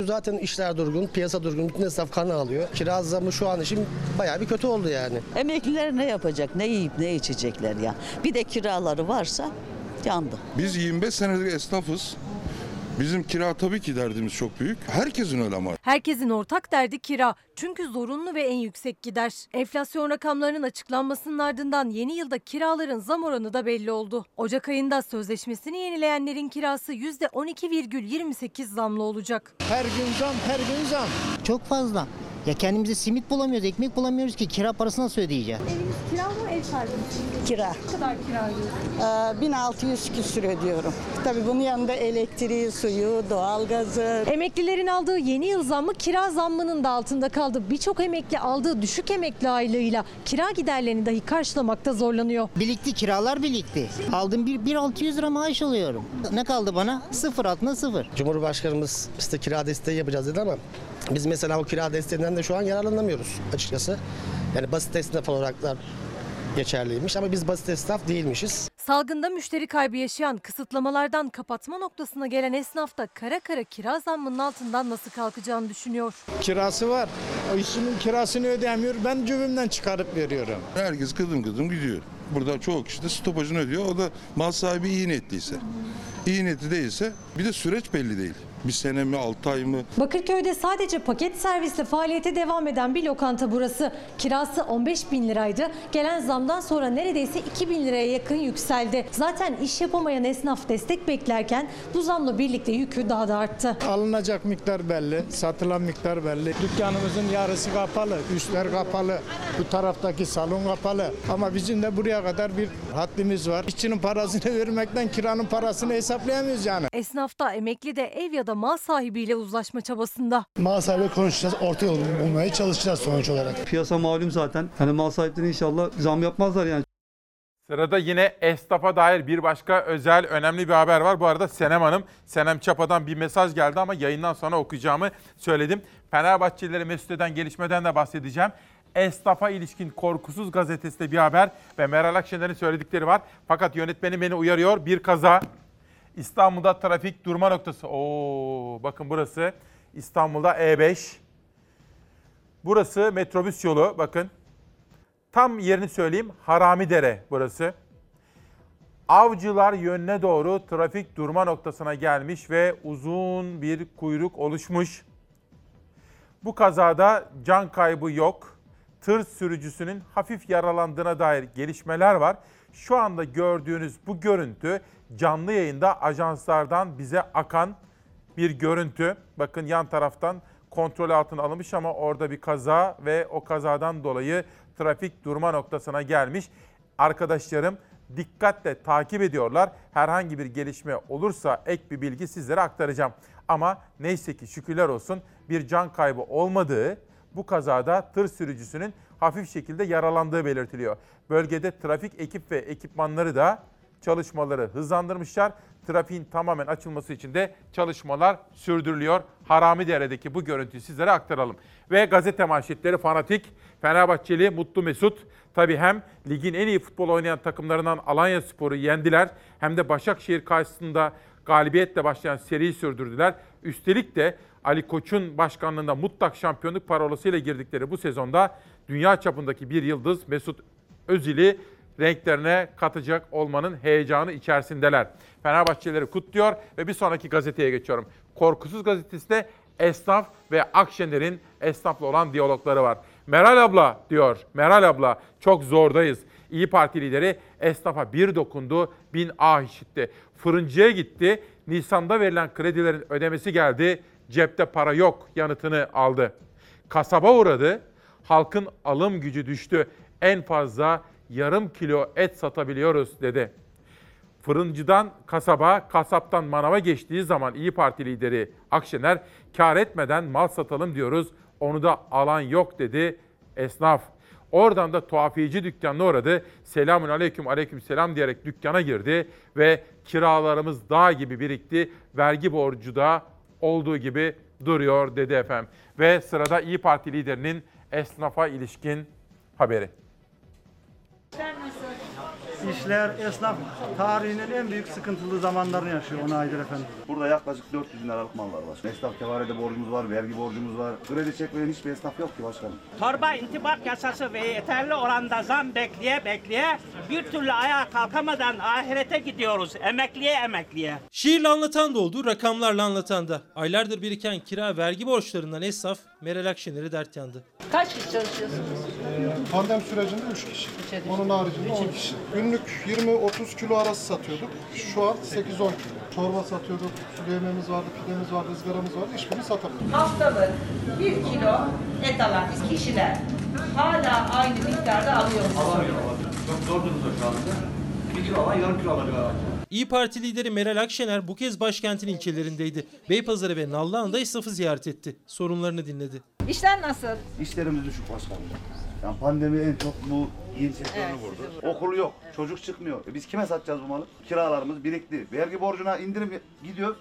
Zaten işler durgun, piyasa durgun, bütün esnaf kan alıyor. Kira zamı şu an için bayağı bir kötü oldu yani. Emekliler ne yapacak? Ne yiyip ne içecekler ya? Bir de kiraları varsa yandı. Biz 25 senedir esnafız. Bizim kira tabii ki derdimiz çok büyük. Herkesin öyle ama. Herkesin ortak derdi kira. Çünkü zorunlu ve en yüksek gider. Enflasyon rakamlarının açıklanmasının ardından yeni yılda kiraların zam oranı da belli oldu. Ocak ayında sözleşmesini yenileyenlerin kirası %12,28 zamlı olacak. Her gün zam, her gün zam. Çok fazla. Ya kendimize simit bulamıyoruz, ekmek bulamıyoruz ki kira parasını nasıl ödeyeceğiz? Eviniz kira mı ev sahibi Kira. Ne kadar kira ödüyorsunuz? Ee, 1600 küsür ödüyorum. Tabii bunun yanında elektriği, suyu, doğalgazı. Emeklilerin aldığı yeni yıl zammı kira zammının da altında kaldı. Birçok emekli aldığı düşük emekli aylığıyla kira giderlerini dahi karşılamakta zorlanıyor. Birikti, kiralar birikti. Aldım bir, 1600 lira maaş alıyorum. Ne kaldı bana? Sıfır altına sıfır. Cumhurbaşkanımız işte kira desteği yapacağız dedi ama biz mesela o kira desteğinden de şu an yararlanamıyoruz açıkçası. Yani basit esnaf olaraklar geçerliymiş ama biz basit esnaf değilmişiz. Salgında müşteri kaybı yaşayan, kısıtlamalardan kapatma noktasına gelen esnaf da kara kara kira zammının altından nasıl kalkacağını düşünüyor. Kirası var. O işimin kirasını ödeyemiyor. Ben cebimden çıkarıp veriyorum. Herkes kıdım kıdım gidiyor. Burada çoğu kişi de stopajını ödüyor. O da mal sahibi iyi niyetliyse. İyi niyetli değilse bir de süreç belli değil. Bir sene mi, altı ay mı? Bakırköy'de sadece paket servisle faaliyete devam eden bir lokanta burası. Kirası 15 bin liraydı. Gelen zamdan sonra neredeyse 2 bin liraya yakın yükseldi. Zaten iş yapamayan esnaf destek beklerken bu zamla birlikte yükü daha da arttı. Alınacak miktar belli, satılan miktar belli. Dükkanımızın yarısı kapalı, üstler kapalı, bu taraftaki salon kapalı. Ama bizim de buraya kadar bir haddimiz var. İşçinin parasını vermekten kiranın parasını hesaplayamıyoruz yani. Esnaf da emekli de ev ya da mal sahibiyle uzlaşma çabasında. Mal sahibi konuşacağız, orta yol bulmaya çalışacağız sonuç olarak. Piyasa malum zaten. Hani mal sahipleri inşallah zam yapmazlar yani. Sırada yine esnafa dair bir başka özel önemli bir haber var. Bu arada Senem Hanım, Senem Çapa'dan bir mesaj geldi ama yayından sonra okuyacağımı söyledim. Fenerbahçelileri mesut eden gelişmeden de bahsedeceğim. Esnafa ilişkin Korkusuz gazetesinde bir haber ve Meral Akşener'in söyledikleri var. Fakat yönetmenim beni uyarıyor. Bir kaza İstanbul'da trafik durma noktası. Oo, bakın burası İstanbul'da E5. Burası metrobüs yolu bakın. Tam yerini söyleyeyim. Haramidere burası. Avcılar yönüne doğru trafik durma noktasına gelmiş ve uzun bir kuyruk oluşmuş. Bu kazada can kaybı yok. Tır sürücüsünün hafif yaralandığına dair gelişmeler var. Şu anda gördüğünüz bu görüntü canlı yayında ajanslardan bize akan bir görüntü. Bakın yan taraftan kontrol altına alınmış ama orada bir kaza ve o kazadan dolayı trafik durma noktasına gelmiş. Arkadaşlarım dikkatle takip ediyorlar. Herhangi bir gelişme olursa ek bir bilgi sizlere aktaracağım. Ama neyse ki şükürler olsun bir can kaybı olmadığı, bu kazada tır sürücüsünün hafif şekilde yaralandığı belirtiliyor. Bölgede trafik ekip ve ekipmanları da çalışmaları hızlandırmışlar. Trafiğin tamamen açılması için de çalışmalar sürdürülüyor. Haramidere'deki bu görüntüyü sizlere aktaralım. Ve gazete manşetleri fanatik, Fenerbahçeli Mutlu Mesut. Tabii hem ligin en iyi futbol oynayan takımlarından Alanya Spor'u yendiler. Hem de Başakşehir karşısında galibiyetle başlayan seriyi sürdürdüler. Üstelik de Ali Koç'un başkanlığında mutlak şampiyonluk parolasıyla girdikleri bu sezonda dünya çapındaki bir yıldız Mesut Özil'i renklerine katacak olmanın heyecanı içerisindeler. Fenerbahçeleri kutluyor ve bir sonraki gazeteye geçiyorum. Korkusuz gazetesinde esnaf ve Akşener'in esnafla olan diyalogları var. Meral abla diyor, Meral abla çok zordayız. İyi Parti lideri esnafa bir dokundu, bin ah işitti. Fırıncıya gitti, Nisan'da verilen kredilerin ödemesi geldi, cepte para yok yanıtını aldı. Kasaba uğradı, halkın alım gücü düştü. En fazla yarım kilo et satabiliyoruz dedi. Fırıncıdan kasaba, kasaptan manava geçtiği zaman İyi Parti lideri Akşener kar etmeden mal satalım diyoruz. Onu da alan yok dedi esnaf. Oradan da tuhafiyeci dükkanına uğradı. Selamun aleyküm aleyküm selam diyerek dükkana girdi ve kiralarımız dağ gibi birikti. Vergi borcu da olduğu gibi duruyor dedi efendim. Ve sırada İyi Parti liderinin esnafa ilişkin haberi. İşler, esnaf tarihinin en büyük sıkıntılı zamanlarını yaşıyor 10 aydır efendim. Burada yaklaşık 400 bin liralık mallar var. Esnaf kefarede borcumuz var, vergi borcumuz var. Kredi çekmeyen hiçbir esnaf yok ki başkanım. Torba intibak yasası ve yeterli oranda zam bekleye bekleye bir türlü ayağa kalkamadan ahirete gidiyoruz. Emekliye emekliye. Şiirle anlatan da oldu, rakamlarla anlatan da. Aylardır biriken kira vergi borçlarından esnaf Meral Akşener'i dert yandı. Kaç kişi çalışıyorsunuz? Pandemi sürecinde 3 kişi. Onun haricinde 10 kişi. Günlük 20-30 kilo arası satıyorduk. Şu an 8-10 kilo. Çorba satıyorduk, sulu yemeğimiz vardı, pidemiz vardı, ızgaramız vardı. Hiçbirini satamıyorduk. Haftalık 1 kilo et alan kişiler hala aynı miktarda alıyor musunuz? Çok zor durumda şu anda. 1 kilo alan yarım kilo alacak. İyi Parti lideri Meral Akşener bu kez başkentin ilçelerindeydi. Beypazarı ve Nallıhan'da esnafı ziyaret etti. Sorunlarını dinledi. İşler nasıl? İşlerimiz düşük başkanım. Yani pandemi en çok bu giyim sektörünü Evet, vurdu. Okul yok, çocuk çıkmıyor. E biz kime satacağız bu malı? Kiralarımız birikti. Vergi borcuna indirim gidiyor.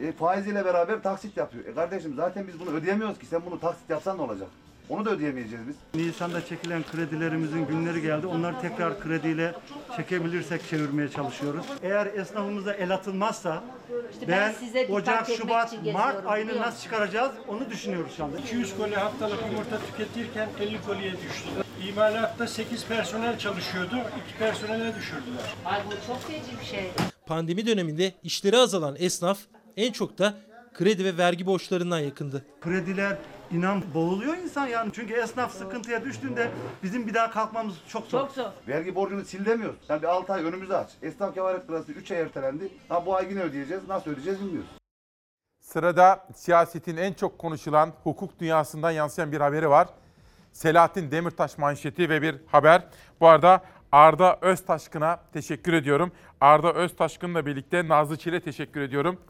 E, faiziyle beraber taksit yapıyor. E kardeşim zaten biz bunu ödeyemiyoruz ki. Sen bunu taksit yapsan ne olacak? Onu da ödeyemeyeceğiz biz. Nisan'da çekilen kredilerimizin günleri geldi. Onları tekrar krediyle çekebilirsek çevirmeye çalışıyoruz. Eğer esnafımıza el atılmazsa İşte ben ben, size Ocak, Şubat, Mart ayını nasıl çıkaracağız onu düşünüyoruz şu anda. 200 koli haftalık yumurta tüketirken 50 koliye düştü. İmalatta 8 personel çalışıyordu, 2 personele düşürdüler. Ay bu çok feci bir şey. Pandemi döneminde işleri azalan esnaf en çok da kredi ve vergi borçlarından yakındı. Krediler inan boğuluyor insan yani. Çünkü esnaf sıkıntıya düştüğünde bizim bir daha kalkmamız çok zor. Çok zor. Vergi borcunu sil demiyoruz. Sen bir 6 ay önümüzü aç. Esnaf kefaret parası 3 ay ertelendi. Ha bu ay yine ödeyeceğiz. Nasıl ödeyeceğiz bilmiyoruz. Sırada siyasetin en çok konuşulan hukuk dünyasından yansıyan bir haberi var. Selahattin Demirtaş manşeti ve bir haber. Bu arada Arda Öztaşkın'a teşekkür ediyorum. Arda Öztaşkın'la birlikte Nazlı Çil'e teşekkür ediyorum.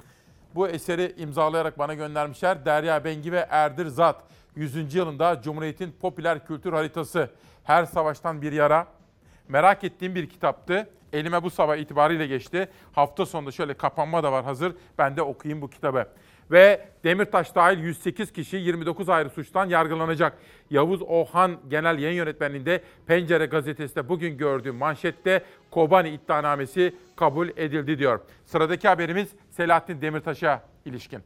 Bu eseri imzalayarak bana göndermişler. Derya Bengi ve Erdir Zat. 100. yılında Cumhuriyet'in popüler kültür haritası. Her savaştan bir yara. Merak ettiğim bir kitaptı. Elime bu sabah itibariyle geçti. Hafta sonunda şöyle kapanma da var hazır. Ben de okuyayım bu kitabı. Ve Demirtaş dahil 108 kişi 29 ayrı suçtan yargılanacak. Yavuz Ohan Genel Yayın Yönetmenliğinde Pencere gazetesinde bugün gördüğüm manşette Kobani iddianamesi kabul edildi diyor. Sıradaki haberimiz Selahattin Demirtaş'a ilişkin.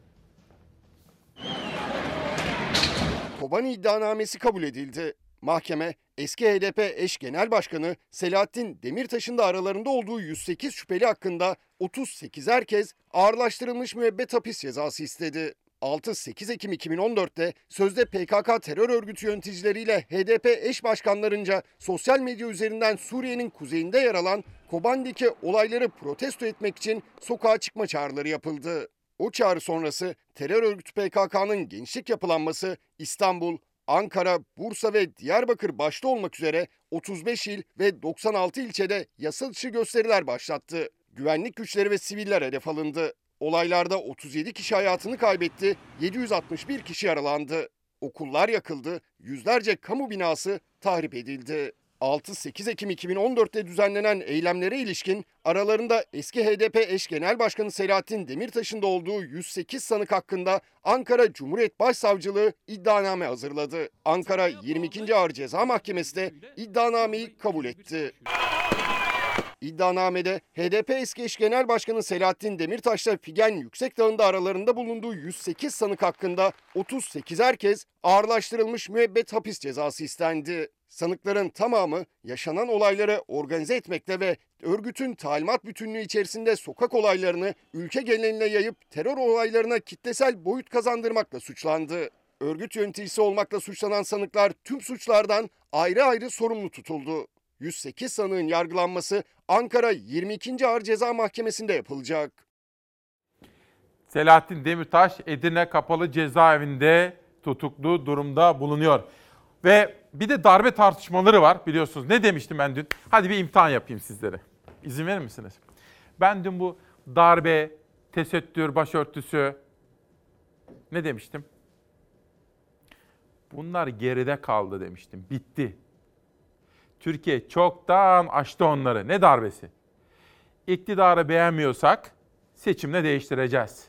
Kobani iddianamesi kabul edildi. Mahkeme eski HDP eş genel başkanı Selahattin Demirtaş'ın da aralarında olduğu 108 şüpheli hakkında 38 herkes ağırlaştırılmış müebbet hapis cezası istedi. 6-8 Ekim 2014'te sözde PKK terör örgütü yöneticileriyle HDP eş başkanlarınca sosyal medya üzerinden Suriye'nin kuzeyinde yer alan Kobani'deki olayları protesto etmek için sokağa çıkma çağrıları yapıldı. O çağrı sonrası terör örgütü PKK'nın gençlik yapılanması İstanbul, Ankara, Bursa ve Diyarbakır başta olmak üzere 35 il ve 96 ilçede yasa dışı gösteriler başlattı. Güvenlik güçleri ve siviller hedef alındı. Olaylarda 37 kişi hayatını kaybetti, 761 kişi yaralandı. Okullar yakıldı, yüzlerce kamu binası tahrip edildi. 6-8 Ekim 2014'te düzenlenen eylemlere ilişkin aralarında eski HDP eş genel başkanı Selahattin Demirtaş'ın da olduğu 108 sanık hakkında Ankara Cumhuriyet Başsavcılığı iddianame hazırladı. Ankara 22. Ağır Ceza Mahkemesi de iddianameyi kabul etti. İddianamede HDP eski eş genel başkanı Selahattin Demirtaş'la Figen Yüksekdağ'ında aralarında bulunduğu 108 sanık hakkında 38 herkes ağırlaştırılmış müebbet hapis cezası istendi. Sanıkların tamamı yaşanan olayları organize etmekle ve örgütün talimat bütünlüğü içerisinde sokak olaylarını ülke geneline yayıp terör olaylarına kitlesel boyut kazandırmakla suçlandı. Örgüt yöneticisi olmakla suçlanan sanıklar tüm suçlardan ayrı ayrı sorumlu tutuldu. 108 sanığın yargılanması Ankara 22. Ağır Ceza Mahkemesi'nde yapılacak. Selahattin Demirtaş Edirne Kapalı Cezaevinde tutuklu durumda bulunuyor. Ve bir de darbe tartışmaları var biliyorsunuz. Ne demiştim ben dün? Hadi bir imtihan yapayım sizlere. İzin verir misiniz? Ben dün bu darbe, tesettür, başörtüsü ne demiştim? Bunlar geride kaldı demiştim. Bitti. Türkiye çoktan aştı onları. Ne darbesi? İktidarı beğenmiyorsak seçimle değiştireceğiz.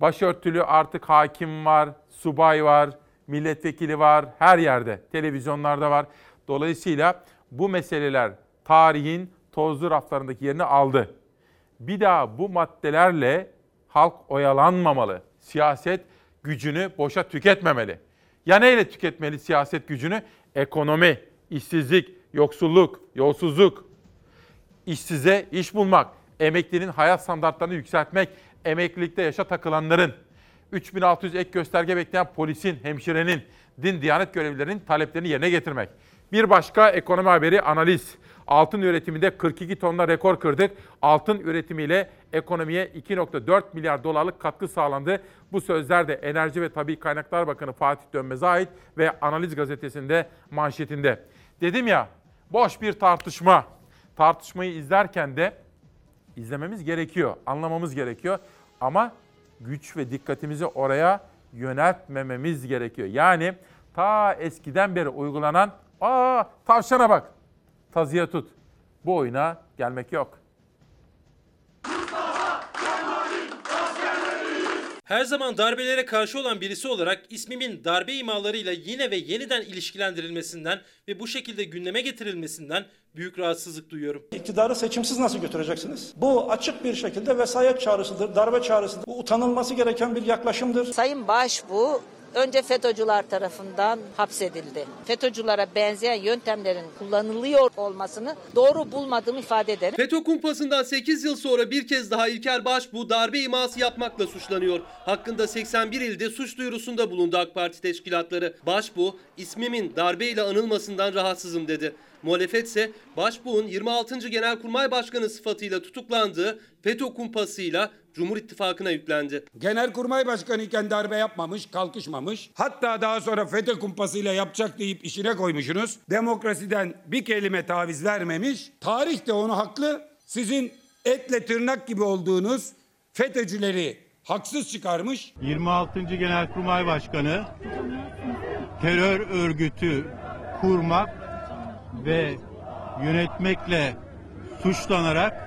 Başörtülü artık hakim var, subay var, milletvekili var, her yerde, televizyonlarda var. Dolayısıyla bu meseleler tarihin tozlu raflarındaki yerini aldı. Bir daha bu maddelerle halk oyalanmamalı. Siyaset gücünü boşa tüketmemeli. Ya neyle tüketmeli siyaset gücünü? Ekonomi, işsizlik, yoksulluk, yolsuzluk, işsize iş bulmak, emeklinin hayat standartlarını yükseltmek, emeklilikte yaşa takılanların, 3600 ek gösterge bekleyen polisin, hemşirenin, din diyanet görevlilerinin taleplerini yerine getirmek. Bir başka ekonomi haberi analiz. Altın üretiminde 42 tonla rekor kırdık. Altın üretimiyle ekonomiye 2.4 milyar dolarlık katkı sağlandı. Bu sözler de Enerji ve Tabii Kaynaklar Bakanı Fatih Dönmez'e ait ve Analiz gazetesinde manşetinde. Dedim ya boş bir tartışma. Tartışmayı izlerken de izlememiz gerekiyor, anlamamız gerekiyor. Ama güç ve dikkatimizi oraya yöneltmememiz gerekiyor. Yani ta eskiden beri uygulanan aa tavşana bak tazıya tut. Bu oyuna gelmek yok. Her zaman darbelere karşı olan birisi olarak ismimin darbe imalarıyla yine ve yeniden ilişkilendirilmesinden ve bu şekilde gündeme getirilmesinden büyük rahatsızlık duyuyorum. İktidarı seçimsiz nasıl götüreceksiniz? Bu açık bir şekilde vesayet çağrısıdır, darbe çağrısıdır. Bu utanılması gereken bir yaklaşımdır. Sayın Başbuğ önce FETÖ'cüler tarafından hapsedildi. FETÖ'cülere benzeyen yöntemlerin kullanılıyor olmasını doğru bulmadığımı ifade ederim. FETÖ kumpasından 8 yıl sonra bir kez daha İlker Başbuğ darbe iması yapmakla suçlanıyor. Hakkında 81 ilde suç duyurusunda bulundu AK Parti teşkilatları. Başbuğ ismimin darbeyle anılmasından rahatsızım dedi. Muhalefet ise Başbuğ'un 26. Genelkurmay Başkanı sıfatıyla tutuklandığı FETÖ kumpasıyla Cumhur İttifakı'na yüklendi. Genelkurmay Başkanı iken darbe yapmamış, kalkışmamış. Hatta daha sonra FETÖ kumpasıyla yapacak deyip işine koymuşsunuz. Demokrasiden bir kelime taviz vermemiş. Tarih de onu haklı. Sizin etle tırnak gibi olduğunuz FETÖ'cüleri haksız çıkarmış. 26. Genelkurmay Başkanı terör örgütü kurmak ve yönetmekle suçlanarak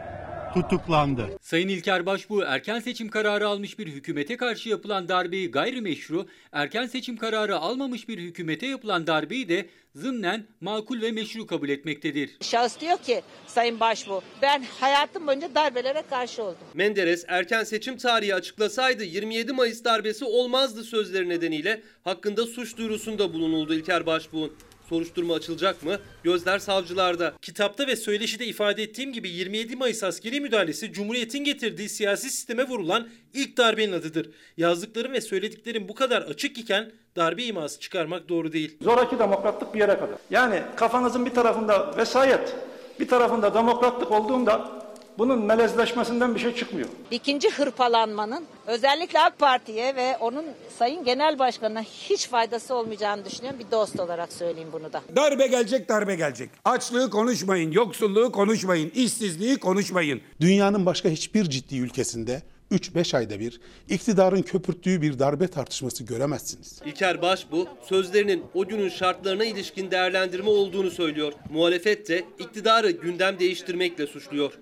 tutuklandı. Sayın İlker Başbuğ erken seçim kararı almış bir hükümete karşı yapılan darbeyi gayrimeşru, erken seçim kararı almamış bir hükümete yapılan darbeyi de zımnen makul ve meşru kabul etmektedir. Şahıs diyor ki Sayın Başbuğ ben hayatım boyunca darbelere karşı oldum. Menderes erken seçim tarihi açıklasaydı 27 Mayıs darbesi olmazdı sözleri nedeniyle hakkında suç duyurusunda bulunuldu İlker Başbuğ'un. Soruşturma açılacak mı? Gözler savcılarda. Kitapta ve söyleşide ifade ettiğim gibi 27 Mayıs askeri müdahalesi Cumhuriyet'in getirdiği siyasi sisteme vurulan ilk darbenin adıdır. Yazdıklarım ve söylediklerim bu kadar açık iken darbe iması çıkarmak doğru değil. Zoraki demokratlık bir yere kadar. Yani kafanızın bir tarafında vesayet, bir tarafında demokratlık olduğunda bunun melezleşmesinden bir şey çıkmıyor. İkinci hırpalanmanın özellikle AK Parti'ye ve onun Sayın Genel Başkanı'na hiç faydası olmayacağını düşünüyorum. Bir dost olarak söyleyeyim bunu da. Darbe gelecek, darbe gelecek. Açlığı konuşmayın, yoksulluğu konuşmayın, işsizliği konuşmayın. Dünyanın başka hiçbir ciddi ülkesinde 3-5 ayda bir iktidarın köpürttüğü bir darbe tartışması göremezsiniz. İlker Başbuğ sözlerinin o günün şartlarına ilişkin değerlendirme olduğunu söylüyor. Muhalefet de iktidarı gündem değiştirmekle suçluyor.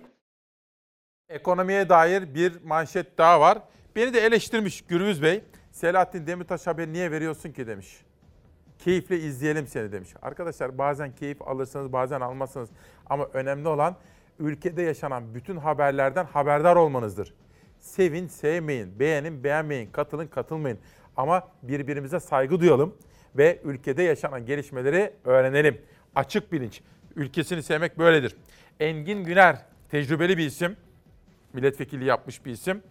Ekonomiye dair bir manşet daha var. Beni de eleştirmiş Gürbüz Bey. Selahattin Demirtaş haberi niye veriyorsun ki demiş. Keyifle izleyelim seni demiş. Arkadaşlar bazen keyif alırsınız bazen almazsınız. Ama önemli olan ülkede yaşanan bütün haberlerden haberdar olmanızdır. Sevin, sevmeyin, beğenin, beğenmeyin, katılın, katılmayın. Ama birbirimize saygı duyalım ve ülkede yaşanan gelişmeleri öğrenelim. Açık bilinç. Ülkesini sevmek böyledir. Engin Güner, tecrübeli bir isim. Milletvekili yapmış bir isim.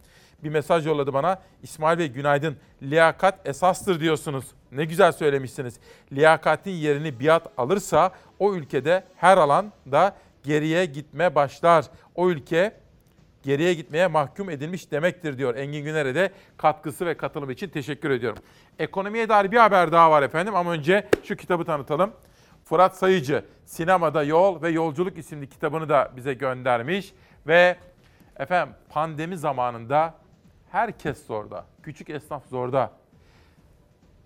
bir mesaj yolladı bana. İsmail Bey günaydın. Liyakat esastır diyorsunuz. Ne güzel söylemişsiniz. Liyakatin yerini biat alırsa o ülkede her alanda geriye gitme başlar. O ülke geriye gitmeye mahkum edilmiş demektir diyor. Engin Güner'e de katkısı ve katılımı için teşekkür ediyorum. Ekonomiye dair bir haber daha var efendim ama önce şu kitabı tanıtalım. Fırat Sayıcı Sinemada Yol ve Yolculuk isimli kitabını da bize göndermiş ve efendim pandemi zamanında herkes zorda. Küçük esnaf zorda.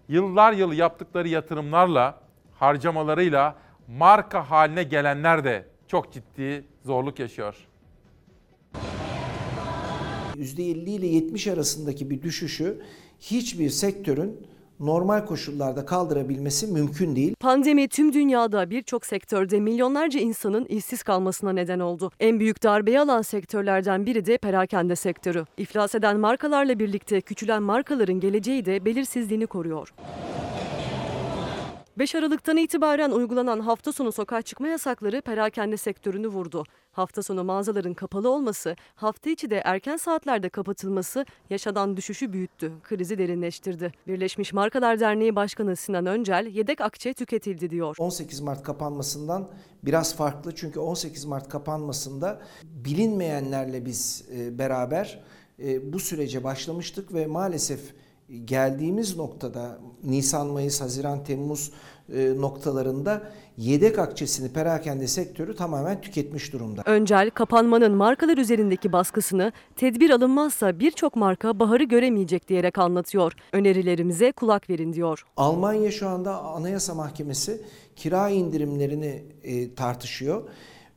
Yıllar yılı yaptıkları yatırımlarla, harcamalarıyla marka haline gelenler de çok ciddi zorluk yaşıyor. %50 ile 70 arasındaki bir düşüşü hiçbir sektörün normal koşullarda kaldırabilmesi mümkün değil. Pandemi tüm dünyada birçok sektörde milyonlarca insanın işsiz kalmasına neden oldu. En büyük darbeyi alan sektörlerden biri de perakende sektörü. İflas eden markalarla birlikte küçülen markaların geleceği de belirsizliğini koruyor. 5 Aralık'tan itibaren uygulanan hafta sonu sokağa çıkma yasakları perakende sektörünü vurdu. Hafta sonu mağazaların kapalı olması, hafta içi de erken saatlerde kapatılması yaşanan düşüşü büyüttü, krizi derinleştirdi. Birleşmiş Markalar Derneği Başkanı Sinan Öncel, yedek akçe tüketildi diyor. 18 Mart kapanmasından biraz farklı çünkü 18 Mart kapanmasında bilinmeyenlerle biz e, beraber e, bu sürece başlamıştık ve maalesef geldiğimiz noktada Nisan, Mayıs, Haziran, Temmuz e, noktalarında yedek akçesini perakende sektörü tamamen tüketmiş durumda. Öncel, kapanmanın markalar üzerindeki baskısını tedbir alınmazsa birçok marka baharı göremeyecek diyerek anlatıyor. Önerilerimize kulak verin diyor. Almanya şu anda Anayasa Mahkemesi kira indirimlerini e, tartışıyor.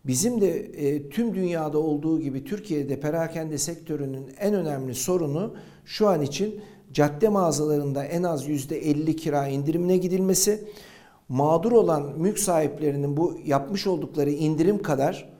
Bizim de e, tüm dünyada olduğu gibi Türkiye'de perakende sektörünün en önemli sorunu şu an için cadde mağazalarında en az %50 kira indirimine gidilmesi, mağdur olan mülk sahiplerinin bu yapmış oldukları indirim kadar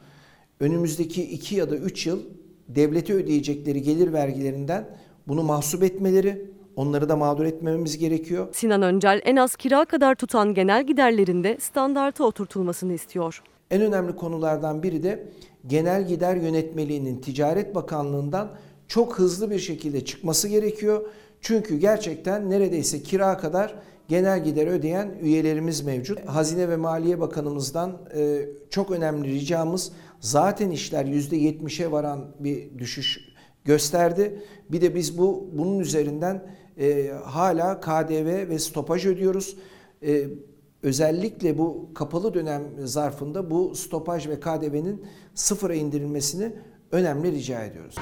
önümüzdeki 2 ya da 3 yıl devlete ödeyecekleri gelir vergilerinden bunu mahsup etmeleri, onları da mağdur etmememiz gerekiyor. Sinan Öncel en az kira kadar tutan genel giderlerinde standarta oturtulmasını istiyor. En önemli konulardan biri de genel gider yönetmeliğinin Ticaret Bakanlığı'ndan çok hızlı bir şekilde çıkması gerekiyor. Çünkü gerçekten neredeyse kira kadar genel gider ödeyen üyelerimiz mevcut. Hazine ve Maliye Bakanımızdan e, çok önemli ricamız zaten işler %70'e varan bir düşüş gösterdi. Bir de biz bu bunun üzerinden e, hala KDV ve stopaj ödüyoruz. E, özellikle bu kapalı dönem zarfında bu stopaj ve KDV'nin sıfıra indirilmesini önemli rica ediyoruz.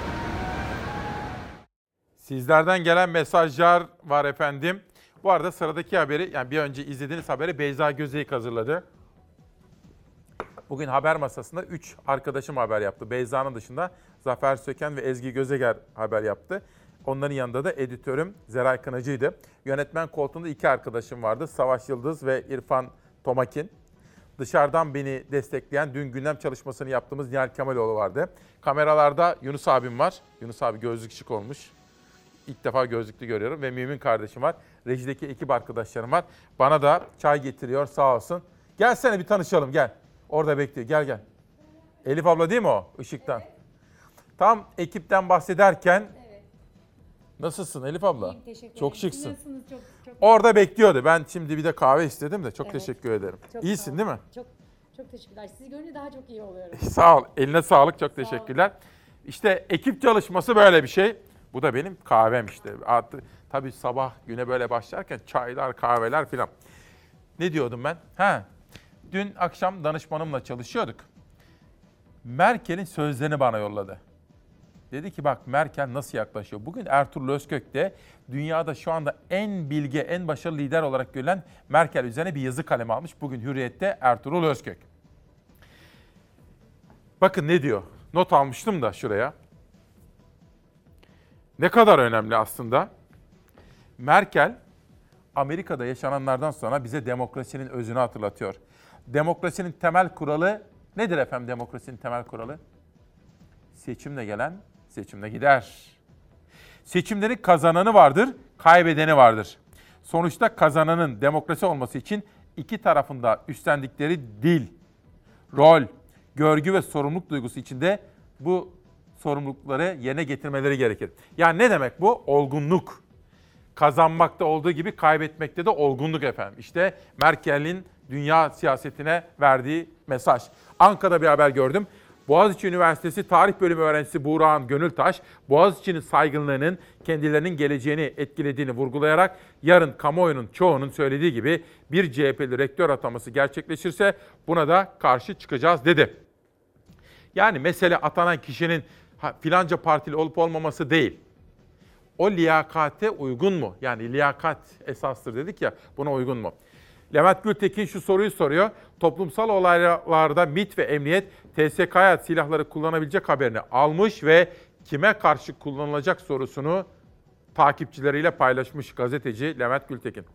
Sizlerden gelen mesajlar var efendim. Bu arada sıradaki haberi, yani bir önce izlediğiniz haberi Beyza Gözeyik hazırladı. Bugün haber masasında 3 arkadaşım haber yaptı. Beyza'nın dışında Zafer Söken ve Ezgi Gözeger haber yaptı. Onların yanında da editörüm Zeray Kınacı'ydı. Yönetmen koltuğunda iki arkadaşım vardı. Savaş Yıldız ve İrfan Tomakin. Dışarıdan beni destekleyen dün gündem çalışmasını yaptığımız Nihal Kemaloğlu vardı. Kameralarda Yunus abim var. Yunus abi gözlük şık olmuş. İlk defa gözlüklü görüyorum ve Mümin kardeşim var. Rejideki ekip arkadaşlarım var. Bana da çay getiriyor sağ olsun. Gelsene bir tanışalım gel. Orada bekliyor gel gel. Elif abla değil mi o ışıktan? Tam ekipten bahsederken Nasılsın Elif abla? İyiyim, teşekkür Çok ederim. şıksın. Nasılsınız? Çok, çok Orada bekliyordu. Ben şimdi bir de kahve istedim de çok Evet. teşekkür ederim. Çok İyisin sağ değil mi? Çok çok teşekkürler. Sizi görünce daha çok iyi oluyorum. Sağ ol. Eline sağlık. Çok teşekkürler. İşte ekip çalışması böyle bir şey. Bu da benim kahvem işte. Artık, tabii sabah güne böyle başlarken çaylar, kahveler filan. Ne diyordum ben? Ha. Dün akşam danışmanımla çalışıyorduk. Merkel'in sözlerini bana yolladı. Dedi ki bak Merkel nasıl yaklaşıyor. Bugün Ertuğrul Özkök de dünyada şu anda en bilge, en başarılı lider olarak görülen Merkel üzerine bir yazı kalemi almış. Bugün Hürriyet'te Ertuğrul Özkök. Bakın ne diyor. Not almıştım da şuraya. Ne kadar önemli aslında. Merkel Amerika'da yaşananlardan sonra bize demokrasinin özünü hatırlatıyor. Demokrasinin temel kuralı nedir efendim demokrasinin temel kuralı? Seçimle gelen seçimle gider. Seçimlerin kazananı vardır, kaybedeni vardır. Sonuçta kazananın demokrasi olması için iki tarafında üstlendikleri dil, rol, görgü ve sorumluluk duygusu içinde bu sorumlulukları yerine getirmeleri gerekir. Yani ne demek bu? Olgunluk. Kazanmakta olduğu gibi kaybetmekte de olgunluk efendim. İşte Merkel'in dünya siyasetine verdiği mesaj. Ankara'da bir haber gördüm. Boğaziçi Üniversitesi Tarih Bölümü öğrencisi Buğrahan Gönültaş, Boğaziçi'nin saygınlığının kendilerinin geleceğini etkilediğini vurgulayarak yarın kamuoyunun çoğunun söylediği gibi bir CHP'li rektör ataması gerçekleşirse buna da karşı çıkacağız dedi. Yani mesele atanan kişinin filanca partili olup olmaması değil. O liyakate uygun mu? Yani liyakat esastır dedik ya buna uygun mu? Levent Gültekin şu soruyu soruyor. Toplumsal olaylarda MIT ve emniyet TSK'ya silahları kullanabilecek haberini almış ve kime karşı kullanılacak sorusunu takipçileriyle paylaşmış gazeteci Levent Gültekin.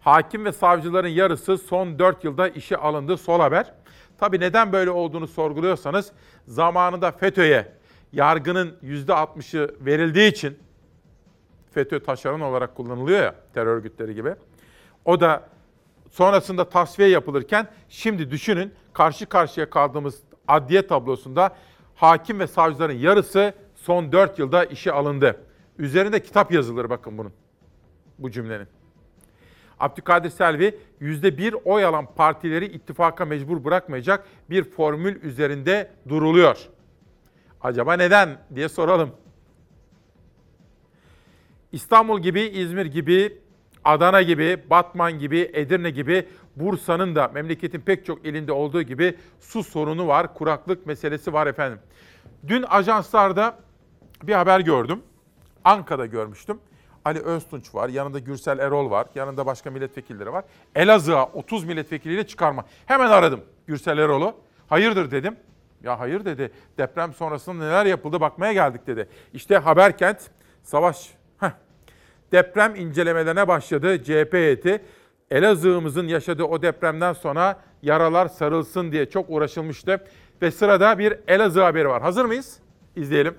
Hakim ve savcıların yarısı son 4 yılda işe alındı sol haber. Tabi neden böyle olduğunu sorguluyorsanız zamanında FETÖ'ye yargının %60'ı verildiği için FETÖ taşeron olarak kullanılıyor ya terör örgütleri gibi. O da sonrasında tasfiye yapılırken şimdi düşünün karşı karşıya kaldığımız adliye tablosunda hakim ve savcıların yarısı son 4 yılda işe alındı. Üzerinde kitap yazılır bakın bunun. Bu cümlenin. Abdülkadir Selvi %1 oy alan partileri ittifaka mecbur bırakmayacak bir formül üzerinde duruluyor. Acaba neden diye soralım. İstanbul gibi, İzmir gibi, Adana gibi, Batman gibi, Edirne gibi, Bursa'nın da memleketin pek çok ilinde olduğu gibi su sorunu var, kuraklık meselesi var efendim. Dün ajanslarda bir haber gördüm. Ankara'da görmüştüm. Ali Öztunç var, yanında Gürsel Erol var, yanında başka milletvekilleri var. Elazığ'a 30 milletvekiliyle çıkarma. Hemen aradım Gürsel Erol'u. Hayırdır dedim. Ya hayır dedi. Deprem sonrasında neler yapıldı bakmaya geldik dedi. İşte Haberkent Savaş heh, deprem incelemelerine başladı CHP heyeti. Elazığ'ımızın yaşadığı o depremden sonra yaralar sarılsın diye çok uğraşılmıştı. Ve sırada bir Elazığ haberi var. Hazır mıyız? İzleyelim.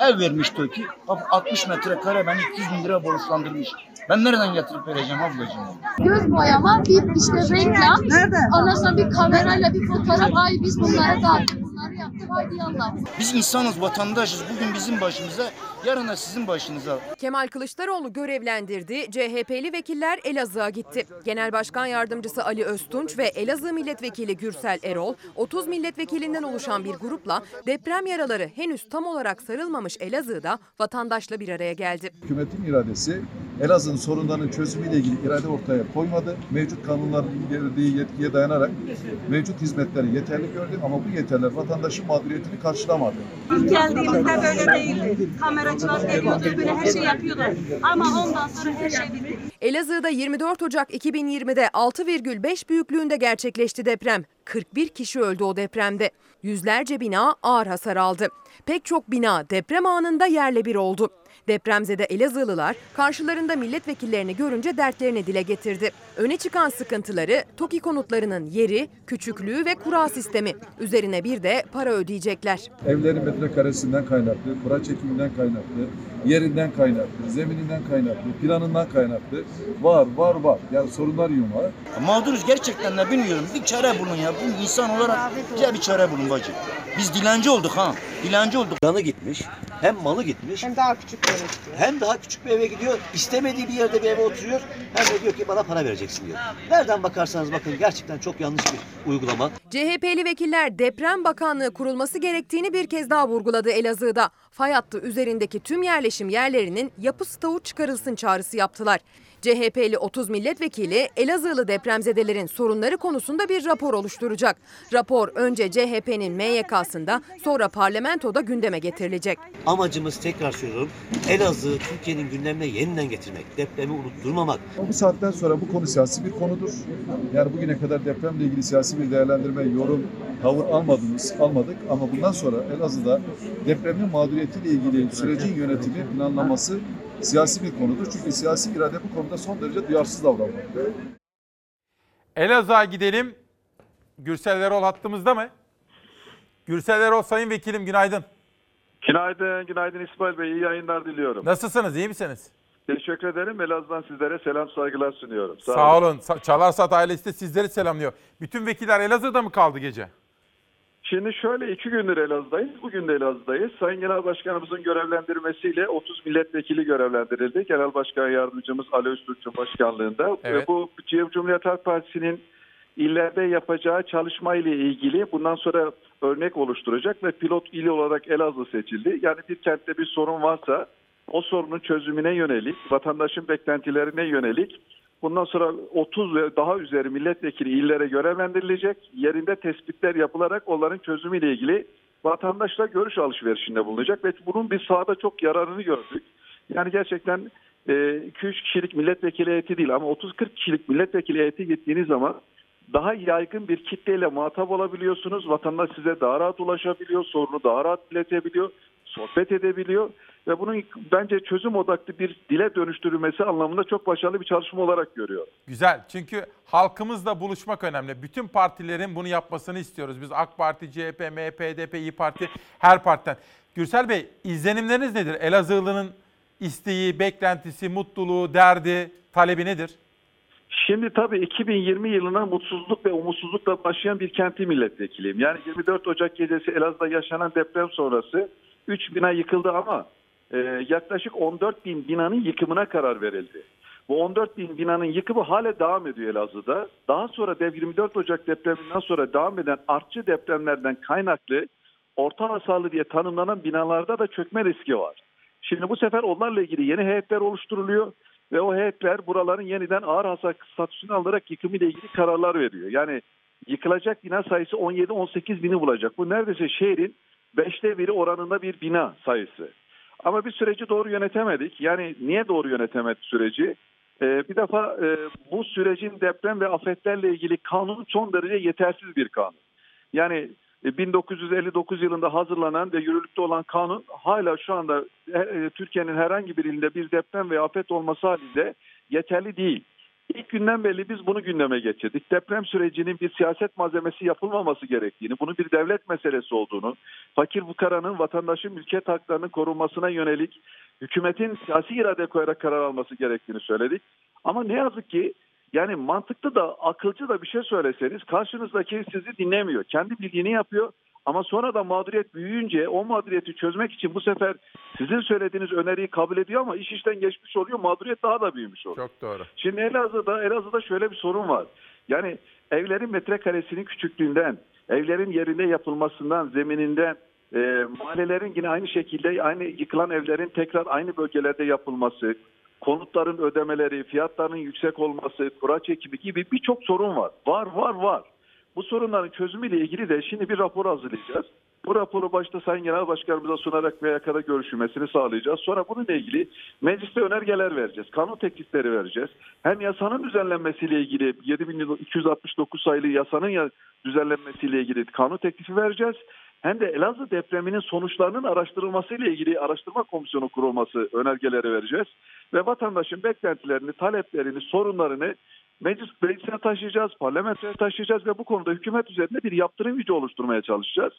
Ev vermiş TOKİ. 60 metrekare beni 200 bin lira borçlandırmış. Ben nereden getirip vereceğim ablacığım? Göz boyama, bir işte reklam. Nerede? Ondan sonra bir kamerayla bir fotoğraf. Ay biz bunları dağıttık, yallah. Biz insanız, vatandaşız. Bugün bizim başımıza, yarın da sizin başınıza. Kemal Kılıçdaroğlu görevlendirdi. CHP'li vekiller Elazığ'a gitti. Genel Başkan Yardımcısı Ali Öztunç ve Elazığ Milletvekili Gürsel Erol, 30 milletvekilinden oluşan bir grupla deprem yaraları henüz tam olarak sarılmamış Elazığ'da vatandaşla bir araya geldi. Hükümetin iradesi Elazığ'ın sorunlarının çözümüyle ilgili irade ortaya koymadı. Mevcut kanunların verdiği yetkiye dayanarak mevcut hizmetleri yeterli gördü ama bu yeterler vatandaşın mağduriyetini karşılamadı. İlk geldiğimizde böyle değildi. Kameracılar geliyordu, böyle her şey yapıyordu. Ama ondan sonra her şey bitti. Elazığ'da 24 Ocak 2020'de 6,5 büyüklüğünde gerçekleşti deprem. 41 kişi öldü o depremde. Yüzlerce bina ağır hasar aldı. Pek çok bina deprem anında yerle bir oldu. Depremzede Elazığlılar karşılarında milletvekillerini görünce dertlerini dile getirdi. Öne çıkan sıkıntıları TOKİ konutlarının yeri, küçüklüğü ve kura sistemi. Üzerine bir de para ödeyecekler. Evlerin metrekaresinden kaynaklı, kura çekiminden kaynaklı, yerinden kaynaklı, zemininden kaynaklı, planından kaynaklı var var var. Yani sorunlar yumağı. Mağduruz gerçekten de bilmiyorum. Bir çare bulun ya. Bu insan olarak bize bir çare bulun bacı. Biz dilenci olduk ha. Dilenci olduk. Canı gitmiş, hem malı gitmiş. Hem daha küçük bir eve gidiyor. Hem daha küçük bir eve gidiyor. İstemediği bir yerde bir eve oturuyor. Hem de diyor ki bana para vereceksin diyor. Nereden bakarsanız bakın gerçekten çok yanlış bir uygulama. CHP'li vekiller deprem bakanlığı kurulması gerektiğini bir kez daha vurguladı Elazığ'da. Fay hattı üzerindeki tüm yerleşim yerlerinin yapı stoğu çıkarılsın çağrısı yaptılar. CHP'li 30 milletvekili Elazığlı depremzedelerin sorunları konusunda bir rapor oluşturacak. Rapor önce CHP'nin MYK'sında sonra parlamentoda gündeme getirilecek. Amacımız tekrar söylüyorum Elazığ Türkiye'nin gündemine yeniden getirmek. Depremi unutturmamak. Bu saatten sonra bu konu siyasi bir konudur. Yani bugüne kadar depremle ilgili siyasi bir değerlendirme, yorum, tavır almadınız, almadık ama bundan sonra Elazığ'da depremin mağduriyetiyle ilgili sürecin yönetimi, planlaması siyasi bir konudur. Çünkü siyasi irade bu konuda son derece duyarsız davranmak. Elazığ'a gidelim. Gürsel Erol hattımızda mı? Gürsel Erol Sayın Vekilim günaydın. Günaydın, günaydın İsmail Bey. İyi yayınlar diliyorum. Nasılsınız, iyi misiniz? Teşekkür ederim. Elazığ'dan sizlere selam saygılar sunuyorum. Sağ, olun. Sa- Çalarsat ailesi de sizleri selamlıyor. Bütün vekiller Elazığ'da mı kaldı gece? Şimdi şöyle iki gündür Elazığ'dayız. Bugün de Elazığ'dayız. Sayın Genel Başkanımızın görevlendirmesiyle 30 milletvekili görevlendirildi. Genel Başkan Yardımcımız Ali Öztürk'ün başkanlığında. Evet. Ve Bu Cumhuriyet Halk Partisi'nin illerde yapacağı çalışma ile ilgili bundan sonra örnek oluşturacak ve pilot il olarak Elazığ seçildi. Yani bir kentte bir sorun varsa o sorunun çözümüne yönelik, vatandaşın beklentilerine yönelik bundan sonra 30 ve daha üzeri milletvekili illere görevlendirilecek. Yerinde tespitler yapılarak onların çözümüyle ilgili vatandaşla görüş alışverişinde bulunacak ve bunun bir sahada çok yararını gördük. Yani gerçekten e, 2-3 kişilik milletvekili heyeti değil ama 30-40 kişilik milletvekili heyeti gittiğiniz zaman daha yaygın bir kitleyle muhatap olabiliyorsunuz. Vatandaş size daha rahat ulaşabiliyor, sorunu daha rahat iletebiliyor, sohbet edebiliyor ve bunun bence çözüm odaklı bir dile dönüştürülmesi anlamında çok başarılı bir çalışma olarak görüyor. Güzel. Çünkü halkımızla buluşmak önemli. Bütün partilerin bunu yapmasını istiyoruz. Biz AK Parti, CHP, MHP, HDP, İyi Parti her partiden. Gürsel Bey, izlenimleriniz nedir? Elazığlı'nın isteği, beklentisi, mutluluğu, derdi, talebi nedir? Şimdi tabii 2020 yılına mutsuzluk ve umutsuzlukla başlayan bir kenti milletvekiliyim. Yani 24 Ocak gecesi Elazığ'da yaşanan deprem sonrası 3 bina yıkıldı ama e, yaklaşık 14 bin binanın yıkımına karar verildi. Bu 14 bin binanın yıkımı hala devam ediyor Elazığ'da. Daha sonra dev 24 Ocak depreminden sonra devam eden artçı depremlerden kaynaklı orta hasarlı diye tanımlanan binalarda da çökme riski var. Şimdi bu sefer onlarla ilgili yeni heyetler oluşturuluyor ve o heyetler buraların yeniden ağır hasar statüsünü alarak yıkımı ile ilgili kararlar veriyor. Yani yıkılacak bina sayısı 17-18 bini bulacak. Bu neredeyse şehrin beşte biri oranında bir bina sayısı. Ama bir süreci doğru yönetemedik. Yani niye doğru yönetemedik süreci? Ee, bir defa e, bu sürecin deprem ve afetlerle ilgili kanun son derece yetersiz bir kanun. Yani 1959 yılında hazırlanan ve yürürlükte olan kanun hala şu anda e, e, Türkiye'nin herhangi bir ilinde bir deprem veya afet olması halinde yeterli değil. İlk günden belli biz bunu gündeme getirdik. Deprem sürecinin bir siyaset malzemesi yapılmaması gerektiğini, bunun bir devlet meselesi olduğunu, fakir fukaranın, vatandaşın mülkiyet haklarının korunmasına yönelik hükümetin siyasi irade koyarak karar alması gerektiğini söyledik. Ama ne yazık ki yani mantıklı da akılcı da bir şey söyleseniz karşınızdaki sizi dinlemiyor. Kendi bildiğini yapıyor ama sonra da mağduriyet büyüyünce o mağduriyeti çözmek için bu sefer sizin söylediğiniz öneriyi kabul ediyor ama iş işten geçmiş oluyor. Mağduriyet daha da büyümüş oluyor. Çok doğru. Şimdi Elazığ'da, Elazığ'da şöyle bir sorun var. Yani evlerin metrekaresinin küçüklüğünden, evlerin yerinde yapılmasından, zemininden, e, mahallelerin yine aynı şekilde aynı yıkılan evlerin tekrar aynı bölgelerde yapılması, konutların ödemeleri, fiyatların yüksek olması, kura çekimi gibi birçok sorun var. Var, var, var. Bu sorunların çözümüyle ilgili de şimdi bir rapor hazırlayacağız. Bu raporu başta Sayın Genel Başkanımıza sunarak VYK'da görüşülmesini sağlayacağız. Sonra bununla ilgili mecliste önergeler vereceğiz. Kanun teklifleri vereceğiz. Hem yasanın düzenlenmesiyle ilgili 7269 sayılı yasanın ya düzenlenmesiyle ilgili kanun teklifi vereceğiz. Hem de Elazığ depreminin sonuçlarının araştırılmasıyla ilgili araştırma komisyonu kurulması önergeleri vereceğiz. Ve vatandaşın beklentilerini, taleplerini, sorunlarını meclis meclisine taşıyacağız, parlamentoya taşıyacağız ve bu konuda hükümet üzerinde bir yaptırım gücü oluşturmaya çalışacağız.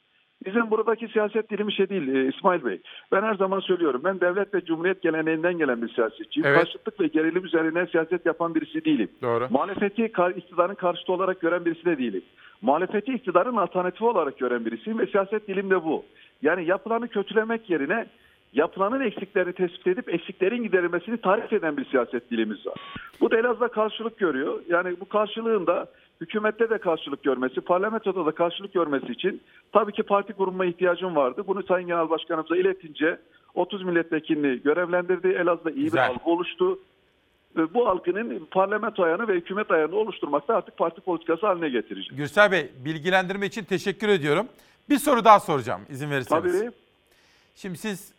Bizim buradaki siyaset dilimi şey değil e, İsmail Bey. Ben her zaman söylüyorum. Ben devlet ve cumhuriyet geleneğinden gelen bir siyasetçiyim. Evet. Karşıtlık ve gerilim üzerine siyaset yapan birisi değilim. Doğru. Muhalefeti iktidarın karşıtı olarak gören birisi de değilim. Muhalefeti iktidarın alternatifi olarak gören birisiyim ve siyaset dilim de bu. Yani yapılanı kötülemek yerine yapılanın eksiklerini tespit edip eksiklerin giderilmesini tarif eden bir siyaset dilimiz var. Bu da Elazığ'da karşılık görüyor. Yani bu karşılığın da hükümette de karşılık görmesi, parlamentoda da karşılık görmesi için tabii ki parti kurulma ihtiyacım vardı. Bunu Sayın Genel Başkanımıza iletince 30 milletvekilini görevlendirdi. Elazığ'da iyi Güzel. bir algı oluştu. Bu algının parlamento ayağını ve hükümet ayağını oluşturmakta artık parti politikası haline getireceğiz. Gürsel Bey, bilgilendirme için teşekkür ediyorum. Bir soru daha soracağım izin verirseniz. Tabii. Şimdi siz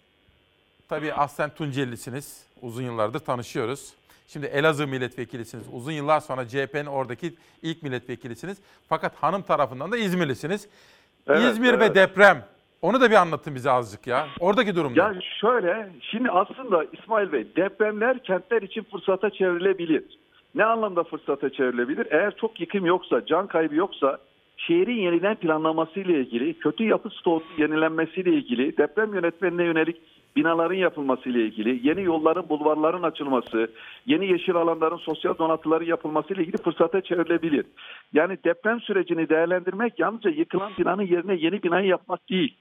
tabii aslen Tunceli'lisiniz. Uzun yıllardır tanışıyoruz. Şimdi Elazığ milletvekilisiniz. Uzun yıllar sonra CHP'nin oradaki ilk milletvekilisiniz. Fakat hanım tarafından da İzmirlisiniz. Evet, İzmir ve evet. deprem. Onu da bir anlatın bize azıcık ya. Oradaki durum? Ya şöyle, şimdi aslında İsmail Bey depremler kentler için fırsata çevrilebilir. Ne anlamda fırsata çevrilebilir? Eğer çok yıkım yoksa, can kaybı yoksa şehrin yeniden planlaması ile ilgili, kötü yapı stoğunun yenilenmesiyle ilgili, deprem yönetmenine yönelik binaların yapılması ile ilgili, yeni yolların, bulvarların açılması, yeni yeşil alanların sosyal donatıların yapılması ile ilgili fırsata çevrilebilir. Yani deprem sürecini değerlendirmek yalnızca yıkılan binanın yerine yeni binayı yapmak değil.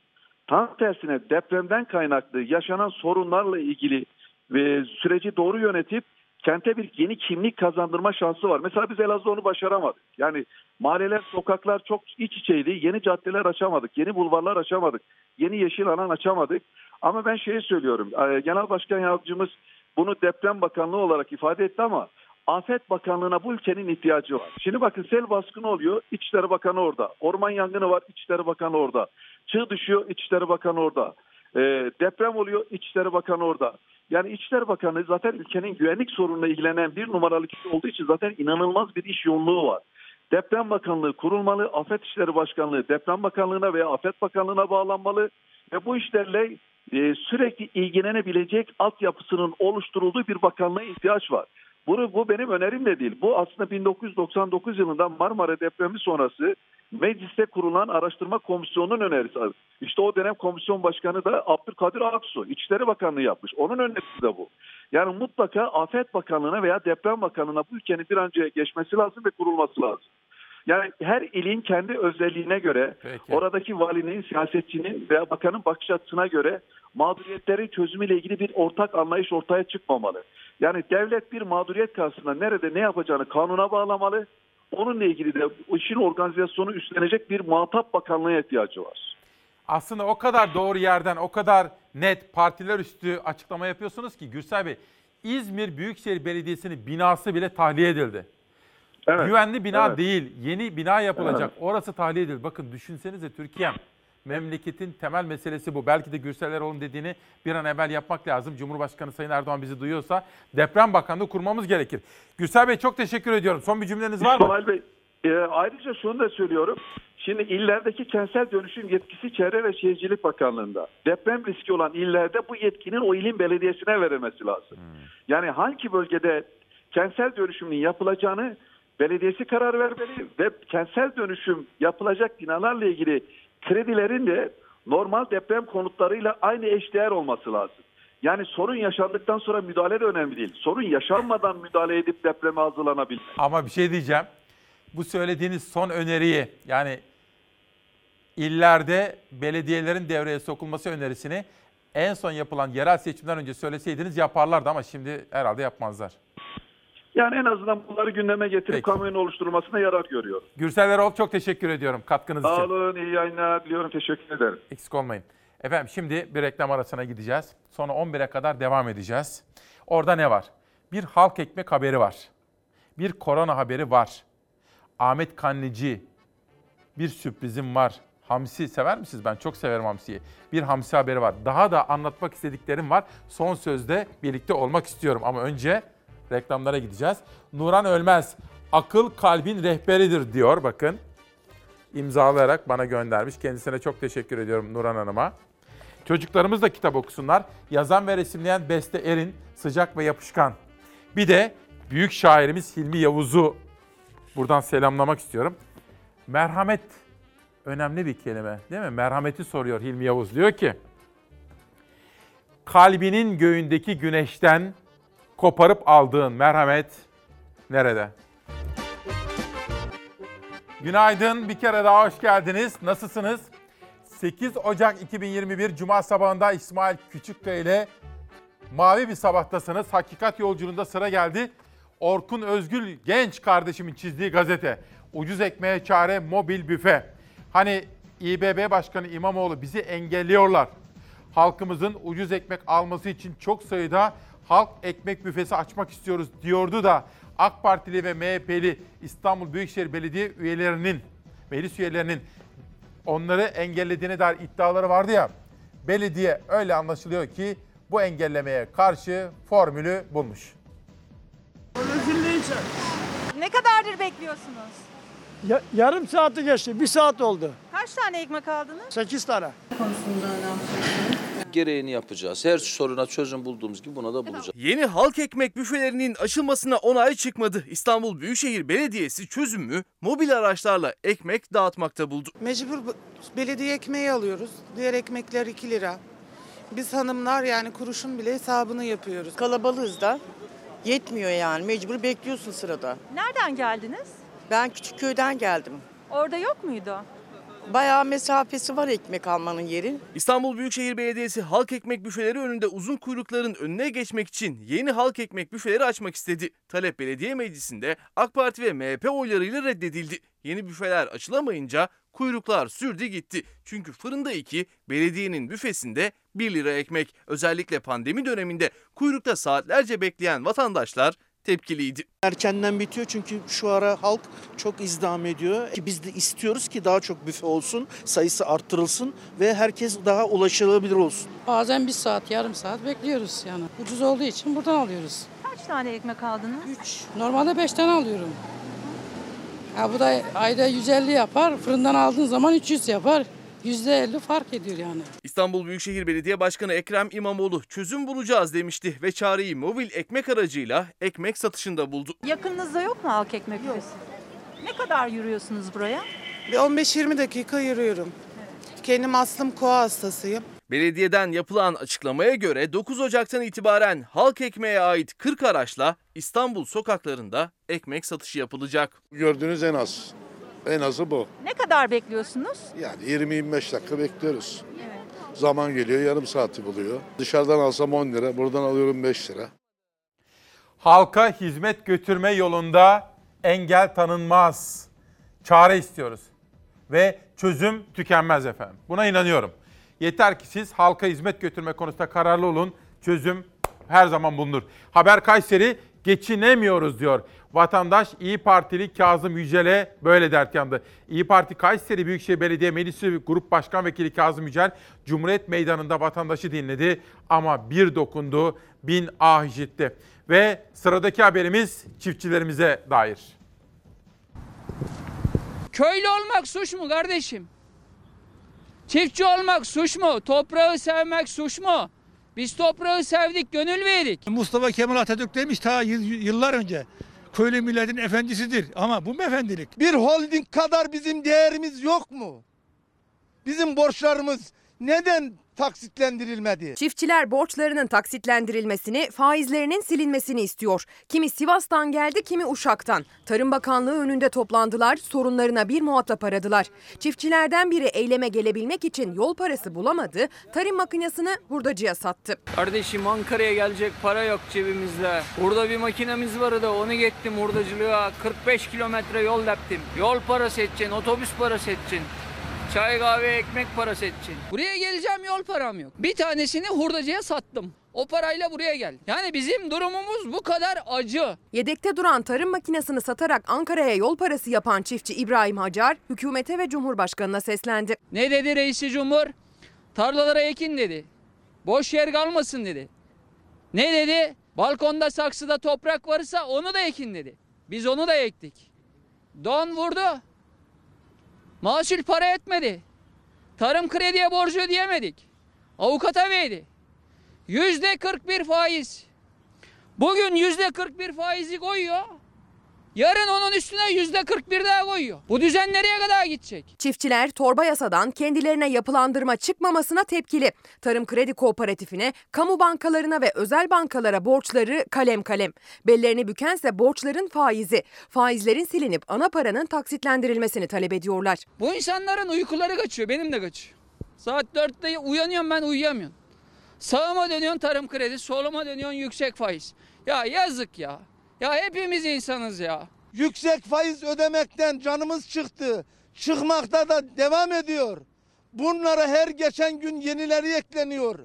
Tam tersine depremden kaynaklı yaşanan sorunlarla ilgili ve süreci doğru yönetip kente bir yeni kimlik kazandırma şansı var. Mesela biz Elazığ'da onu başaramadık. Yani mahalleler, sokaklar çok iç içeydi. Yeni caddeler açamadık, yeni bulvarlar açamadık, yeni yeşil alan açamadık. Ama ben şeyi söylüyorum, e, Genel Başkan Yardımcımız bunu Deprem Bakanlığı olarak ifade etti ama Afet Bakanlığı'na bu ülkenin ihtiyacı var. Şimdi bakın sel baskını oluyor, İçişleri Bakanı orada. Orman yangını var, İçişleri Bakanı orada. Çığ düşüyor, İçişleri Bakanı orada. E, deprem oluyor, İçişleri Bakanı orada. Yani İçişleri Bakanı zaten ülkenin güvenlik sorununa ilgilenen bir numaralı kişi olduğu için zaten inanılmaz bir iş yoğunluğu var. Deprem Bakanlığı kurulmalı, Afet İşleri Başkanlığı Deprem Bakanlığı'na veya Afet Bakanlığı'na bağlanmalı ve bu işlerle e, sürekli ilgilenebilecek altyapısının oluşturulduğu bir bakanlığa ihtiyaç var. Bunu, bu benim önerim de değil. Bu aslında 1999 yılında Marmara depremi sonrası mecliste kurulan araştırma komisyonunun önerisi. İşte o dönem komisyon başkanı da Abdülkadir Aksu, İçişleri Bakanlığı yapmış. Onun önerisi de bu. Yani mutlaka Afet Bakanlığı'na veya Deprem Bakanlığı'na bu ülkenin bir an önce geçmesi lazım ve kurulması lazım. Yani her ilin kendi özelliğine göre, Peki. oradaki valinin, siyasetçinin veya bakanın bakış açısına göre mağduriyetlerin çözümüyle ilgili bir ortak anlayış ortaya çıkmamalı. Yani devlet bir mağduriyet karşısında nerede ne yapacağını kanuna bağlamalı. Onunla ilgili de işin organizasyonu üstlenecek bir muhatap bakanlığa ihtiyacı var. Aslında o kadar doğru yerden, o kadar net partiler üstü açıklama yapıyorsunuz ki Gürsel Bey, İzmir Büyükşehir Belediyesi'nin binası bile tahliye edildi. Evet, Güvenli bina evet. değil, yeni bina yapılacak. Evet. Orası tahliye edildi. Bakın düşünsenize Türkiye'm. Memleketin temel meselesi bu. Belki de Gürsel Erol'un dediğini bir an evvel yapmak lazım. Cumhurbaşkanı Sayın Erdoğan bizi duyuyorsa deprem bakanlığı kurmamız gerekir. Gürsel Bey çok teşekkür ediyorum. Son bir cümleniz var mı? İsmail Bey, e, ayrıca şunu da söylüyorum. Şimdi illerdeki kentsel dönüşüm yetkisi Çevre ve Şehircilik Bakanlığı'nda. Deprem riski olan illerde bu yetkinin o ilin belediyesine verilmesi lazım. Yani hangi bölgede kentsel dönüşümün yapılacağını belediyesi karar vermeli ve kentsel dönüşüm yapılacak binalarla ilgili kredilerin de normal deprem konutlarıyla aynı eşdeğer olması lazım. Yani sorun yaşandıktan sonra müdahale de önemli değil. Sorun yaşanmadan müdahale edip depreme hazırlanabilir. Ama bir şey diyeceğim. Bu söylediğiniz son öneriyi yani illerde belediyelerin devreye sokulması önerisini en son yapılan yerel seçimden önce söyleseydiniz yaparlardı ama şimdi herhalde yapmazlar. Yani en azından bunları gündeme getirip Peki. kamuoyunun oluşturulmasına yarar görüyorum. Gürsel Erol çok teşekkür ediyorum katkınız Sağ için. olun, iyi yayınlar diliyorum. Teşekkür ederim. Eksik olmayın. Efendim şimdi bir reklam arasına gideceğiz. Sonra 11'e kadar devam edeceğiz. Orada ne var? Bir halk ekmek haberi var. Bir korona haberi var. Ahmet Kanlıcı bir sürprizim var. Hamsi sever misiniz? Ben çok severim hamsiyi. Bir hamsi haberi var. Daha da anlatmak istediklerim var. Son sözde birlikte olmak istiyorum ama önce reklamlara gideceğiz. Nuran Ölmez akıl kalbin rehberidir diyor bakın imzalayarak bana göndermiş. Kendisine çok teşekkür ediyorum Nurhan Hanım'a. Çocuklarımız da kitap okusunlar. Yazan ve resimleyen Beste Erin, sıcak ve yapışkan. Bir de büyük şairimiz Hilmi Yavuz'u buradan selamlamak istiyorum. Merhamet önemli bir kelime değil mi? Merhameti soruyor Hilmi Yavuz. Diyor ki, kalbinin göğündeki güneşten koparıp aldığın merhamet nerede? Günaydın, bir kere daha hoş geldiniz. Nasılsınız? 8 Ocak 2021 Cuma sabahında İsmail Küçükkaya ile mavi bir sabahtasınız. Hakikat yolculuğunda sıra geldi. Orkun Özgül genç kardeşimin çizdiği gazete. Ucuz ekmeğe çare mobil büfe. Hani İBB Başkanı İmamoğlu bizi engelliyorlar. Halkımızın ucuz ekmek alması için çok sayıda halk ekmek büfesi açmak istiyoruz diyordu da AK Partili ve MHP'li İstanbul Büyükşehir Belediye üyelerinin, meclis üyelerinin onları engellediğine dair iddiaları vardı ya. Belediye öyle anlaşılıyor ki bu engellemeye karşı formülü bulmuş. Ne kadardır bekliyorsunuz? Ya- yarım saati geçti. Bir saat oldu. Kaç tane ekmek aldınız? Sekiz tane. Gereğini yapacağız. Her soruna çözüm bulduğumuz gibi buna da bulacağız. Yeni halk ekmek büfelerinin açılmasına onay çıkmadı. İstanbul Büyükşehir Belediyesi çözümü mobil araçlarla ekmek dağıtmakta buldu. Mecbur bu- belediye ekmeği alıyoruz. Diğer ekmekler 2 lira. Biz hanımlar yani kuruşun bile hesabını yapıyoruz. Kalabalığız da. Yetmiyor yani. Mecbur bekliyorsun sırada. Nereden geldiniz? Ben küçük köyden geldim. Orada yok muydu? Bayağı mesafesi var ekmek almanın yeri. İstanbul Büyükşehir Belediyesi halk ekmek büfeleri önünde uzun kuyrukların önüne geçmek için yeni halk ekmek büfeleri açmak istedi. Talep belediye meclisinde AK Parti ve MHP oylarıyla reddedildi. Yeni büfeler açılamayınca kuyruklar sürdü gitti. Çünkü fırında 2, belediyenin büfesinde 1 lira ekmek. Özellikle pandemi döneminde kuyrukta saatlerce bekleyen vatandaşlar tepkiliydi. Erkenden bitiyor çünkü şu ara halk çok izdiham ediyor. Ki Biz de istiyoruz ki daha çok büfe olsun, sayısı arttırılsın ve herkes daha ulaşılabilir olsun. Bazen bir saat, yarım saat bekliyoruz yani. Ucuz olduğu için buradan alıyoruz. Kaç tane ekmek aldınız? Üç. Normalde beş tane alıyorum. Ya bu da ayda 150 yapar. Fırından aldığın zaman 300 yapar. %50 fark ediyor yani. İstanbul Büyükşehir Belediye Başkanı Ekrem İmamoğlu çözüm bulacağız demişti ve çareyi mobil ekmek aracıyla ekmek satışında buldu. Yakınınızda yok mu halk ekmek büfesi? Ne kadar yürüyorsunuz buraya? Bir 15-20 dakika yürüyorum. Kendim aslım koa hastasıyım. Belediyeden yapılan açıklamaya göre 9 Ocak'tan itibaren halk ekmeğe ait 40 araçla İstanbul sokaklarında ekmek satışı yapılacak. Gördüğünüz en az. En azı bu. Ne kadar bekliyorsunuz? Yani 20-25 dakika bekliyoruz. Zaman geliyor yarım saati buluyor. Dışarıdan alsam 10 lira, buradan alıyorum 5 lira. Halka hizmet götürme yolunda engel tanınmaz. Çare istiyoruz. Ve çözüm tükenmez efendim. Buna inanıyorum. Yeter ki siz halka hizmet götürme konusunda kararlı olun. Çözüm her zaman bulunur. Haber Kayseri geçinemiyoruz diyor. Vatandaş İyi Partili Kazım Yücel'e böyle dert yandı. İyi Parti Kayseri Büyükşehir Belediye Meclisi Grup Başkan Vekili Kazım Yücel Cumhuriyet Meydanı'nda vatandaşı dinledi ama bir dokundu, bin ah işitti. Ve sıradaki haberimiz çiftçilerimize dair. Köylü olmak suç mu kardeşim? Çiftçi olmak suç mu? Toprağı sevmek suç mu? Biz toprağı sevdik, gönül verdik. Mustafa Kemal Atatürk demiş ta yıl- yıllar önce. Köylü milletin efendisidir ama bu mu efendilik? Bir holding kadar bizim değerimiz yok mu? Bizim borçlarımız neden taksitlendirilmedi? Çiftçiler borçlarının taksitlendirilmesini, faizlerinin silinmesini istiyor. Kimi Sivas'tan geldi, kimi Uşak'tan. Tarım Bakanlığı önünde toplandılar, sorunlarına bir muhatap aradılar. Çiftçilerden biri eyleme gelebilmek için yol parası bulamadı, tarım makinesini hurdacıya sattı. Kardeşim Ankara'ya gelecek para yok cebimizde. Burada bir makinemiz vardı onu gittim hurdacılığa. 45 kilometre yol yaptım. Yol parası edeceksin, otobüs parası edeceksin. Çay kahve ekmek parası edeceksin. Buraya geleceğim yol param yok. Bir tanesini hurdacıya sattım. O parayla buraya gel. Yani bizim durumumuz bu kadar acı. Yedekte duran tarım makinesini satarak Ankara'ya yol parası yapan çiftçi İbrahim Hacar, hükümete ve Cumhurbaşkanı'na seslendi. Ne dedi reisi cumhur? Tarlalara ekin dedi. Boş yer kalmasın dedi. Ne dedi? Balkonda saksıda toprak varsa onu da ekin dedi. Biz onu da ektik. Don vurdu. Mahsul para etmedi. Tarım krediye borcu ödeyemedik. Avukata verdi. Yüzde 41 faiz. Bugün yüzde 41 faizi koyuyor. Yarın onun üstüne yüzde 41 daha koyuyor. Bu düzen nereye kadar gidecek? Çiftçiler torba yasadan kendilerine yapılandırma çıkmamasına tepkili. Tarım Kredi Kooperatifine, kamu bankalarına ve özel bankalara borçları kalem kalem. Bellerini bükense borçların faizi. Faizlerin silinip ana paranın taksitlendirilmesini talep ediyorlar. Bu insanların uykuları kaçıyor. Benim de kaçıyor. Saat 4'te uyanıyorum ben uyuyamıyorum. Sağıma dönüyorsun tarım kredi, soluma dönüyorsun yüksek faiz. Ya yazık ya. Ya hepimiz insanız ya. Yüksek faiz ödemekten canımız çıktı. Çıkmakta da devam ediyor. Bunlara her geçen gün yenileri ekleniyor.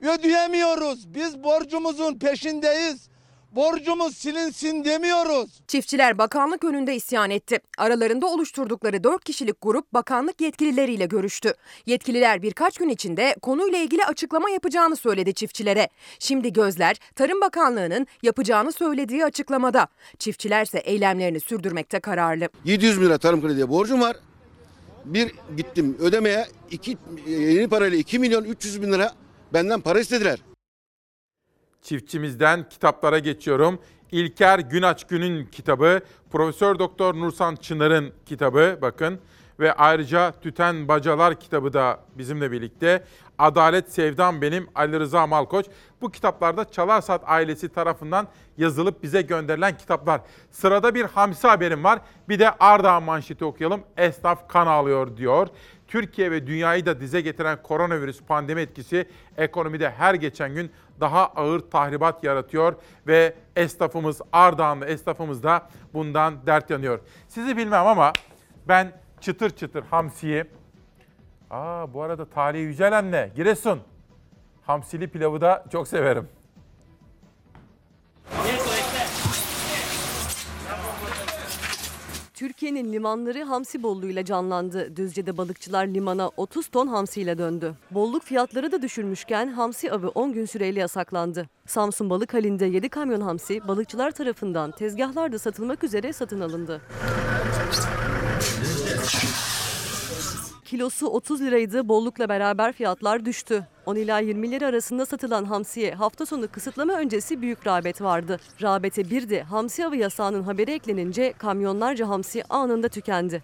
Ödeyemiyoruz. Biz borcumuzun peşindeyiz. Borcumuz silinsin demiyoruz. Çiftçiler bakanlık önünde isyan etti. Aralarında oluşturdukları 4 kişilik grup bakanlık yetkilileriyle görüştü. Yetkililer birkaç gün içinde konuyla ilgili açıklama yapacağını söyledi çiftçilere. Şimdi gözler Tarım Bakanlığı'nın yapacağını söylediği açıklamada. Çiftçilerse eylemlerini sürdürmekte kararlı. 700 bin lira tarım krediye borcum var. Bir gittim ödemeye iki, yeni parayla 2 milyon 300 bin lira benden para istediler. Çiftçimizden kitaplara geçiyorum. İlker Günaç Gün'ün kitabı, Profesör Doktor Nursan Çınar'ın kitabı bakın ve ayrıca Tüten Bacalar kitabı da bizimle birlikte. Adalet Sevdam Benim Ali Rıza Malkoç. Bu kitaplarda Çalarsat ailesi tarafından yazılıp bize gönderilen kitaplar. Sırada bir hamsi haberim var. Bir de Ardahan manşeti okuyalım. Esnaf kan ağlıyor diyor. Türkiye ve dünyayı da dize getiren koronavirüs pandemi etkisi ekonomide her geçen gün daha ağır tahribat yaratıyor ve esnafımız Ardahanlı esnafımız da bundan dert yanıyor. Sizi bilmem ama ben çıtır çıtır hamsiyi Aa bu arada Talih Yücel anne Giresun. Hamsili pilavı da çok severim. Türkiye'nin limanları hamsi bolluğuyla canlandı. Düzce'de balıkçılar limana 30 ton hamsiyle döndü. Bolluk fiyatları da düşürmüşken hamsi avı 10 gün süreyle yasaklandı. Samsun balık halinde 7 kamyon hamsi balıkçılar tarafından tezgahlarda satılmak üzere satın alındı. Kilosu 30 liraydı, bollukla beraber fiyatlar düştü. 10 ila 20 lira arasında satılan hamsiye hafta sonu kısıtlama öncesi büyük rağbet vardı. Rağbete bir de hamsi avı yasağının haberi eklenince kamyonlarca hamsi anında tükendi.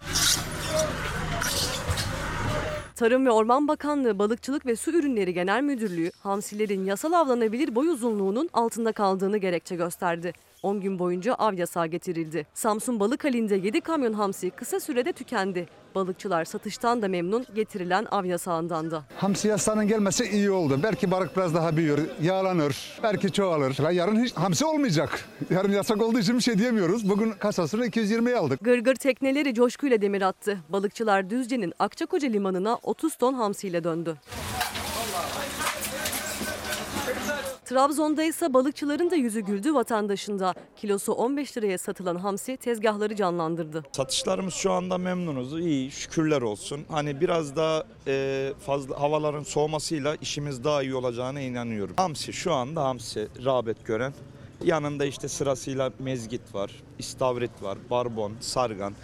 Tarım ve Orman Bakanlığı Balıkçılık ve Su Ürünleri Genel Müdürlüğü hamsilerin yasal avlanabilir boy uzunluğunun altında kaldığını gerekçe gösterdi. 10 gün boyunca av yasağı getirildi. Samsun balık halinde 7 kamyon hamsi kısa sürede tükendi. Balıkçılar satıştan da memnun getirilen av yasağından da. Hamsi yasağının gelmesi iyi oldu. Belki balık biraz daha büyür, yağlanır, belki çoğalır. Ya yarın hiç hamsi olmayacak. Yarın yasak olduğu için bir şey diyemiyoruz. Bugün kasasını 220'ye aldık. Gırgır tekneleri coşkuyla demir attı. Balıkçılar Düzce'nin Akçakoca limanına 30 ton hamsiyle döndü. Trabzon'da ise balıkçıların da yüzü güldü vatandaşında. Kilosu 15 liraya satılan hamsi tezgahları canlandırdı. Satışlarımız şu anda memnunuz. İyi şükürler olsun. Hani biraz daha e, fazla havaların soğumasıyla işimiz daha iyi olacağına inanıyorum. Hamsi şu anda hamsi rağbet gören. Yanında işte sırasıyla mezgit var, istavrit var, barbon, sargan.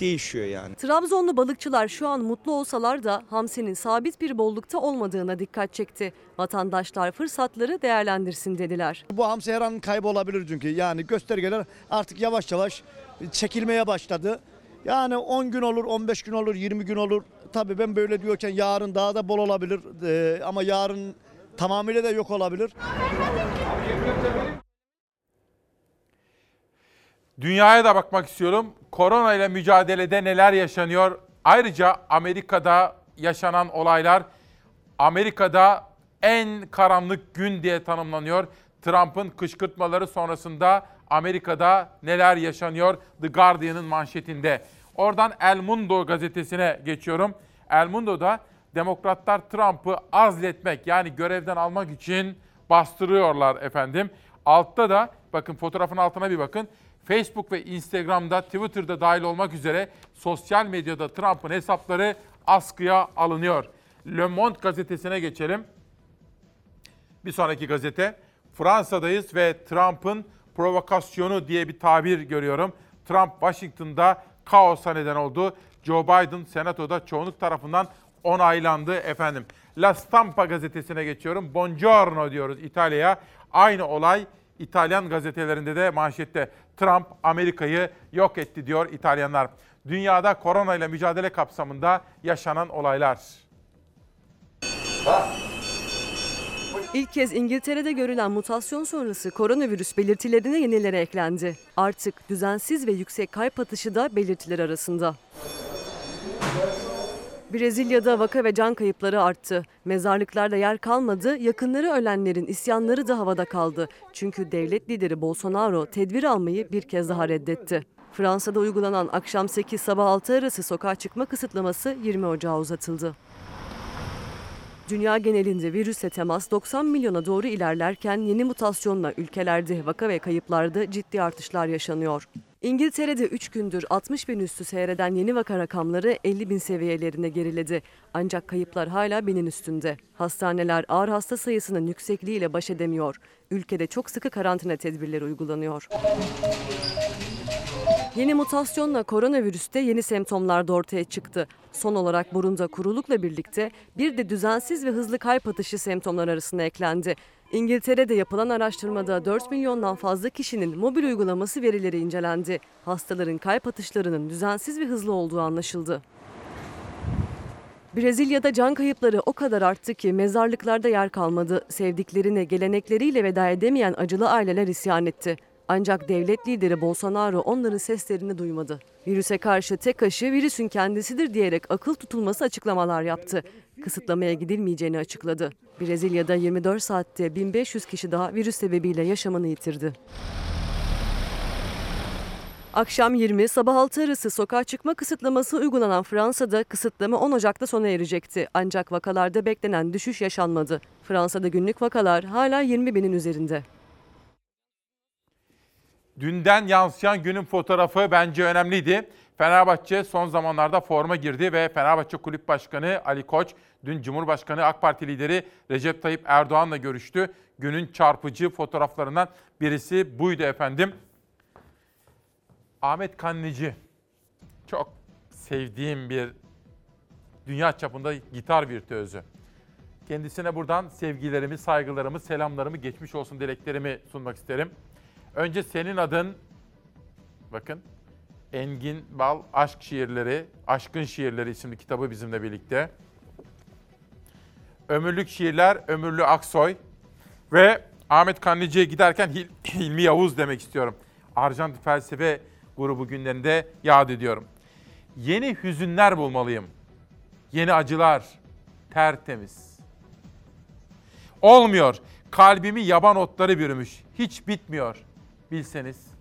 Değişiyor yani. Trabzonlu balıkçılar şu an mutlu olsalar da hamsinin sabit bir bollukta olmadığına dikkat çekti. Vatandaşlar fırsatları değerlendirsin dediler. Bu hamsi her an kaybolabilir çünkü. Yani göstergeler artık yavaş yavaş çekilmeye başladı. Yani 10 gün olur, 15 gün olur, 20 gün olur. Tabii ben böyle diyorken yarın daha da bol olabilir. Ee, ama yarın tamamıyla da yok olabilir. Dünyaya da bakmak istiyorum. Korona ile mücadelede neler yaşanıyor? Ayrıca Amerika'da yaşanan olaylar Amerika'da en karanlık gün diye tanımlanıyor. Trump'ın kışkırtmaları sonrasında Amerika'da neler yaşanıyor? The Guardian'ın manşetinde. Oradan El Mundo gazetesine geçiyorum. El Mundo'da demokratlar Trump'ı azletmek yani görevden almak için bastırıyorlar efendim. Altta da bakın fotoğrafın altına bir bakın. Facebook ve Instagram'da, Twitter'da dahil olmak üzere sosyal medyada Trump'ın hesapları askıya alınıyor. Le Monde gazetesine geçelim. Bir sonraki gazete. Fransa'dayız ve Trump'ın provokasyonu diye bir tabir görüyorum. Trump Washington'da kaosa neden oldu. Joe Biden senatoda çoğunluk tarafından onaylandı efendim. La Stampa gazetesine geçiyorum. Buongiorno diyoruz İtalya'ya. Aynı olay İtalyan gazetelerinde de manşette. Trump Amerika'yı yok etti diyor İtalyanlar. Dünyada korona ile mücadele kapsamında yaşanan olaylar. İlk kez İngiltere'de görülen mutasyon sonrası koronavirüs belirtilerine yenileri eklendi. Artık düzensiz ve yüksek kalp atışı da belirtiler arasında. Brezilya'da vaka ve can kayıpları arttı. Mezarlıklarda yer kalmadı, yakınları ölenlerin isyanları da havada kaldı. Çünkü devlet lideri Bolsonaro tedbir almayı bir kez daha reddetti. Fransa'da uygulanan akşam 8 sabah 6 arası sokağa çıkma kısıtlaması 20 Ocağı uzatıldı. Dünya genelinde virüsle temas 90 milyona doğru ilerlerken yeni mutasyonla ülkelerde vaka ve kayıplarda ciddi artışlar yaşanıyor. İngiltere'de 3 gündür 60 bin üstü seyreden yeni vaka rakamları 50 bin seviyelerine geriledi. Ancak kayıplar hala binin üstünde. Hastaneler ağır hasta sayısının yüksekliğiyle baş edemiyor. Ülkede çok sıkı karantina tedbirleri uygulanıyor. Yeni mutasyonla koronavirüste yeni semptomlar da ortaya çıktı. Son olarak burunda kurulukla birlikte bir de düzensiz ve hızlı kalp atışı semptomlar arasına eklendi. İngiltere'de yapılan araştırmada 4 milyondan fazla kişinin mobil uygulaması verileri incelendi. Hastaların kalp atışlarının düzensiz ve hızlı olduğu anlaşıldı. Brezilya'da can kayıpları o kadar arttı ki mezarlıklarda yer kalmadı. Sevdiklerine, gelenekleriyle veda edemeyen acılı aileler isyan etti. Ancak devlet lideri Bolsonaro onların seslerini duymadı. Virüse karşı tek aşı virüsün kendisidir diyerek akıl tutulması açıklamalar yaptı. Kısıtlamaya gidilmeyeceğini açıkladı. Brezilya'da 24 saatte 1500 kişi daha virüs sebebiyle yaşamını yitirdi. Akşam 20, sabah 6 arası sokağa çıkma kısıtlaması uygulanan Fransa'da kısıtlama 10 Ocak'ta sona erecekti. Ancak vakalarda beklenen düşüş yaşanmadı. Fransa'da günlük vakalar hala 20 binin üzerinde. Dünden yansıyan günün fotoğrafı bence önemliydi. Fenerbahçe son zamanlarda forma girdi ve Fenerbahçe Kulüp Başkanı Ali Koç dün Cumhurbaşkanı AK Parti lideri Recep Tayyip Erdoğan'la görüştü. Günün çarpıcı fotoğraflarından birisi buydu efendim. Ahmet Kanlıcı çok sevdiğim bir dünya çapında gitar virtüözü. Kendisine buradan sevgilerimi, saygılarımı, selamlarımı, geçmiş olsun dileklerimi sunmak isterim. Önce senin adın, bakın Engin Bal Aşk Şiirleri, Aşkın Şiirleri isimli kitabı bizimle birlikte. Ömürlük Şiirler, Ömürlü Aksoy ve Ahmet Kanlıcı'ya giderken Hil- Hilmi Yavuz demek istiyorum. Arjant Felsefe grubu günlerinde yad ediyorum. Yeni hüzünler bulmalıyım. Yeni acılar, tertemiz. Olmuyor. Kalbimi yaban otları bürümüş. Hiç bitmiyor. Bilseniz.